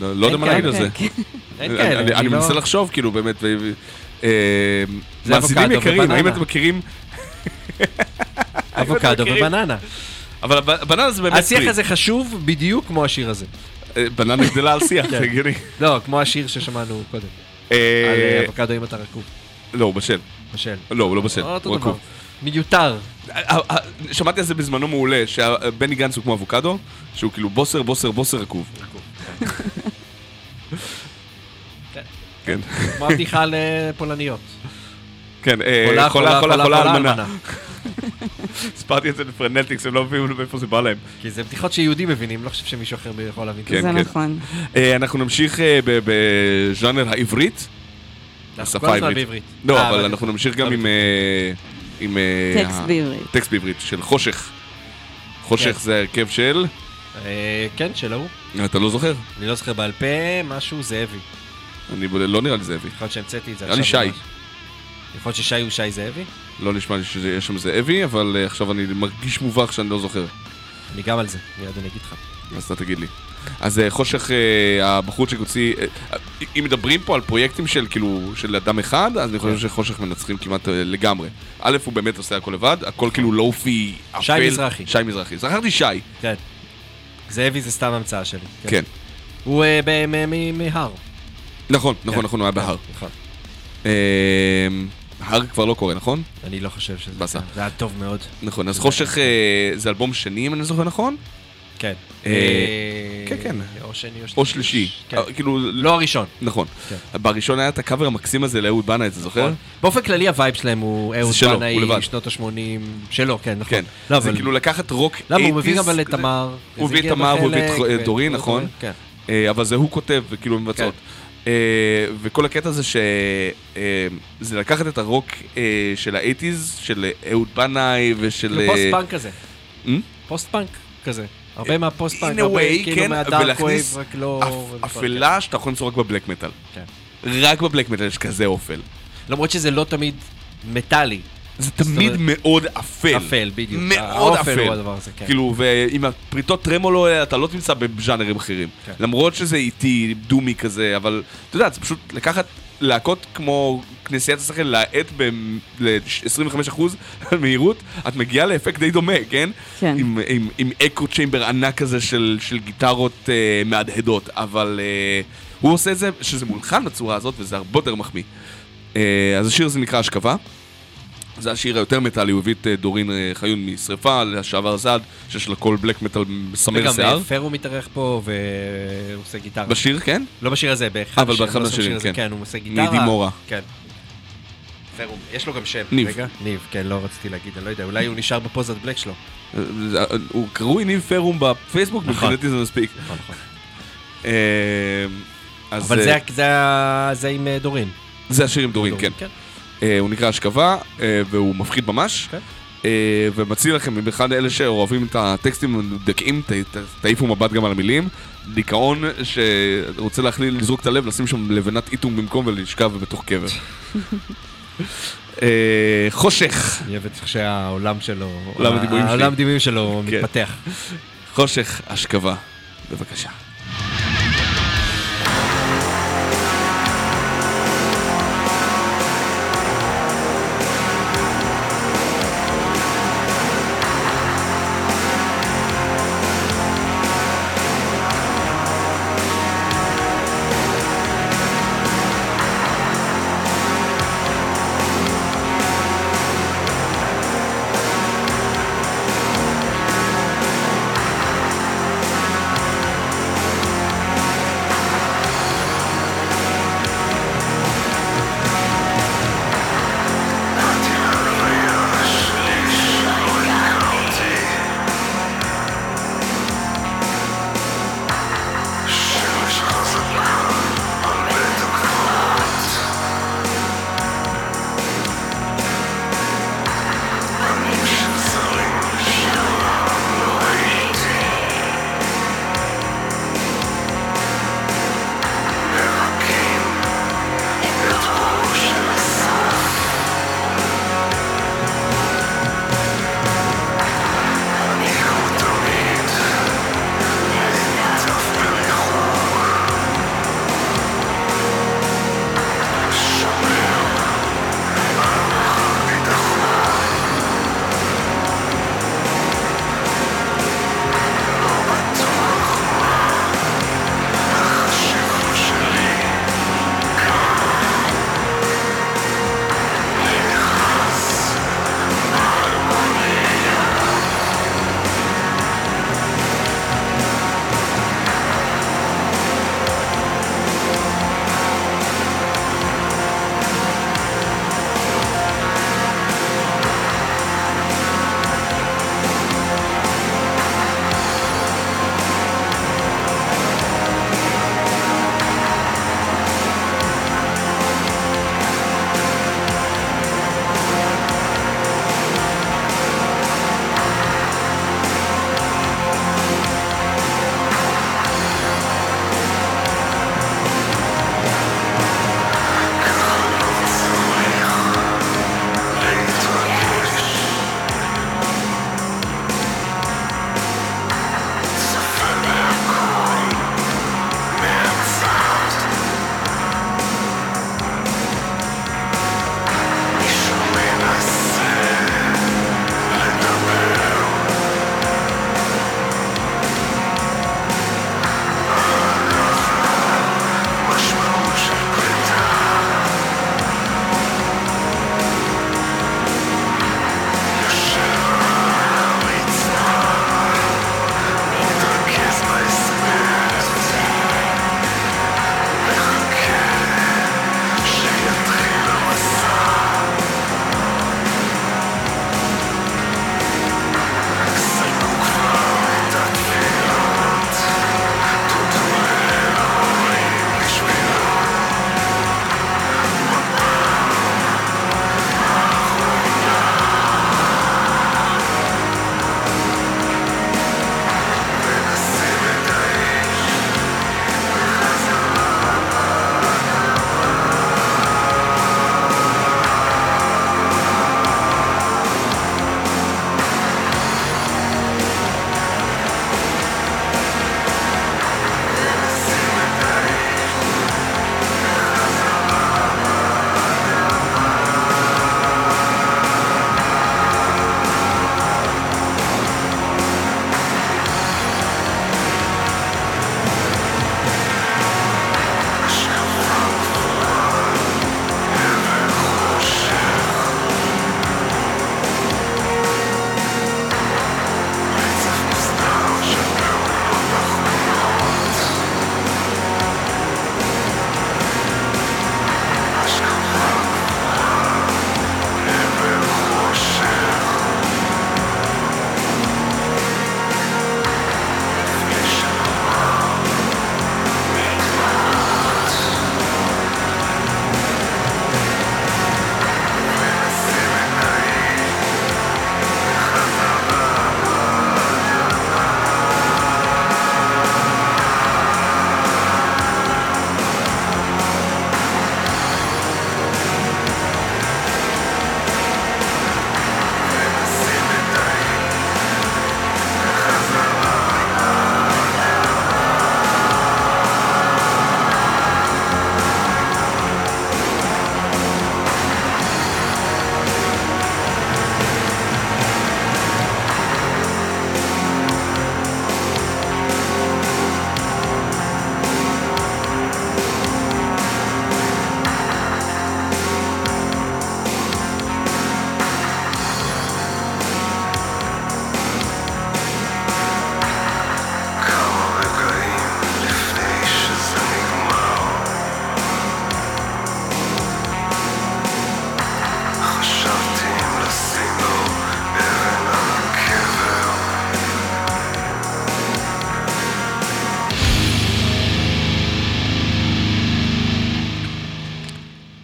לא לא יודע מה להגיד על זה. כן, אני- אני לא- מנסה לחשוב, כאילו, באמת, אה, מאזינים יקרים, האם. אתם מכירים... אבוקדו מכירים? ובננה. אבל בננה זה באמת השיח. הזה חשוב בדיוק כמו השיר הזה. אה, בננה גדלה על שיח, כן. זה הגיוני. לא, כמו השיר ששמענו קודם. אה, על אבוקדו אם אתה רקוב. לא, הוא בשל. בשל. לא, הוא לא בשל. הוא. רקוב. מיותר. שמעתי על זה בזמנו מעולה, שבני גנץ הוא כמו אבוקדו, שהוא כאילו בוסר, בוסר, בוסר רקוב. כן. כמו הבדיחה על אה, פולניות. כן, אה, חולה, חולה, חולה, אלמנה. *laughs* הסברתי את זה לפרנטיקס, הם לא מבינים מאיפה זה בא להם. כי זה בדיחות שיהודים מבינים, לא חושב שמישהו אחר יכול להבין. כן, זה כן. נכון. אה, אנחנו נמשיך ב- בז'אנר העברית, השפה העברית. לא, אבל אנחנו נמשיך גם לא עם... עם... טקסט בעברית. טקסט בעברית, של חושך. חושך כן. זה ההרכב של... אה, כן, של ההוא. אתה לא זוכר? אני לא זוכר בעל פה, משהו זאבי. אני לא נראה לי זאבי. יכול להיות שהמצאתי את זה נראה לי שי. יכול להיות ששי הוא שי זאבי? לא נשמע לי שיש שם זאבי, אבל אה, עכשיו אני מרגיש מובך שאני לא זוכר. אני גם על זה, מיד אני אגיד לך. אז אתה תגיד לי. אז אה, חושך, הבחורצ'יק הוציא, אם מדברים פה על פרויקטים של כאילו, של אדם אחד, אז אני חושב כן. שחושך מנצחים כמעט לגמרי. א', הוא באמת עושה הכל לבד, הכל כאילו לופי, אפל. שי מזרחי. שי מזרחי. זכרתי שי, כן. זאבי זה סתם המצאה שלי. כן. הוא אה, מהר. נכון, נכון, כן. נכון, הוא היה בהר. נכון. אה, הר כבר לא קורה, נכון? אני לא חושב שזה... באסה. זה היה טוב מאוד. נכון, אז חושך אה, זה אלבום שני, אם אני זוכר נכון? כן. אה, אה, כן, כן. או שני או שלישי. או שלישי. כן. אה, כאילו, לא הראשון. נכון. כן. בראשון היה את הקאבר המקסים הזה לאהוד בנאי, אתה זוכר? נכון. באופן כללי ה vibe שלהם הוא אהוד בנאי. שנות ה-80, שלו, כן, נכון. כן. לא, זה. כאילו לקחת רוק 80's. למה, הוא מביא גם את. תמר. הוא הביא את תמר, הוא הביא את דורין, נכון? אבל זה הוא כותב, וכאילו מבצעות. וכל הקטע זה שזה לקחת את הרוק של ה eighties, של אהוד בנאי ושל... כאילו אה, פוסט פאנק כזה. Hmm? פוסט פאנק כזה. הרבה מהפוסט פאנק, in a הרבה way, כאילו כן, מה dark wave, רק לא... אפ- אפלה שאתה יכול למצוא רק בבלק מטאל. כן. רק בבלק מטאל יש כזה אופל. למרות שזה לא תמיד מטאלי. זה תמיד אומרת- מאוד אפל. אפל, בדיוק. מאוד האופל הוא אפל. הדבר הזה, כן. כאילו, ועם הפריטות טרמולו האלה אתה לא תמצא בז'אנרים אחרים. כן. למרות שזה איטי, דומי כזה, אבל אתה יודע, זה פשוט לקחת להקות כמו כנסיית השכל, להאט ב-25% *laughs* מהירות, את מגיעה לאפקט די דומה, כן? כן. עם, עם, עם אקו צ'יימבר ענק כזה של, של גיטרות אה, מהדהדות, אבל אה, הוא עושה את זה, שזה מולחן בצורה הזאת, וזה הרבה יותר מחמיא. אה, אז השיר הזה נקרא השכבה. זה השיר היותר מטאלי, הוא הביא את אה, דורין אה, חיון משרפה, לשעבר זד, שיש לה קול בלק מטאל מסמר וגם שיער. אה, פרו מתארח פה והוא עושה גיטרה. בשיר, כן? לא בשיר הזה, באחד אבל באחד לא מהשירים, כן. כן, הוא עושה גיטרה. מדימורה. כן. פרו, יש לו גם שם. ניב. רגע, ניב, כן, לא רציתי להגיד, אני לא יודע, אולי הוא נשאר בפוזת בלק שלו. אה, אה, הוא קרוי ניב פרום בפייסבוק, נכון. מבחינתי זה מספיק. נכון, נכון. אה, אבל אה, זה- עם אה, דורין. זה השיר עם דורין, כן. אה, הוא נקרא השכבה, אה, והוא מפחיד ממש. כן. אה, ומציע לכם, במיוחד אלה שאוהבים את הטקסטים המדכאים, תעיפו מבט גם על המילים. דיכאון שרוצה להכליל, לזרוק את הלב, לשים שם לבנת איתום במקום ולשכב בתוך קבר. *laughs* חושך, אני אוהב את שהעולם שלו. העולם הדימויים שלו כן. מתפתח. חושך, השכבה. בבקשה.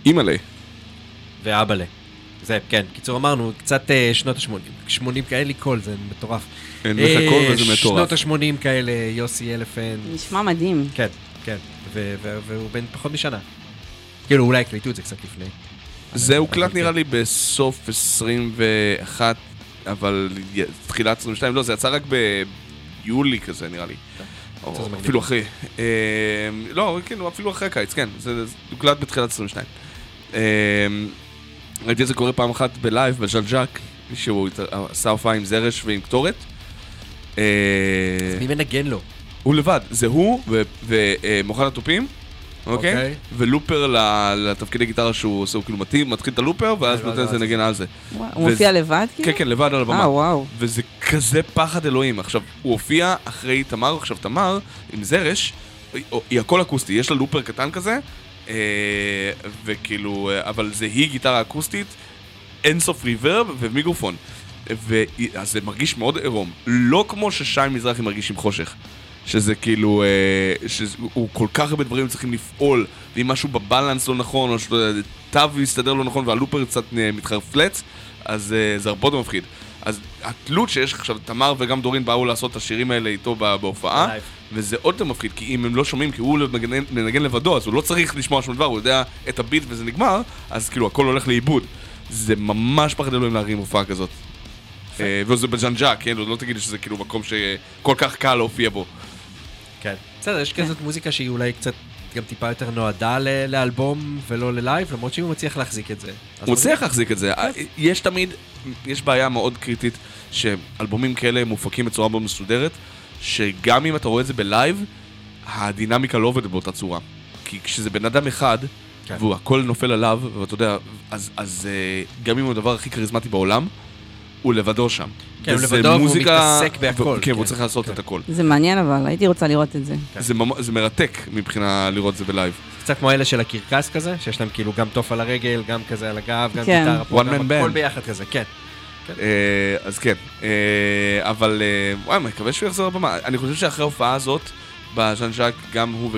אימא'לה. ואבאלה. זה, כן. קיצור, אמרנו, קצת אה, שנות ה-80. 80 כאלה קול, זה מטורף. אין לך קול וזה אה, מטורף. שנות ה-80 כאלה, יוסי אלפנט. נשמע מדהים. כן, כן. והוא בן פחות משנה. כאילו, אולי הקליטו את זה קצת לפני. זה הוקלט כן. נראה לי בסוף 21, אבל תחילת 22, לא, זה יצא רק ביולי כזה נראה לי. או מגניב. אפילו אחרי. אה, לא, כאילו, אפילו אחרי הקיץ, כן. זה זה הוקלט בתחילת 22. אה, ראיתי את זה קורה פעם אחת בלייב, בז'אן ז'אק, שהוא עשה הופעה עם זרש ועם קטורת. אה, מי מנגן לו? הוא לבד, זה הוא ו- ומוכן התופים, אוקיי? אוקיי. ו looper ל- לתפקידי גיטרה שהוא עושה, הוא כאילו מתאים, מתחיל את ה looper, ואז לא, נותן איזה זה- נגן על זה. הוא מופיע לבד כאילו? כן, כן, לבד על הבמה. אה, וואו. וזה כזה פחד אלוהים. עכשיו, הוא הופיע אחרי תמר, עכשיו תמר, עם זרש, היא- הכל אקוסטי, יש לה looper קטן כזה, אה, וכאילו, אה, אבל זה היא גיטרה אקוסטית, אינסוף reverb ומיקרופון. אז זה מרגיש מאוד עירום. לא כמו ששי מזרחי מרגיש עם חושך. שזה כאילו, אה, שהוא כל כך הרבה דברים צריכים לפעול, ואם משהו ב balance לא נכון, או שתו יסתדר לא נכון וה looper קצת אה, מתחרפלץ, אז אה, זה הרבה יותר מפחיד. אז התלות שיש עכשיו, תמר וגם דורין באו לעשות את השירים האלה איתו בהופעה, בלייב. וזה עוד יותר מפחיד, כי אם הם לא שומעים, כי הוא מנגן, מנגן לבדו, אז הוא לא צריך לשמוע שום דבר, הוא יודע את הביט וזה נגמר, אז כאילו הכל הולך לאיבוד. זה ממש פחד אלוהים להרים הופעה כזאת. אה, וזה בז'אנג'ה, כן? לא תגיד לי שזה כאילו מקום שכל כך קל להופיע בו. כן. בסדר, יש כזאת מוזיקה שהיא אולי קצת גם טיפה יותר נועדה לאלבום ולא ללייב, למרות שאם הוא מצליח להחזיק את זה. הוא מצליח להחזיק את זה. יש תמיד, יש בעיה מאוד קריטית, שאלבומים כאלה מופקים בצורה מאוד מסודרת, שגם אם אתה רואה את זה בלייב, הדינמיקה לא עובדת באותה צורה. כי כשזה בן אדם אחד, כן. והוא הכל נופל עליו, ואתה יודע, אז, אז אה, גם אם הוא הדבר הכי כריזמטי בעולם, הוא לבדו שם. כן, הוא לבדו והוא מוזיקה- מתעסק בהכל, ו- כן, הוא כן. צריך לעשות כן. את הכל. זה מעניין אבל, הייתי רוצה לראות את זה. זה, ממ- זה מרתק מבחינה לראות את זה בלייב. קצת כמו אלה של הקרקס כזה, שיש להם כאילו גם תוף על הרגל, גם כזה על הגב, גם כן. גיטרה פה, גם הכל. ביחד כזה, כן. אה, אז כן, אה, אבל אה, וואי, אני מקווה שהוא יחזור לבמה. אני חושב שאחרי ההופעה הזאת, בז'אן ז'אק, גם הוא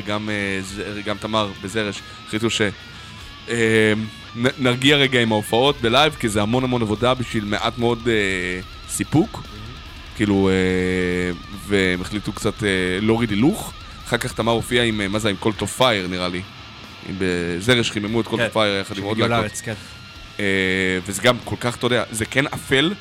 וגם תמר בזרש החליטו ש... נרגיע רגע עם ההופעות בלייב, כי זה המון המון עבודה בשביל מעט מאוד סיפוק. כאילו, אה, והם החליטו קצת להוריד הילוך. אחר כך תמר הופיע עם, מה זה, עם Cult of Fire נראה לי. בזרש חיממו את Cult כן. of Fire יחד עם עוד להקות. אה, וזה גם כל כך, אתה יודע, זה כן אפל,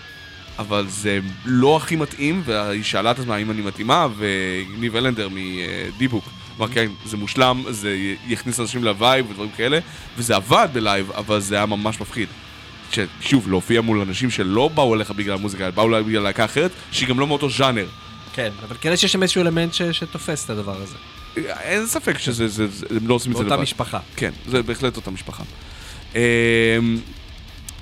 אבל זה לא הכי מתאים, והיא שאלה את עצמה האם אני מתאימה, וניב אלנדר מדיבוק אמר כן, זה מושלם, זה יכניס אנשים ל vibe ודברים כאלה, וזה עבד בלייב, אבל זה היה ממש מפחיד. ששוב, להופיע מול אנשים שלא באו אליך בגלל המוזיקה, אלא באו אליך בגלל להקה אחרת, שהיא גם לא מאותו ז'אנר. כן, אבל כן יש שם איזשהו אלמנט ש- שתופס את הדבר הזה. אין ספק שזה, זה, זה, הם לא עושים את זה לבד. באותה משפחה. כן, זה בהחלט אותה משפחה.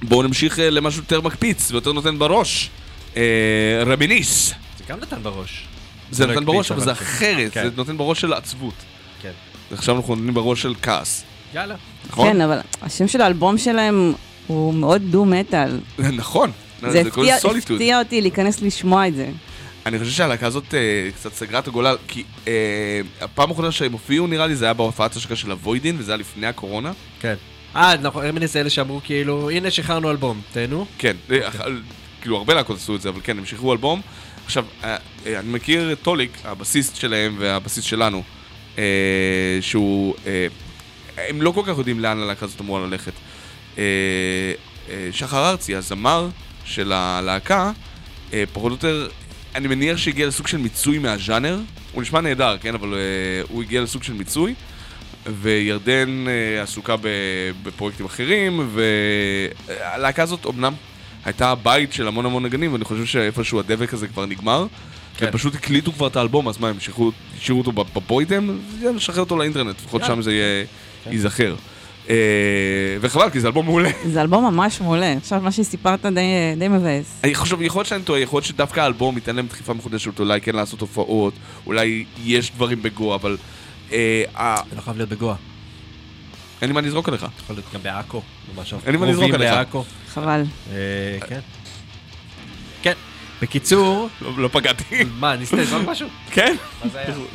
בואו נמשיך אה, למשהו יותר מקפיץ ויותר נותן בראש. אה, רביניס. זה גם נתן בראש. זה לא נותן הקפיץ, בראש, אבל זה כן. אחרת, כן. זה נותן בראש של עצבות. כן. עכשיו אנחנו נותנים בראש של כעס, יאללה. נכון? כן, אבל השם של האלבום שלהם הוא מאוד דו-מטאל. *laughs* נכון. זה. הפתיע אותי להיכנס לשמוע את זה. אני חושב שהלהקה הזאת אה, קצת סגרה את הגולל, כי אה, הפעם האחרונה שהם הופיעו נראה לי זה היה בהופעת השקה של הווידין, וזה היה לפני הקורונה. כן. אה, נכון, רמיניס זה אלה שאמרו כאילו, הנה שחררנו אלבום, תהנו. כן, אה, אח- כאילו הרבה להקות עשו את זה, אבל כן, הם שחררו אלבום. עכשיו, אה, אה, אני מכיר את טוליק, הבסיסט שלהם והבסיסט שלנו, שהוא... הם לא כל כך יודעים לאן הלהקה הזאת אמורה ללכת. שחר ארצי, הזמר של הלהקה, פחות או יותר, אני מניח שהגיע לסוג של מיצוי מהז'אנר. הוא נשמע נהדר, כן? אבל הוא הגיע לסוג של מיצוי. וירדן אה, עסוקה בפרויקטים אחרים, והלהקה הזאת אמנם הייתה הבית של המון המון נגנים, ואני חושב שאיפשהו הדבק הזה כבר נגמר. כן. הם פשוט הקליטו כבר את האלבום, אז מה, הם השאירו אותו בבוידם? נשחרר אותו לאינטרנט, לפחות. שם זה יהיה- כן. ייזכר. אה, וחבל, כי זה אלבום מעולה. *laughs* זה אלבום ממש מעולה. עכשיו, מה שסיפרת די, די מבאס. אני חושב, יכול להיות שאני טועה, יכול להיות שדווקא האלבום ייתן להם דחיפה מחודשת, אולי כן לעשות הופעות, אולי יש דברים בגו, אבל זה לא חייב להיות בגואה. אין לי מה לזרוק עליך. יכול להיות גם בעכו. ממש אין לי מה לזרוק עליך. חבל. אה, כן. כן. בקיצור, לא לא פגעתי. מה, ניסית לזרוק משהו? כן? מה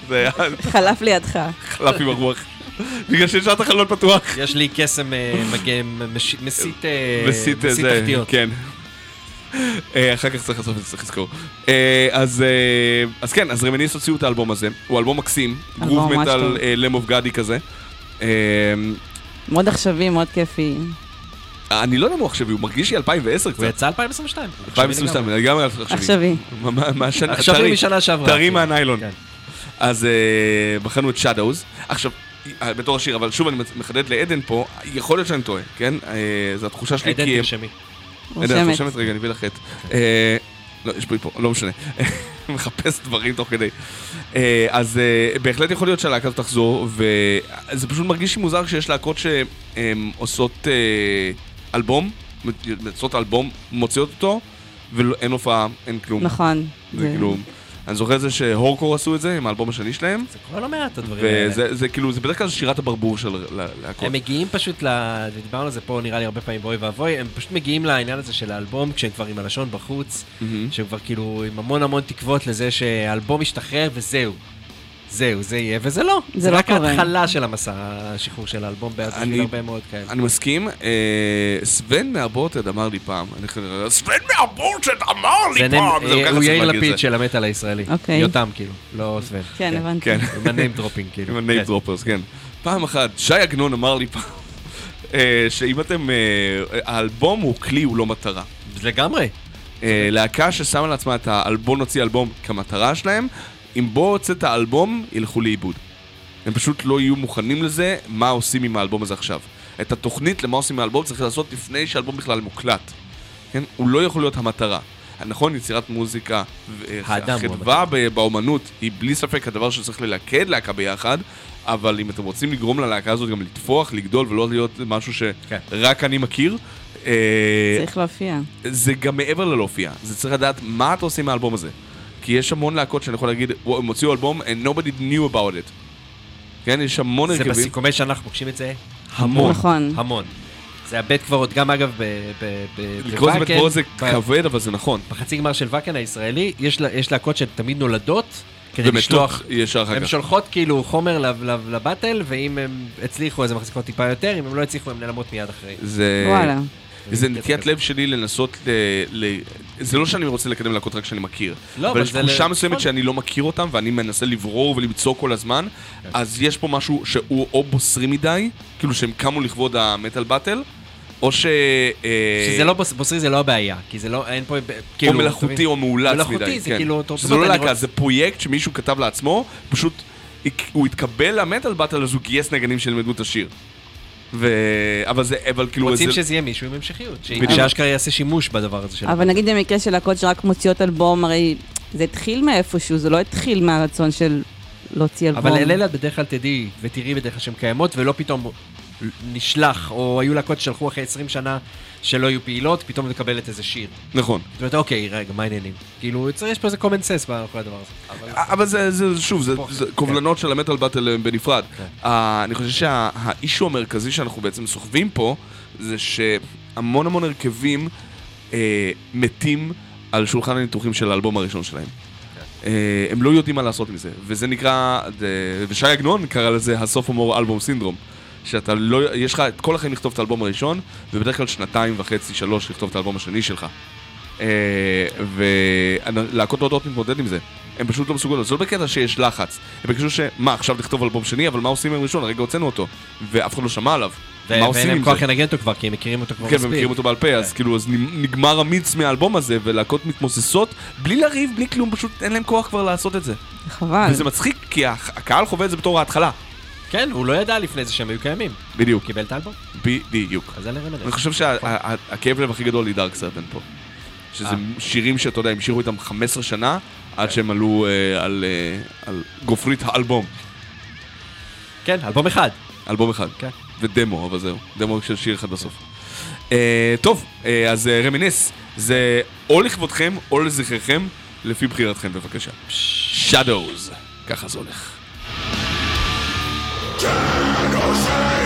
זה היה? חלף לידך. חלף עם הרוח. בגלל שהשארת חלון פתוח. יש לי קסם אה, מגן, מסית אה, מסית זה, תחתיות. כן. אה, אחר כך צריך לעשות את זה, צריך לזכור. אה, אז אה, אז כן, אז רמיניס הוציאו את האלבום הזה, הוא אלבום מקסים, גרוב מטאל. Lamb of God י כזה. מאוד עכשווי, מאוד כיפי. אני לא יודע מה הוא עכשווי, הוא מרגיש לי 2010 הוא קצת. יצא 2022. 2022, לגמרי עכשווי. עכשווי. עכשווי משנה שעברה. טרי כן. מהניילון. כן. אז בחנו את Shadows. עכשיו, בתור השיר, אבל שוב אני מחדד לעדן פה, יכול להיות שאני טועה, כן? זו התחושה שלי, עדן כי... תרשמי. עדן, את רושמת. רושמת רגע, אני אביא לך את... אה, לא, יש פה, לא משנה. *laughs* מחפש דברים תוך כדי. אה, אז אה, בהחלט יכול להיות שהלהקה הזאת תחזור, וזה פשוט מרגיש לי מוזר שיש להקות שעושות אלבום, מוצאות אלבום, מוציאות אותו, ואין הופעה, אין כלום. נכון. זה- כאילו... אני זוכר את זה שהורקור עשו את זה עם האלבום השני שלהם, זה קורה לא מעט הדברים האלה. וזה זה כאילו, זה בדרך כלל שירת הברבור של לה- להקות. הם מגיעים פשוט ל... ודיברנו על זה פה נראה לי הרבה פעמים באוי ואבוי, הם פשוט מגיעים לעניין הזה של האלבום כשהם כבר עם הלשון בחוץ, מהמם. שהם כבר כאילו עם המון המון תקוות לזה שהאלבום ישתחרר וזהו. זהו, זה יהיה, וזה לא. זה זה לא רק קורה. ההתחלה של המסע השחרור של האלבום, בעד אני- בשביל הרבה מאוד כאלה. אני מסכים, אה, סוון מהבורטד אמר לי פעם, אני חושב, סוון מהבורטד אמר לי פעם, אה, הוא יאיר לפיד. של המטאל הישראלי. אוקיי. יותם כאילו, לא סוון. כן, הבנתי. כן, עם ה name dropping כאילו. עם ה name כן. droppers, כן. פעם אחת, שי עגנון אמר לי פעם, אה, שאם אתם, אה, האלבום הוא כלי, הוא לא מטרה. לגמרי. להקה ששמה לעצמה את האלבום, נוציא אלבום כמטרה שלהם, אם בוא הוצאת את האלבום, ילכו לאיבוד. הם פשוט לא יהיו מוכנים לזה, מה עושים עם האלבום הזה עכשיו. את התוכנית למה עושים עם האלבום צריך לעשות לפני שהאלבום בכלל מוקלט. כן? הוא לא יכול להיות המטרה. נכון, יצירת מוזיקה, החדווה ב- באומנות היא בלי ספק הדבר שצריך ללכד להקה ביחד, אבל אם אתם רוצים לגרום ללהקה הזאת גם לתפוח, לגדול ולא להיות משהו כן. שרק אני מכיר, אה, צריך להופיע. זה גם מעבר ללהופיע, זה צריך לדעת מה אתה עושה עם האלבום הזה. כי יש המון להקות שאני יכול להגיד, "וואו, הם הוציאו אלבום and nobody knew about it. כן, יש המון זה הרכבים. בסיכומי שנה אנחנו פוגשים את זה המון. נכון. המון. זה הבית קברות, גם אגב ב- ב- ב- לקרוא לזה בית בוואקן, קברות זה ב- כבד, אבל זה נכון. בחצי גמר של ואקן הישראלי, יש לה- יש להקות שתמיד נולדות כדי לשלוח, ישר אחר הן. שולחות כאילו חומר לב- לב- לבטל, ואם הם הצליחו אז הן מחזיקות טיפה יותר, אם הם לא הצליחו הן נעלמות מיד אחרי. זה... וואלה. זה כיף נטיית. לב שלי לנסות ל... ל... זה לא שאני רוצה לקדם להקות רק שאני מכיר. לא, אבל יש תחושה מסוימת נכון. שאני לא מכיר אותם, ואני מנסה לברור ולמצוא כל הזמן, אז יש פה משהו שהוא או בוסרי מדי, כאילו שהם קמו לכבוד המטאל באטל, או ש... אה, שזה לא בוס- בוסרי זה לא הבעיה, כי זה לא, אין פה, או כאילו, אתה מלאכותי? או מאולץ מדי. מלאכותי, זה כן. כאילו, אתה שזה לא להקה, רוצ- זה פרויקט שמישהו כתב לעצמו, פשוט הוא התקבל למטאל באטל אז הוא גייס נגנים שילמדו את השיר. ו... אבל זה, אבל כאילו... רוצים זה- שזה יהיה מישהו עם המשכיות. שאשכרה יעשה שימוש בדבר הזה של... אבל נגיד במקרה של להקות שרק מוציאות אלבום, הרי זה התחיל מאיפשהו, זה לא התחיל מהרצון של להוציא אלבום. אבל אלה בדרך כלל תדעי, ותראי בדרך כלל שהן קיימות, ולא פתאום נשלח, או היו להקות ששלחו אחרי 20 שנה שלא היו פעילות, פתאום מקבלת איזה שיר. נכון. זאת אומרת, אוקיי, רגע, מה העניינים? כאילו, יש פה איזה common sense מאחורי הדבר הזה. אבל- אבל זה, זה שוב, זה, זה כן. קובלנות של המטאל באטל אה, בנפרד. כן. אה, אני חושב שהאישו המרכזי שאנחנו בעצם סוחבים פה, זה שהמון המון הרכבים אה, מתים על שולחן הניתוחים של האלבום הראשון שלהם. כן. אה, הם לא יודעים מה לעשות עם זה, וזה נקרא, ושי עגנון קרא לזה הסופומור אלבום סינדרום. שאתה לא, יש לך את כל החיים לכתוב את האלבום הראשון, ובדרך כלל שנתיים וחצי, שלוש לכתוב את האלבום השני שלך. אה, ולהקות לא יודעות להתמודד עם זה. הם פשוט לא מסוגלות. זה לא בקטע שיש לחץ. הם בקטע שמה, עכשיו לכתוב אלבום שני, אבל מה עושים עם הראשון? הרגע הוצאנו אותו. ואף אחד לא שמע עליו. ו- מה עושים ואין להם עם כוח זה? לנגן אותו כבר, כי הם מכירים אותו כבר כן, מספיק. ומכירים אותו בעל פה, אז כאילו, אז נגמר המיץ מהאלבום הזה, ולהקות מתמוססות, בלי לריב, בלי כלום, פשוט אין להם כוח כבר לעשות את זה. חבל. וזה מצחיק, כי הקהל חווה את זה בתור ההתחלה. כן, הוא לא ידע לפני זה שהם היו קיימים. בדיוק, הוא קיבל את האלבום, בדיוק. אז אין לרמד. אני חושב שהכאב לב הכי גדול היא דארק סרפנט פה. שזה אה. שירים שאתה יודע, המשיכו איתם 15 שנה, עד שהם עלו אה, על אה, על גופרית האלבום. כן, אלבום אחד. אלבום אחד. כן. ודמו, אבל זהו. דמו של שיר אחד בסוף. טוב, אז רמיניס, זה או לכבודכם או לזכרכם, לפי בחירתכם בבקשה. Shadows, ככה זה הולך. Genocide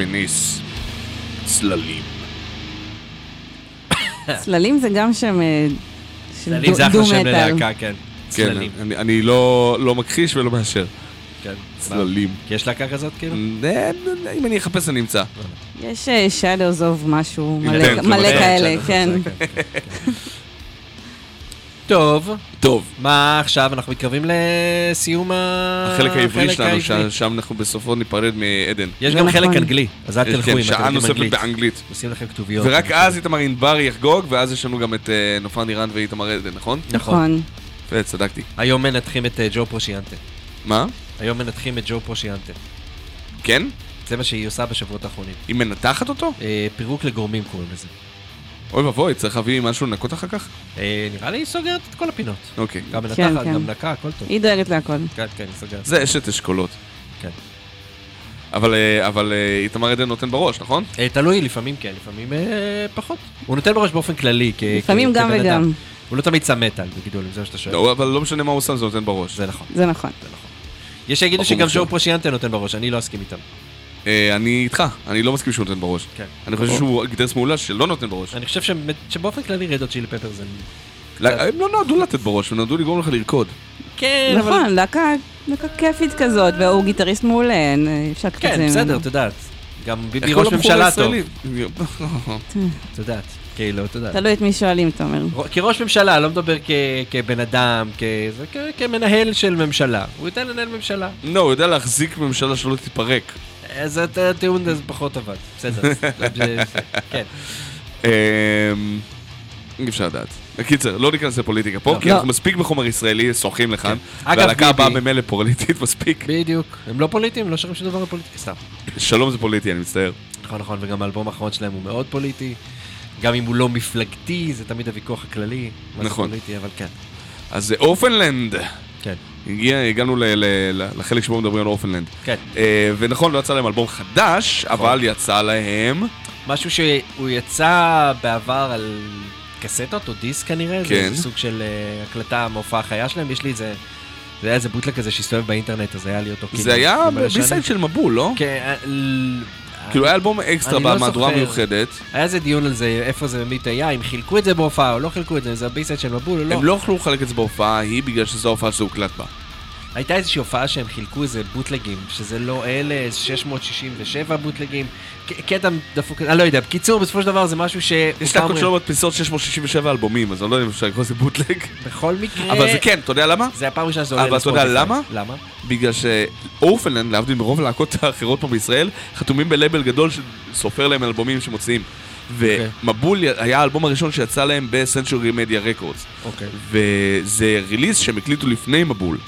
רמיניס. צללים. צללים זה גם שם אה, של צללים זה אחלה שם דו-מטאל. ללהקה, כן. כן, צללים. אני- אני לא לא מכחיש ולא מאשר. כן. צללים. יש להקה כזאת כאילו? אה, אם אני אחפש אני אמצא. יש אה, Shadows of משהו, מלא- כן, כן, כאלה, כן. כן, כן, כן. טוב, טוב, מה עכשיו? אנחנו מתקרבים לסיום ה- החלק העברי שלנו. ש- שם אנחנו בסופו ניפרד מעדן. יש גם נכון. חלק אנגלי, אז אל יש, תלכו כן, אם אתם שעה נוספת אנגלית. באנגלית. עושים לכם כתוביות. ורק אז איתמר ענבר יחגוג, ואז יש לנו גם את אה, נופר נירן ואיתמר עדן, נכון? נכון. נכון. יפה, צדקתי. היום מנתחים את אה, ג'ו פרושיאנטה. מה? היום מנתחים את ג'ו פרושיאנטה. כן? זה מה שהיא עושה בשבועות האחרונים. היא מנתחת אותו? אה, פירוק לגורמים קוראים לזה. אוי ואבוי, צריך להביא משהו לנקות אחר כך? אה, נראה לי היא סוגרת את כל הפינות. אוקיי. גם כן, מנתחת, כן. גם נקה, הכל טוב. היא דואגת להכל. כן, כן, היא סוגרת. זה אשת אשכולות. כן. אבל, אה, אבל אה, איתמר עדן נותן בראש, נכון? תלוי, לפעמים כן, לפעמים פחות. הוא נותן בראש באופן כללי, כ- לפעמים כ- גם כבן וגם. אדם. הוא לא תמיד שם מטאל בגידולים, זה מה שאתה שואל. לא, אבל לא משנה מה הוא שם, זה נותן בראש. זה נכון, זה נכון. זה נכון. יש שיגידו שגם מוכשר. ג'ו פרושיאנטה נותן בראש, אני לא אסכים איתם. אה, אני איתך, אני לא מסכים שהוא נותן בראש. כן. אני חושב שהוא גיטריסט מעולה שלא נותן בראש. אני חושב שבאופן כללי רדות צ'ילי פפר זה... לא, הם לא נועדו לתת בראש, הם נועדו לגרום לך לרקוד. כן, אבל... נכון, להקה כיפית כזאת, והוא גיטריסט מעולה, אין- אפשר קצת... כן, בסדר. את יודעת. גם ביבי ראש ממשלה טוב. *laughs* את יודעת. כאילו, את יודעת. תלוי את מי שואלים, אתה אומר. כראש ממשלה, לא מדבר כ- כבן אדם, כ- זה כ- כמנהל של ממשלה. הוא ייתן לנהל ממשלה. לא, הוא יודע להחזיק ממשלה שלא תתפרק. אז הט- הטיעון הזה פחות עבד. בסדר. *laughs* כן. אמ, אי אפשר לדעת. בקיצר, לא ניכנס לפוליטיקה פה, לא. כי לא. אנחנו מספיק בחומר ישראלי, שוחים לכאן. כן. והלהקה הבאה ממילא פוליטית, *laughs* מספיק. בדיוק. הם לא פוליטיים, לא שרים שום דבר בפוליטיקה, סתם. שלום זה פוליטי, אני מצטער. נכון, נכון, וגם האלבום האחרון שלהם הוא מאוד פוליטי. גם אם הוא לא מפלגתי, זה תמיד הוויכוח הכללי. נכון. פוליטי, אבל כן. אז זה אורפנלנד. כן. הגיע, הגענו ל- ל- ל- לחלק שבו מדברים על אורפנלנד. כן. אה, ונכון, לא יצא להם אלבום חדש, אבל יצא להם... משהו שהוא יצא בעבר על קסטות או דיסק כנראה, כן. זה סוג של אה, הקלטה מהופעה חיה שלהם, יש לי איזה, זה היה איזה בוטלק כזה שהסתובב באינטרנט, אז היה לי אותו כאילו. זה היה. ביסייד של מבול, לא? כן, אה, כאילו היה אלבום אקסטרה לא במהדורה. מיוחדת. היה איזה דיון על זה, איפה זה באמת היה, אם חילקו את זה בהופעה או לא חילקו את זה, זה הביסייד של מבול או לא. הם לא יכלו לחלק את זה בהופעה ההיא בגלל שזו ההופעה שזה הוקלט בה. הייתה איזושהי הופעה שהם חילקו איזה בוטלגים, שזה לא אלה, 667 בוטלגים, קטע דפוק, אני לא יודע, בקיצור, בסופו של דבר זה משהו ש... יש להקות שלא מדפיסות 667 אלבומים, אז אני לא יודע אם אפשר לקרוא לזה bootleg. בכל מקרה... אבל זה כן, אתה יודע למה? זה הפעם הראשונה שזה עולה אבל אתה יודע. למה? למה? בגלל ש Orphaned Land, להבדיל מרוב הלהקות האחרות פה בישראל, חתומים בלייבל גדול שסופר להם אלבומים שמוציאים. ומבול היה האלבום הראשון שיצא להם ב Century Media Records. אוקיי. וזה release שהם הקליטו לפני מבול.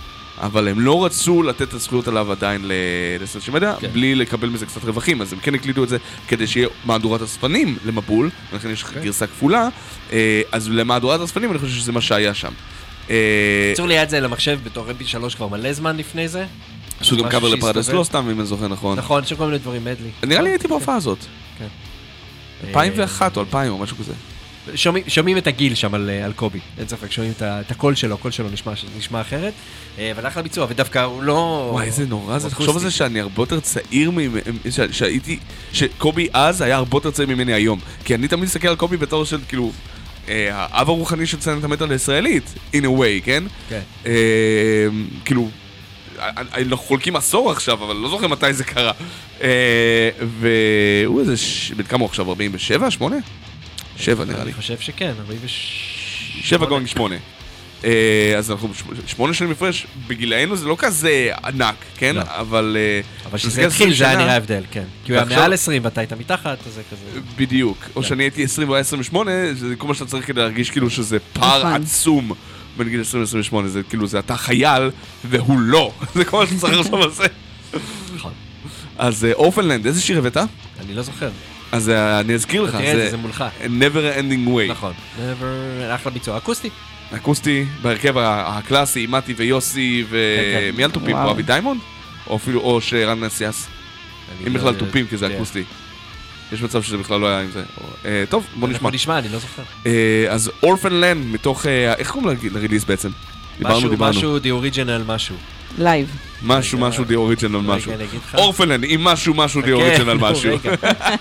אבל הם לא רצו לתת את הזכויות עליו עדיין ל- לסנצ'ורי מדיה, כן. בלי לקבל מזה קצת רווחים, אז הם כן הקליטו את זה כדי שיהיה מהדורת הספנים למבול, ולכן יש אוקיי. גרסה כפולה, אה, אז למהדורת הספנים אני חושב שזה מה שהיה שם. אה, בקיצור לי את זה למחשב בתור mp3 כבר מלא זמן לפני זה. עשו גם קאבר לפרדס. לא סתם, אם אני זוכר נכון. נכון, יש כל מיני דברים מדלי. נראה לי הייתי בהופעה הזאת. כן. 2001 או 2000 או משהו כזה. שומעים, שומעים את הגיל שם על, אה, על קובי, אין ספק, שומעים את, את הקול שלו, הקול שלו נשמע, נשמע אחרת, אה, אבל אחלה ביצוע, ודווקא הוא לא... וואי, איזה נורא זה. תחשוב על זה. שאני הרבה יותר צעיר, ממ- ש- שהייתי, שקובי אז היה הרבה יותר צעיר ממני היום. כי אני תמיד מסתכל על קובי בתור של, כאילו, אה, האב הרוחני של ציינת המטאל הישראלית, in a way, כן? כן. כאילו, אנחנו חולקים עשור עכשיו, אבל לא זוכר מתי זה קרה. והוא איזה, בן כמה הוא עכשיו? 47? 8? 7 נראה לי. אני חושב שכן, 46... שבע גונג שמונה. אה, אז אנחנו שמ- שמונה שנים הפרש, בגילאנו זה לא כזה ענק, כן? לא. אבל... אה, אבל כשזה התחיל זה היה נראה הבדל, כן. כי הוא היה מעל 20 ואתה היית מתחת, אז זה כזה... בדיוק. או כן. שאני הייתי 20 והוא היה 28, זה כל מה שאתה צריך כדי להרגיש כאילו שזה פער נכון. עצום בין גיל 20 ל-28. זה כאילו, זה אתה חייל והוא לא. *laughs* זה כל מה שאתה צריך לחשוב על זה. נכון. אז אה, אורפנלנד, איזה שיר הבאת? אני לא זוכר. אז אה, אני אזכיר לך, תראה זה, מולך. never ending way. נכון. Never- אחלה ביצוע. אקוסטי. אקוסטי, בהרכב ה- הקלאסי, מתי ויוסי כן, ומי על תופים פה? אבי דיימונד? או אפילו, או שרן נסיאס. אם לא בכלל. תופים, כי זה יודע. אקוסטי. יש מצב שזה בכלל לא היה עם זה. אה, טוב, בוא נשמע. אנחנו נשמע, אני לא זוכר. אה, אז Orphaned Land מתוך, אה, איך קוראים ל release בעצם? דיברנו, משהו, דיברנו. משהו, The Original משהו. live. משהו משהו The Original משהו. Orphaned Land עם משהו משהו The Original נו, משהו.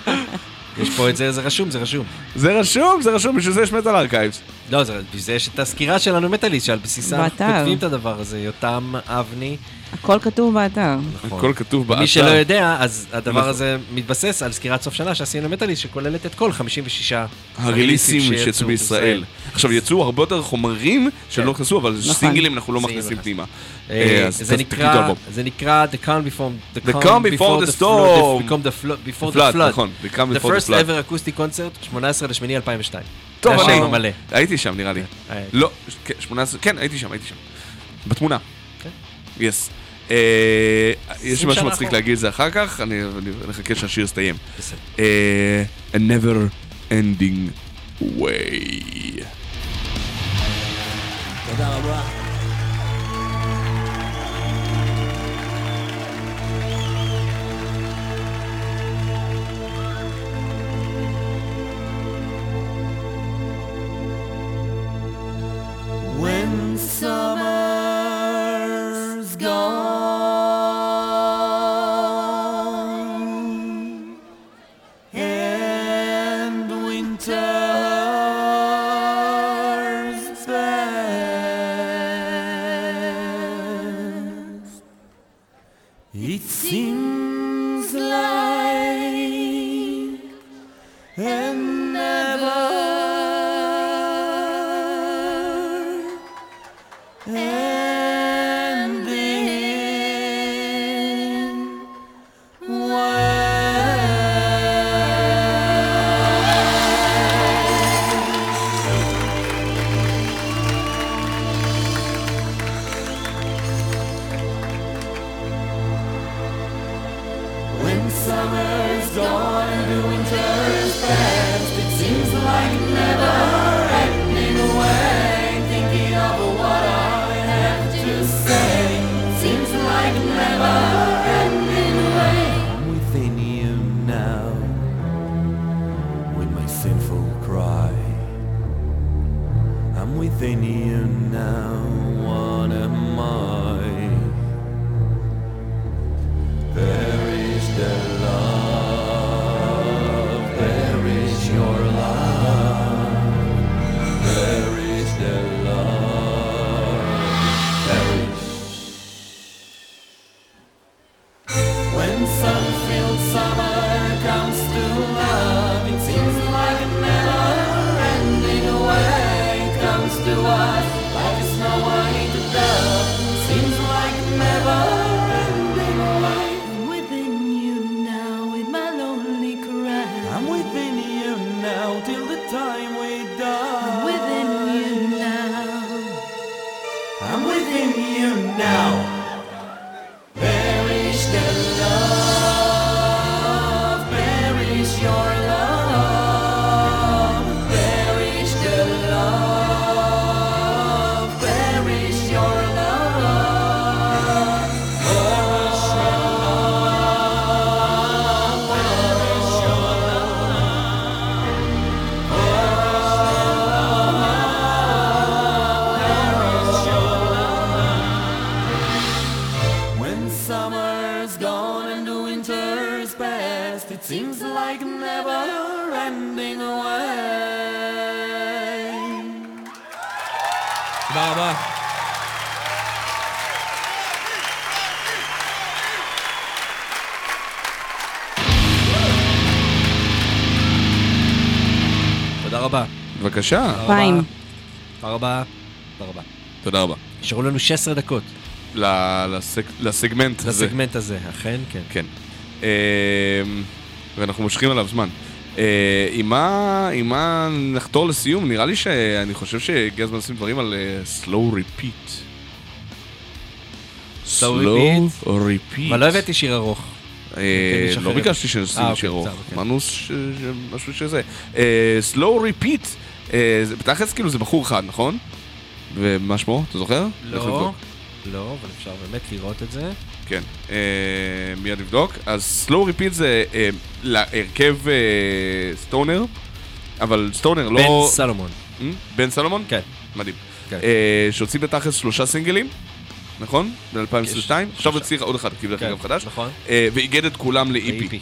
*laughs* יש פה את זה, זה רשום, זה רשום. זה רשום, זה רשום, בשביל זה יש Metal Archives. לא, זה- בשביל יש את הסקירה שלנו מטאליסט, שעל בסיסה אנחנו באתר. כותבים את הדבר הזה, יותם אבני. הכל כתוב באתר. נכון. הכל כתוב באתר. מי שלא יודע, אז הדבר נכון. הזה מתבסס על סקירת סוף שנה שעשינו למטאליסט, שכוללת את כל 56 הריליסים שיצאו בישראל. עכשיו, יצאו הרבה יותר חומרים שלא כן. נכנסו, אבל נכון. סינגלים אנחנו לא מכניסים. פנימה. אה, אה, זה נקרא, אלבום. זה נקרא The Calm Before the The Calm Before the Storm. Become the Flood, Before the Flood, Flood. נכון, The Calm The Before the first ever acoustic concert, 18 לשמיני 2002. טוב, אני... המלא. הייתי שם, נראה לי. אה, לא, כן, 18, כן, הייתי שם, הייתי שם. בתמונה. כן. יס. אה, יש לי 20 משהו מצחיק. להגיד את זה אחר כך, אני אני נחכה שהשיר יסתיים. בסדר. אה, A never ending way. תודה רבה. בבקשה. פיים. תודה רבה. תודה רבה. תודה רבה. נשארו לנו 16 דקות לסג- לסגמנט הזה. לסגמנט הזה, אכן כן. כן. אה, ואנחנו מושכים עליו זמן. אה, עם מה, עם מה נחתור לסיום? נראה לי שאני חושב שהגיע הזמן לשים דברים על אה, slow repeat. repeat? repeat. אבל לא הבאתי שיר ארוך. אה, כן, יש לא. ביקשתי שנשים אה, שיר אוקיי, ארוך. כן. אמרנו ש- משהו שזה. slow repeat. אה, בתכלס כאילו זה בחור אחד, נכון? ומה שמו? אתה זוכר? לא. לא, אבל אפשר באמת לראות את זה. כן, אה, מיד נבדוק. אז slow repeat זה אה, להרכב אה, סטונר, אבל סטונר לא... בן סלומון. אה? בן סלומון? כן. מדהים. כן. אה, שהוציא בתכלס שלושה סינגלים, נכון? ב-2022. עכשיו הצליח עוד אחד, כאילו, דרך כן, אגב חדש. נכון. אה, ואיגד את כולם ל-EP.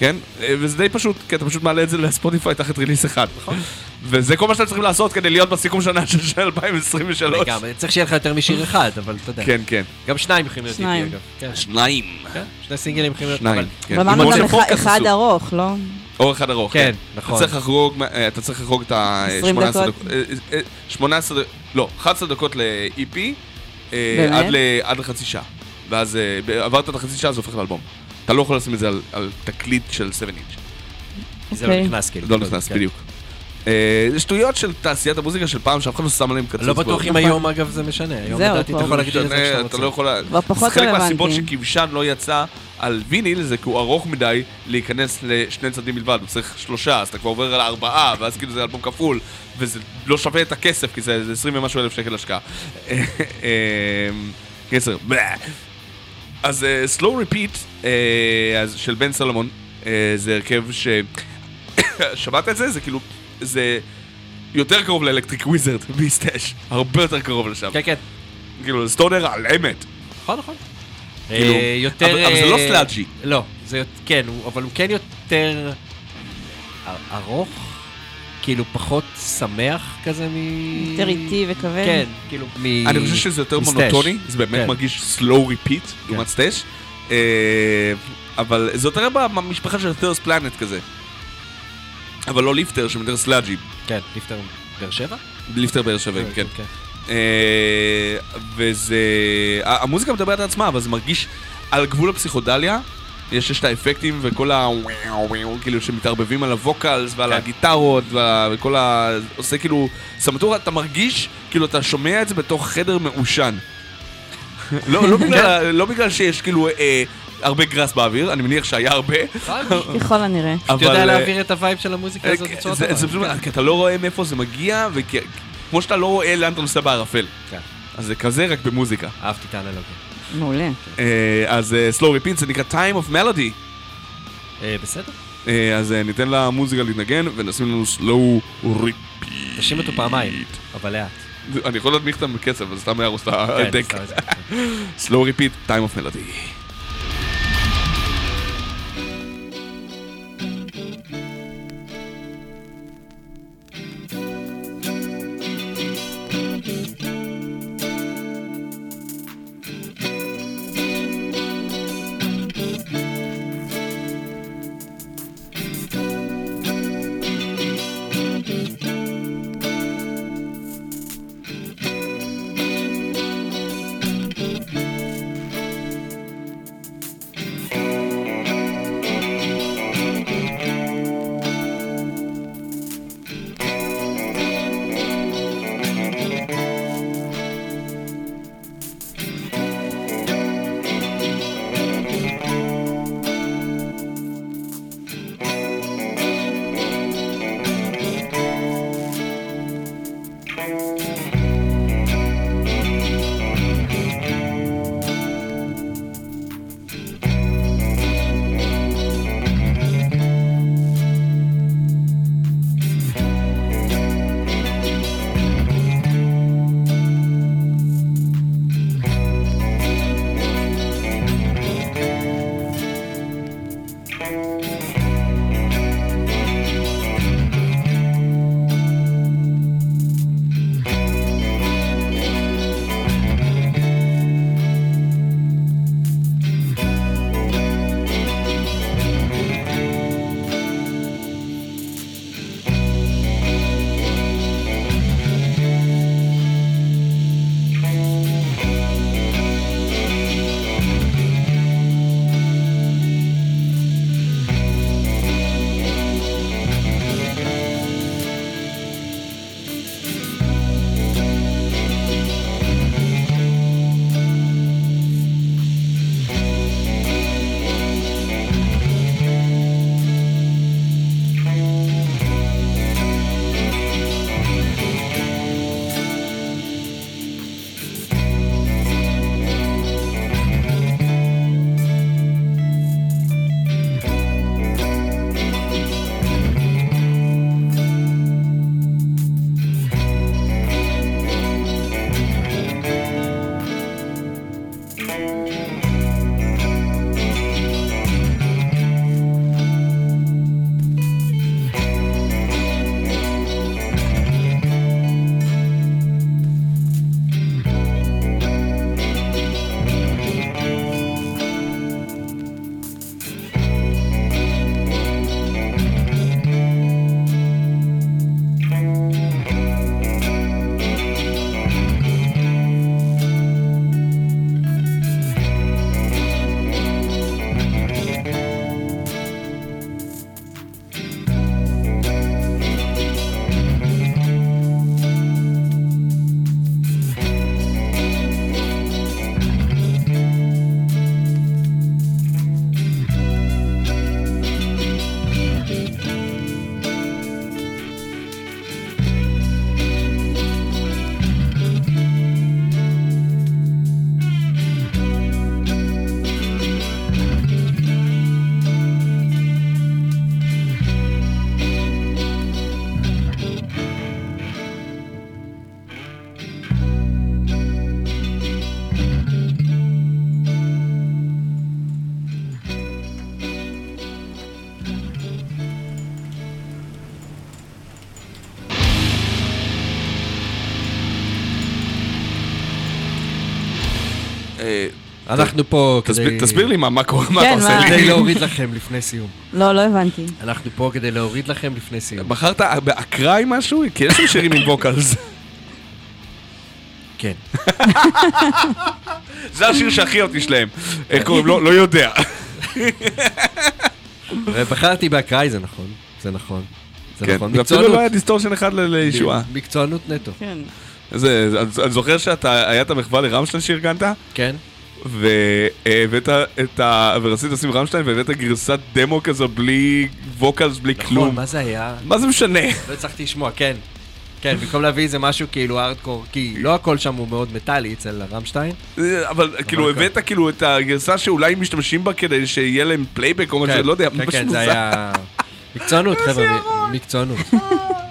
כן? אה, וזה די פשוט, כי אתה פשוט מעלה את זה לספוטיפיי תחת ריליס אחד. נכון. וזה כל מה שאתם צריכים לעשות כדי להיות בסיכום שנה של של 2023. לגמרי, צריך שיהיה לך יותר משיר אחד, אבל אתה יודע. כן, כן. גם שניים יכולים להיות שניים. EP אגב. כן, שניים. כן, שני סינגלים יכולים להיות... שניים. אבל- כן. אבל אמרנו גם אחד-. ארוך, לא? אור אחד ארוך, כן, כן. נכון. אתה צריך לחרוג, אה, אתה צריך לחרוג את ה... 20 18 דקות. דקות. אה, 18, ד- לא, 11 דקות ל-EP, באמת? עד ל- עד לחצי שעה. ואז ב- עברת את החצי שעה, זה הופך לאלבום. אתה לא יכול לשים את זה על- על תקליט של 7 אינץ'. זה לא אוקיי. נכנס כאילו. לא נכנס, כן. בדיוק. אה, זה שטויות של תעשיית המוזיקה של פעם, שאף אחד לא שם עליהם קצוץ. לא בטוח אם. היום אגב זה משנה. היום זהו, לדעתי אתה יכול להגדיר את זה איך שאתה אתה רוצה. לא יכול... כבר פחות זה חלק מהסיבות רלוונטי. שכבשן לא יצא על ויניל, זה כי הוא ארוך מדי להיכנס לשני צדדים בלבד, הוא צריך שלושה, אז אתה כבר עובר על ארבעה, ואז כאילו זה אלבום כפול, וזה לא שווה את הכסף, כי זה זה 20 ומשהו אלף שקל השקעה. *laughs* אה, קיצר, בלה. אז אה, slow repeat אה, אז של בן סלומון, אה, זה הרכב ש... *coughs* שמעת את זה? זה כאילו, זה יותר קרוב ל Electric Wizard מסטאש, הרבה יותר קרוב לשם. כן, כן. כאילו, stoner על אמת. נכון, נכון. כאילו, אה, יותר... אבל- אבל זה לא אה, sludgy. לא, זה כן, אבל הוא כן יותר ארוך, כאילו פחות שמח כזה מ... יותר איטי וכבד. כן, כאילו מ... אני חושב שזה יותר. מונוטוני, זה באמת כן. מרגיש slow repeat, לעומת סטאש. אה, אבל זה יותר במשפחה של תרס פלנט כזה. אבל לא ליפטר, שהם יותר sludgy. כן, ליפטר באר שבע? ליפטר באר שבע, כן. אה, וזה... המוזיקה מדברת על עצמה, אבל זה מרגיש על גבול הפסיכודליה. יש יש את האפקטים וכל ה... כאילו שמתערבבים על ה vocals ועל כן. הגיטרות וכל ה... עושה כאילו... סמטורה, אתה מרגיש כאילו אתה שומע את זה בתוך חדר מעושן. לא, לא, *laughs* בגלל, לא בגלל שיש כאילו אה, הרבה גראס באוויר, אני מניח שהיה הרבה, *laughs* ככל הנראה. אתה יודע אה, להעביר את ה vibe של המוזיקה אה, הזאת בצורה טובה. זה פשוט, כן. כי אתה לא רואה מאיפה זה מגיע, וכמו שאתה לא רואה לאן אתה נוסע בערפל. כן. אז זה כזה רק במוזיקה. אהבתי את האנלוגיה. מעולה. אה, אז אה, slow repeat זה נקרא time of melody. אה, בסדר. אה, אז אה, ניתן למוזיקה להתנגן ונשים לנו slow repeat. תשים אותו פעמיים, אבל לאט. אני יכול להדמיך אותם בקצב, אז סתם יהרוס את כן, הדק. *laughs* slow repeat, time of melody. אנחנו פה תסביר- כדי... תסביר לי מה מה קורה, מה כן, אתה עושה? לי. כדי להוריד לכם לפני סיום. לא, לא הבנתי. אנחנו פה כדי להוריד לכם לפני סיום. בחרת באקראי משהו? כי יש שם שירים עם vocals. כן. *laughs* זה השיר שהכי אותי שלהם. איך קוראים לו? לא יודע. *laughs* ובחרתי באקראי, זה נכון. זה נכון. זה כן, נכון. ואפילו מקצוענות. לא היה distortion אחד לישועה. מקצוענות נטו. כן. זה, אני- אני זוכר שאתה, היה את המחווה לרמשטיין שארגנת, כן? והבאת את ה... ורצית לשים רמשטיין והבאת גרסת דמו כזו בלי vocals, בלי נכון, כלום. מה זה היה? מה זה משנה? *laughs* לא הצלחתי לשמוע, כן. כן, במקום להביא איזה משהו כאילו ארדקור, כי לא הכל שם הוא מאוד מטאלי אצל רמשטיין. אבל כאילו כן. הבאת כאילו את הגרסה שאולי משתמשים בה כדי שיהיה להם פלייבק או משהו, לא יודע, כן, משהו כן, זה מוזר. היה... *laughs* מקצוענות, חבר'ה, מקצוענות.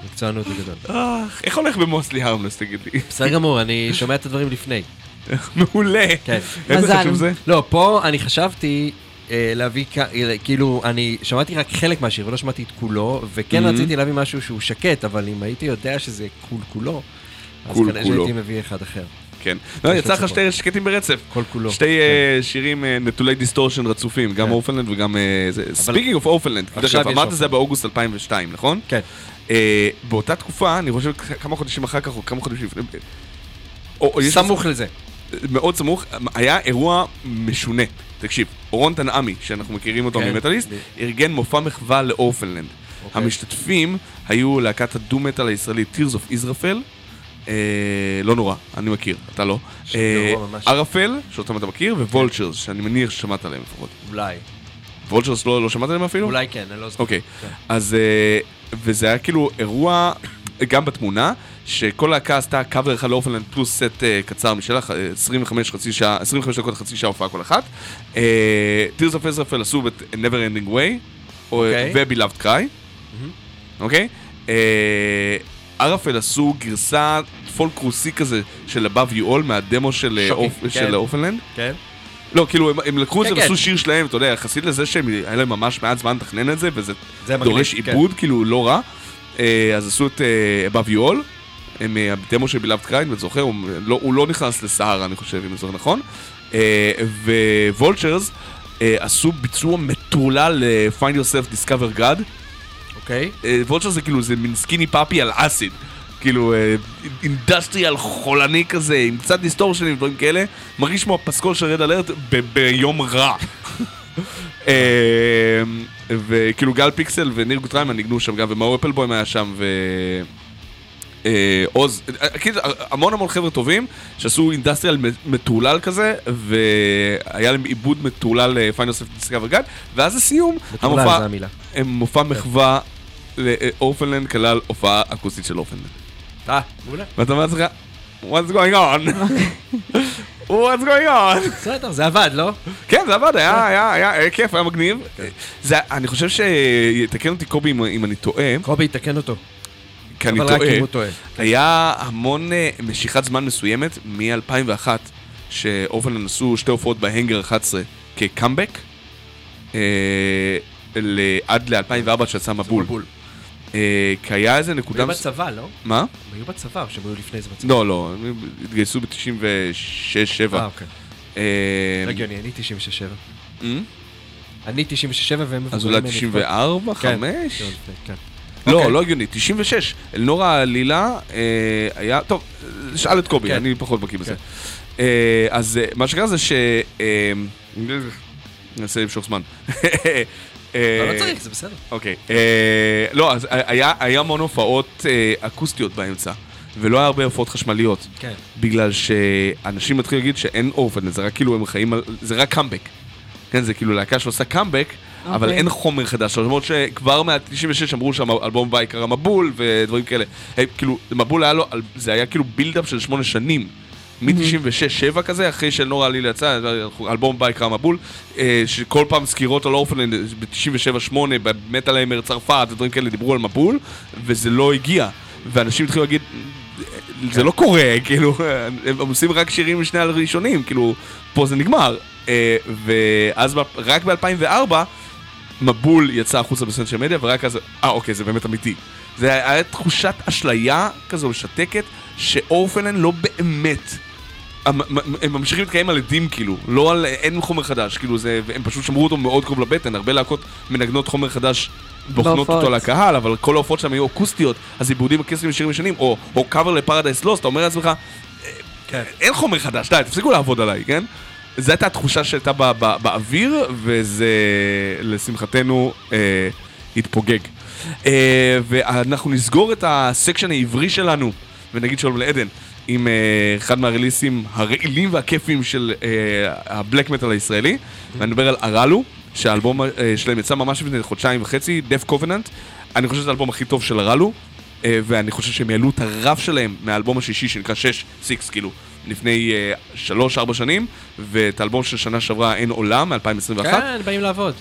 מקצוענות בגדול. אה, איך הולך ב Mostly Harmless, תגיד לי? בסדר גמור, אני שומע את הדברים לפני. *laughs* מעולה. כן. איזה מזל. חשוב זה? לא, פה אני חשבתי אה, להביא, אה, כאילו, אני שמעתי רק חלק מהשיר ולא שמעתי את כולו, וכן Mhm. רציתי להביא משהו שהוא שקט, אבל אם הייתי יודע שזה קול כולו, אז כנראה. שהייתי מביא אחד אחר. כן. לא, יצא לך. שתי שקטים ברצף. כל כולו. שתי אה, שירים אה, נטולי distortion רצופים, גם כן. Orphaned Land וגם... Speaking of עכשיו יש אמרת זה. באוגוסט 2002, נכון? כן. באותה תקופה, אני חושב כמה חודשים אחר כך, או כמה חודשים לפני... או- או יש- סמוך לזה. מאוד סמוך, היה אירוע משונה. תקשיב, אורון תנעמי, שאנחנו מכירים אותו כן. ממטאליסט, ארגן מופע מחווה ל Orphaned Land. אוקיי. המשתתפים היו להקת ה doom metal הישראלית Tears of Israel, אה, לא נורא, אני מכיר, אתה לא. אה. ערפל, שאותם אתה מכיר, Vultures, שאני מניח ששמעת עליהם לפחות. אולי. Vultures לא לא שמעת עליהם אפילו? אולי כן, אני לא זוכר. אוקיי, כן. אז אה, וזה היה כאילו אירוע, גם בתמונה, שכל להקה עשתה קאבר אחד ל Orphaned Land פלוס סט אה, קצר משלה, אה, 25 חצי שעה, 25 דקות חצי שעה הופעה כל אחת. אה, Tears of Israel עשו את Never Ending Way, או- אוקיי. ו-Beloved Cry, אוקיי? ערפל עשו גרסה פולק רוסי כזה של Above You All מהדמו של אופ- כן. של Orphaned Land. כן? לא, כאילו, הם, הם לקחו את כן, זה כן. ועשו שיר שלהם, אתה יודע, יחסית לזה שהם, היה להם ממש מעט זמן לתכנן את זה, וזה זה מגניב, דורש כן. עיבוד, כאילו, לא רע. אה, אז עשו את אה, Above You All, הם אה, הדמו של Beloved Cry, אם אתה זוכר, הוא לא, הוא לא נכנס לסהרה, אני חושב, אם אני זוכר נכון. ו Vultures עשו ביצוע מטורלל ל-Find Yourself Discover God. אוקיי. Vultures זה כאילו, זה מין Skinny Puppy על אסיד. כאילו, industrial חולני כזה, עם קצת דיסטורשנים ודברים כאלה, מרגיש כמו הפסקול של Red Alert ביום רע. *laughs* אה, וכאילו גל פיקסל וניר גוטריימן ניגנו שם גם, ומאור אפלבוים היה שם, ו... אה, עוז, אה, כאילו, המון המון חבר'ה טובים שעשו industrial מטורלל כזה, והיה להם עיבוד מטורלל ל Find Yourself Discover God, ואז לסיום, המופע. הם מופע מחווה ל Orphaned Land כלל הופעה אקוסטית של Orphaned Land. אה, מעולה. ואתה אומר לעצמך, what's going on? *laughs* what's going on? בסדר, זה עבד, לא? כן, זה עבד, היה, היה כיף, היה מגניב. אני חושב ש... יתקן אותי קובי אם, אני טועה, קובי, תקן אותו. כי אני טועה. היה המון אה, משיכת זמן מסוימת, מ-2001, שאורפנלנד עשו שתי הופעות בהנגר 11 כקאמבק, אה, עד ל-2004 שיצא מבול. אה, כי היה איזה הם נקודה... היו מס- בצבא, לא? מה? הם היו בצבא, או שהם היו לפני זה בצבא? לא, לא, הם התגייסו ב-96-7. אה, אוקיי. לא הגיוני, אני 96-7. אני 97 והם אז אולי ממני 94, כבר. כן, 5? כן, כן. לא, אוקיי. לא הגיוני, 96. אלנורה לילה אה, היה, טוב, שאל את קובי, כן. אני פחות בקיא בזה. כן. אה, אז אה, מה שקרה זה ש... אה, ננסה למשוך זמן. אה, לא, צריך, זה בסדר. אוקיי. אה, לא, אז היה המון הופעות אה, אקוסטיות באמצע, ולא היה הרבה הופעות חשמליות. כן. בגלל שאנשים מתחילים להגיד שאין אורפנד, זה רק כאילו הם חיים על... זה רק קאמבק. כן, זה כאילו להקה שעושה קאמבק, אבל אוקיי. אין חומר חדש. למרות שכבר מה-96 אמרו שהאלבום הבא יקרא מבול ודברים כאלה. כאילו, מבול היה לו, זה היה כאילו בילדאפ של שמונה שנים. מ-96-7 כזה, אחרי שנורה עלילה יצא, האלבום הבא יקרא מבול, אה, שכל פעם סקירות על אורפנד ב-97-8, במטאל היימר צרפת, ודברים כאלה דיברו על מבול, וזה לא הגיע. ואנשים התחילו להגיד, זה לא קורה, כאילו, הם עושים רק שירים משני הראשונים, כאילו, פה זה נגמר. אה, ואז רק ב-2004, מבול יצא החוצה בסנטר מדיה, ורק אז, אה, אוקיי, זה באמת אמיתי. זה היה תחושת אשליה כזו משתקת, שאורפנן לא באמת הם ממשיכים להתקיים על עדים כאילו, לא על, אין חומר חדש, כאילו זה, הם פשוט שמרו אותו מאוד קרוב לבטן, הרבה להקות מנגנות חומר חדש, בוחנות. אותו לקהל, אבל כל ההופעות שלהם היו אקוסטיות, אז עיבודים אקוסטיים שירים ישנים, או, או קאבר לפרדייס לוסט, אתה אומר לעצמך, כן. אין חומר חדש, די, תפסיקו לעבוד עליי, כן? זו הייתה התחושה שהייתה ב- ב- באוויר, וזה לשמחתנו אה, התפוגג. אה, ואנחנו נסגור את הסקשן העברי שלנו, ונגיד שלום לעדן, עם אה, אחד מהרליסים הרעילים והכיפים של אה, הבלק מטאל הישראלי, ואני מדבר על אראלו, שהאלבום אה, שלהם יצא ממש לפני חודשיים וחצי, דף קובננט. אני חושב שזה האלבום הכי טוב של אראלו, אה, ואני חושב שהם העלו את הרף שלהם מהאלבום השישי שנקרא 6, 6 כאילו, לפני 3-4 שנים, ואת האלבום של שנה שעברה אין עולם, מ-2021. כן, באים לעבוד.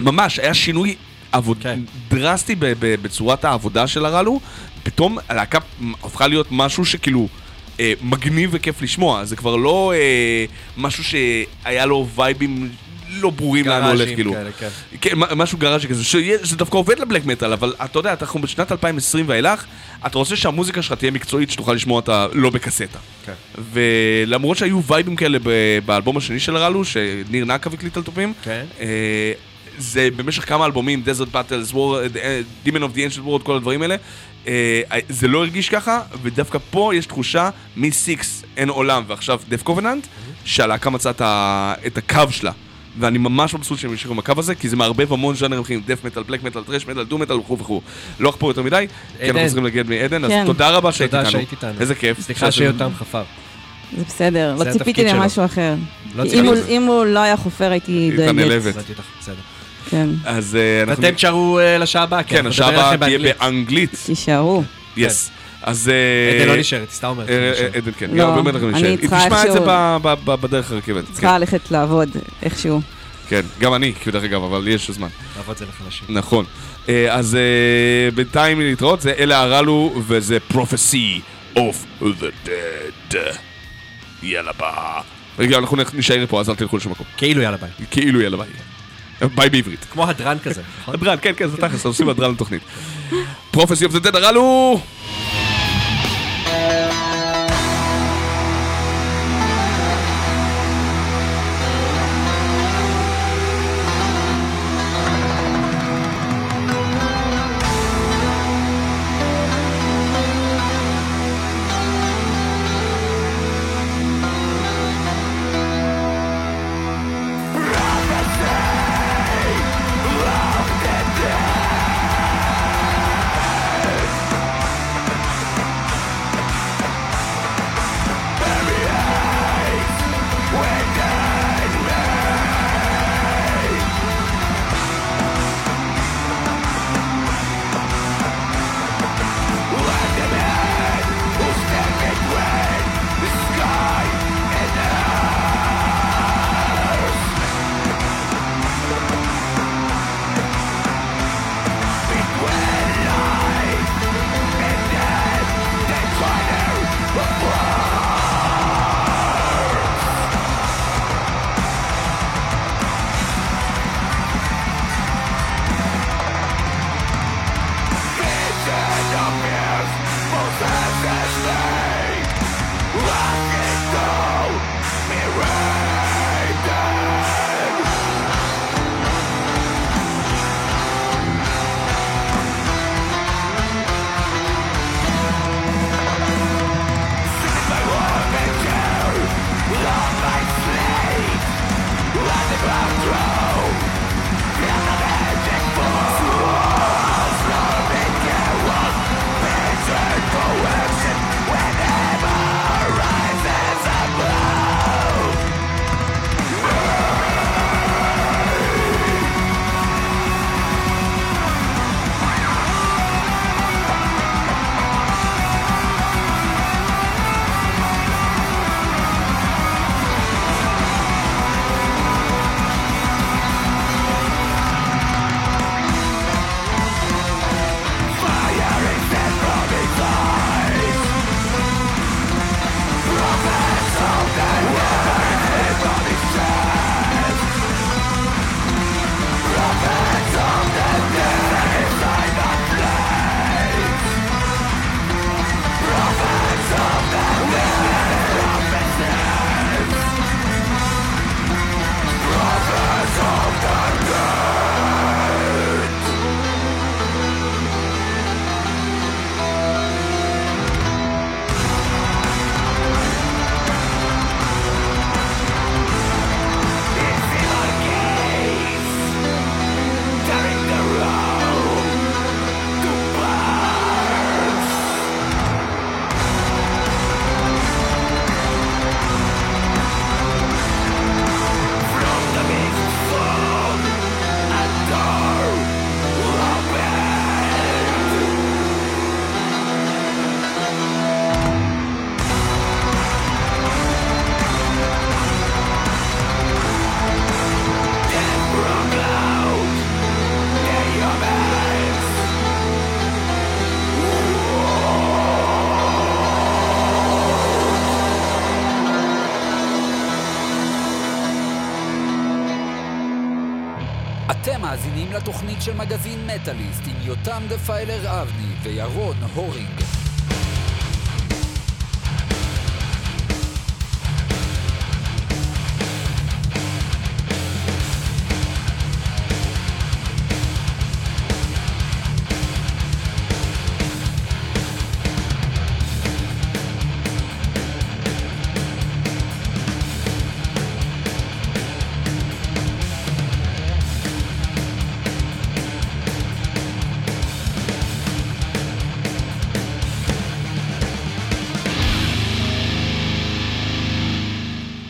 ממש, היה שינוי עבוד... כן. דרסטי בצורת העבודה של הרלו. פתאום הלהקה הפכה להיות משהו שכאילו אה, מגניב וכיף לשמוע. זה כבר לא אה, משהו שהיה לו וייבים לא ברורים לאן הוא הולך, גראז'ים כאילו. כאלה, כן. כן, משהו גראז'י כזה, שזה דווקא עובד לבלק מטאל, אבל אתה יודע, אנחנו בשנת 2020 ואילך, אתה רוצה שהמוזיקה שלך תהיה מקצועית, שתוכל לשמוע אותה לא בקסטה. כן. ולמרות שהיו וייבים כאלה באלבום השני של הרלו, שניר נקב הקליט על תופים, כן. אה, זה במשך כמה אלבומים, Desert Battles, War, אה, Demon of the Ancient World, כל הדברים האלה, אה, זה לא הרגיש ככה, ודווקא פה יש תחושה מ-6 אין עולם ועכשיו דף קובננט, שהלהקה מצאה את הקו שלה. ואני ממש מבסוט שהם המשיכו עם הקו הזה, כי זה מערבב המון ז'אנרים אחרים, דף מטאל, בלק מטאל, טרש מטאל, דו מטאל וכו' וכו'. לא אחפור יותר מדי, כי אנחנו. צריכים להגיע מעדן, אז כן. תודה רבה שהיית תודה איתנו. שהיית איתנו. איזה כיף. סליחה שיותם חפר. זה בסדר, לא ציפיתי. למשהו אחר. לא אם הוא- לא היה חופר הייתי הייתה דואגת. כן, אז אה, אנחנו... ואתם תשארו אה, לשעה הבאה, כן, אנחנו השעה הבאה תהיה באנגלית. תישארו. יס. אז... אה, עדן לא נשארת, סתם אומרת. אה, נשארת. אה, עדן כן, לא, גם באמת אנחנו אני נשאר. היא תשמע את זה בדרך הרכבת. כן, צריכה ללכת לעבוד איכשהו. כן, גם אני, כי דרך אגב, אבל יש זמן. לעבוד זה לחלשים. נכון. אה, אז אה, בינתיים להתראות, זה אלה הרלו, וזה Prophecy of the Dead. יאללה ביי. רגע, אנחנו נשאר פה, אז אל תלכו לשום מקום. כאילו יאללה ביי. כאילו יאללה ביי. ביי בעברית. כמו הדרן כזה, נכון? הדרן, כן, כן, זה תכלס, עושים הדרן לתוכנית. Prophecy of the Dead הרלו! אתם של מגזין מטאליסט עם יותם דפיילר אבני וירון הורינג.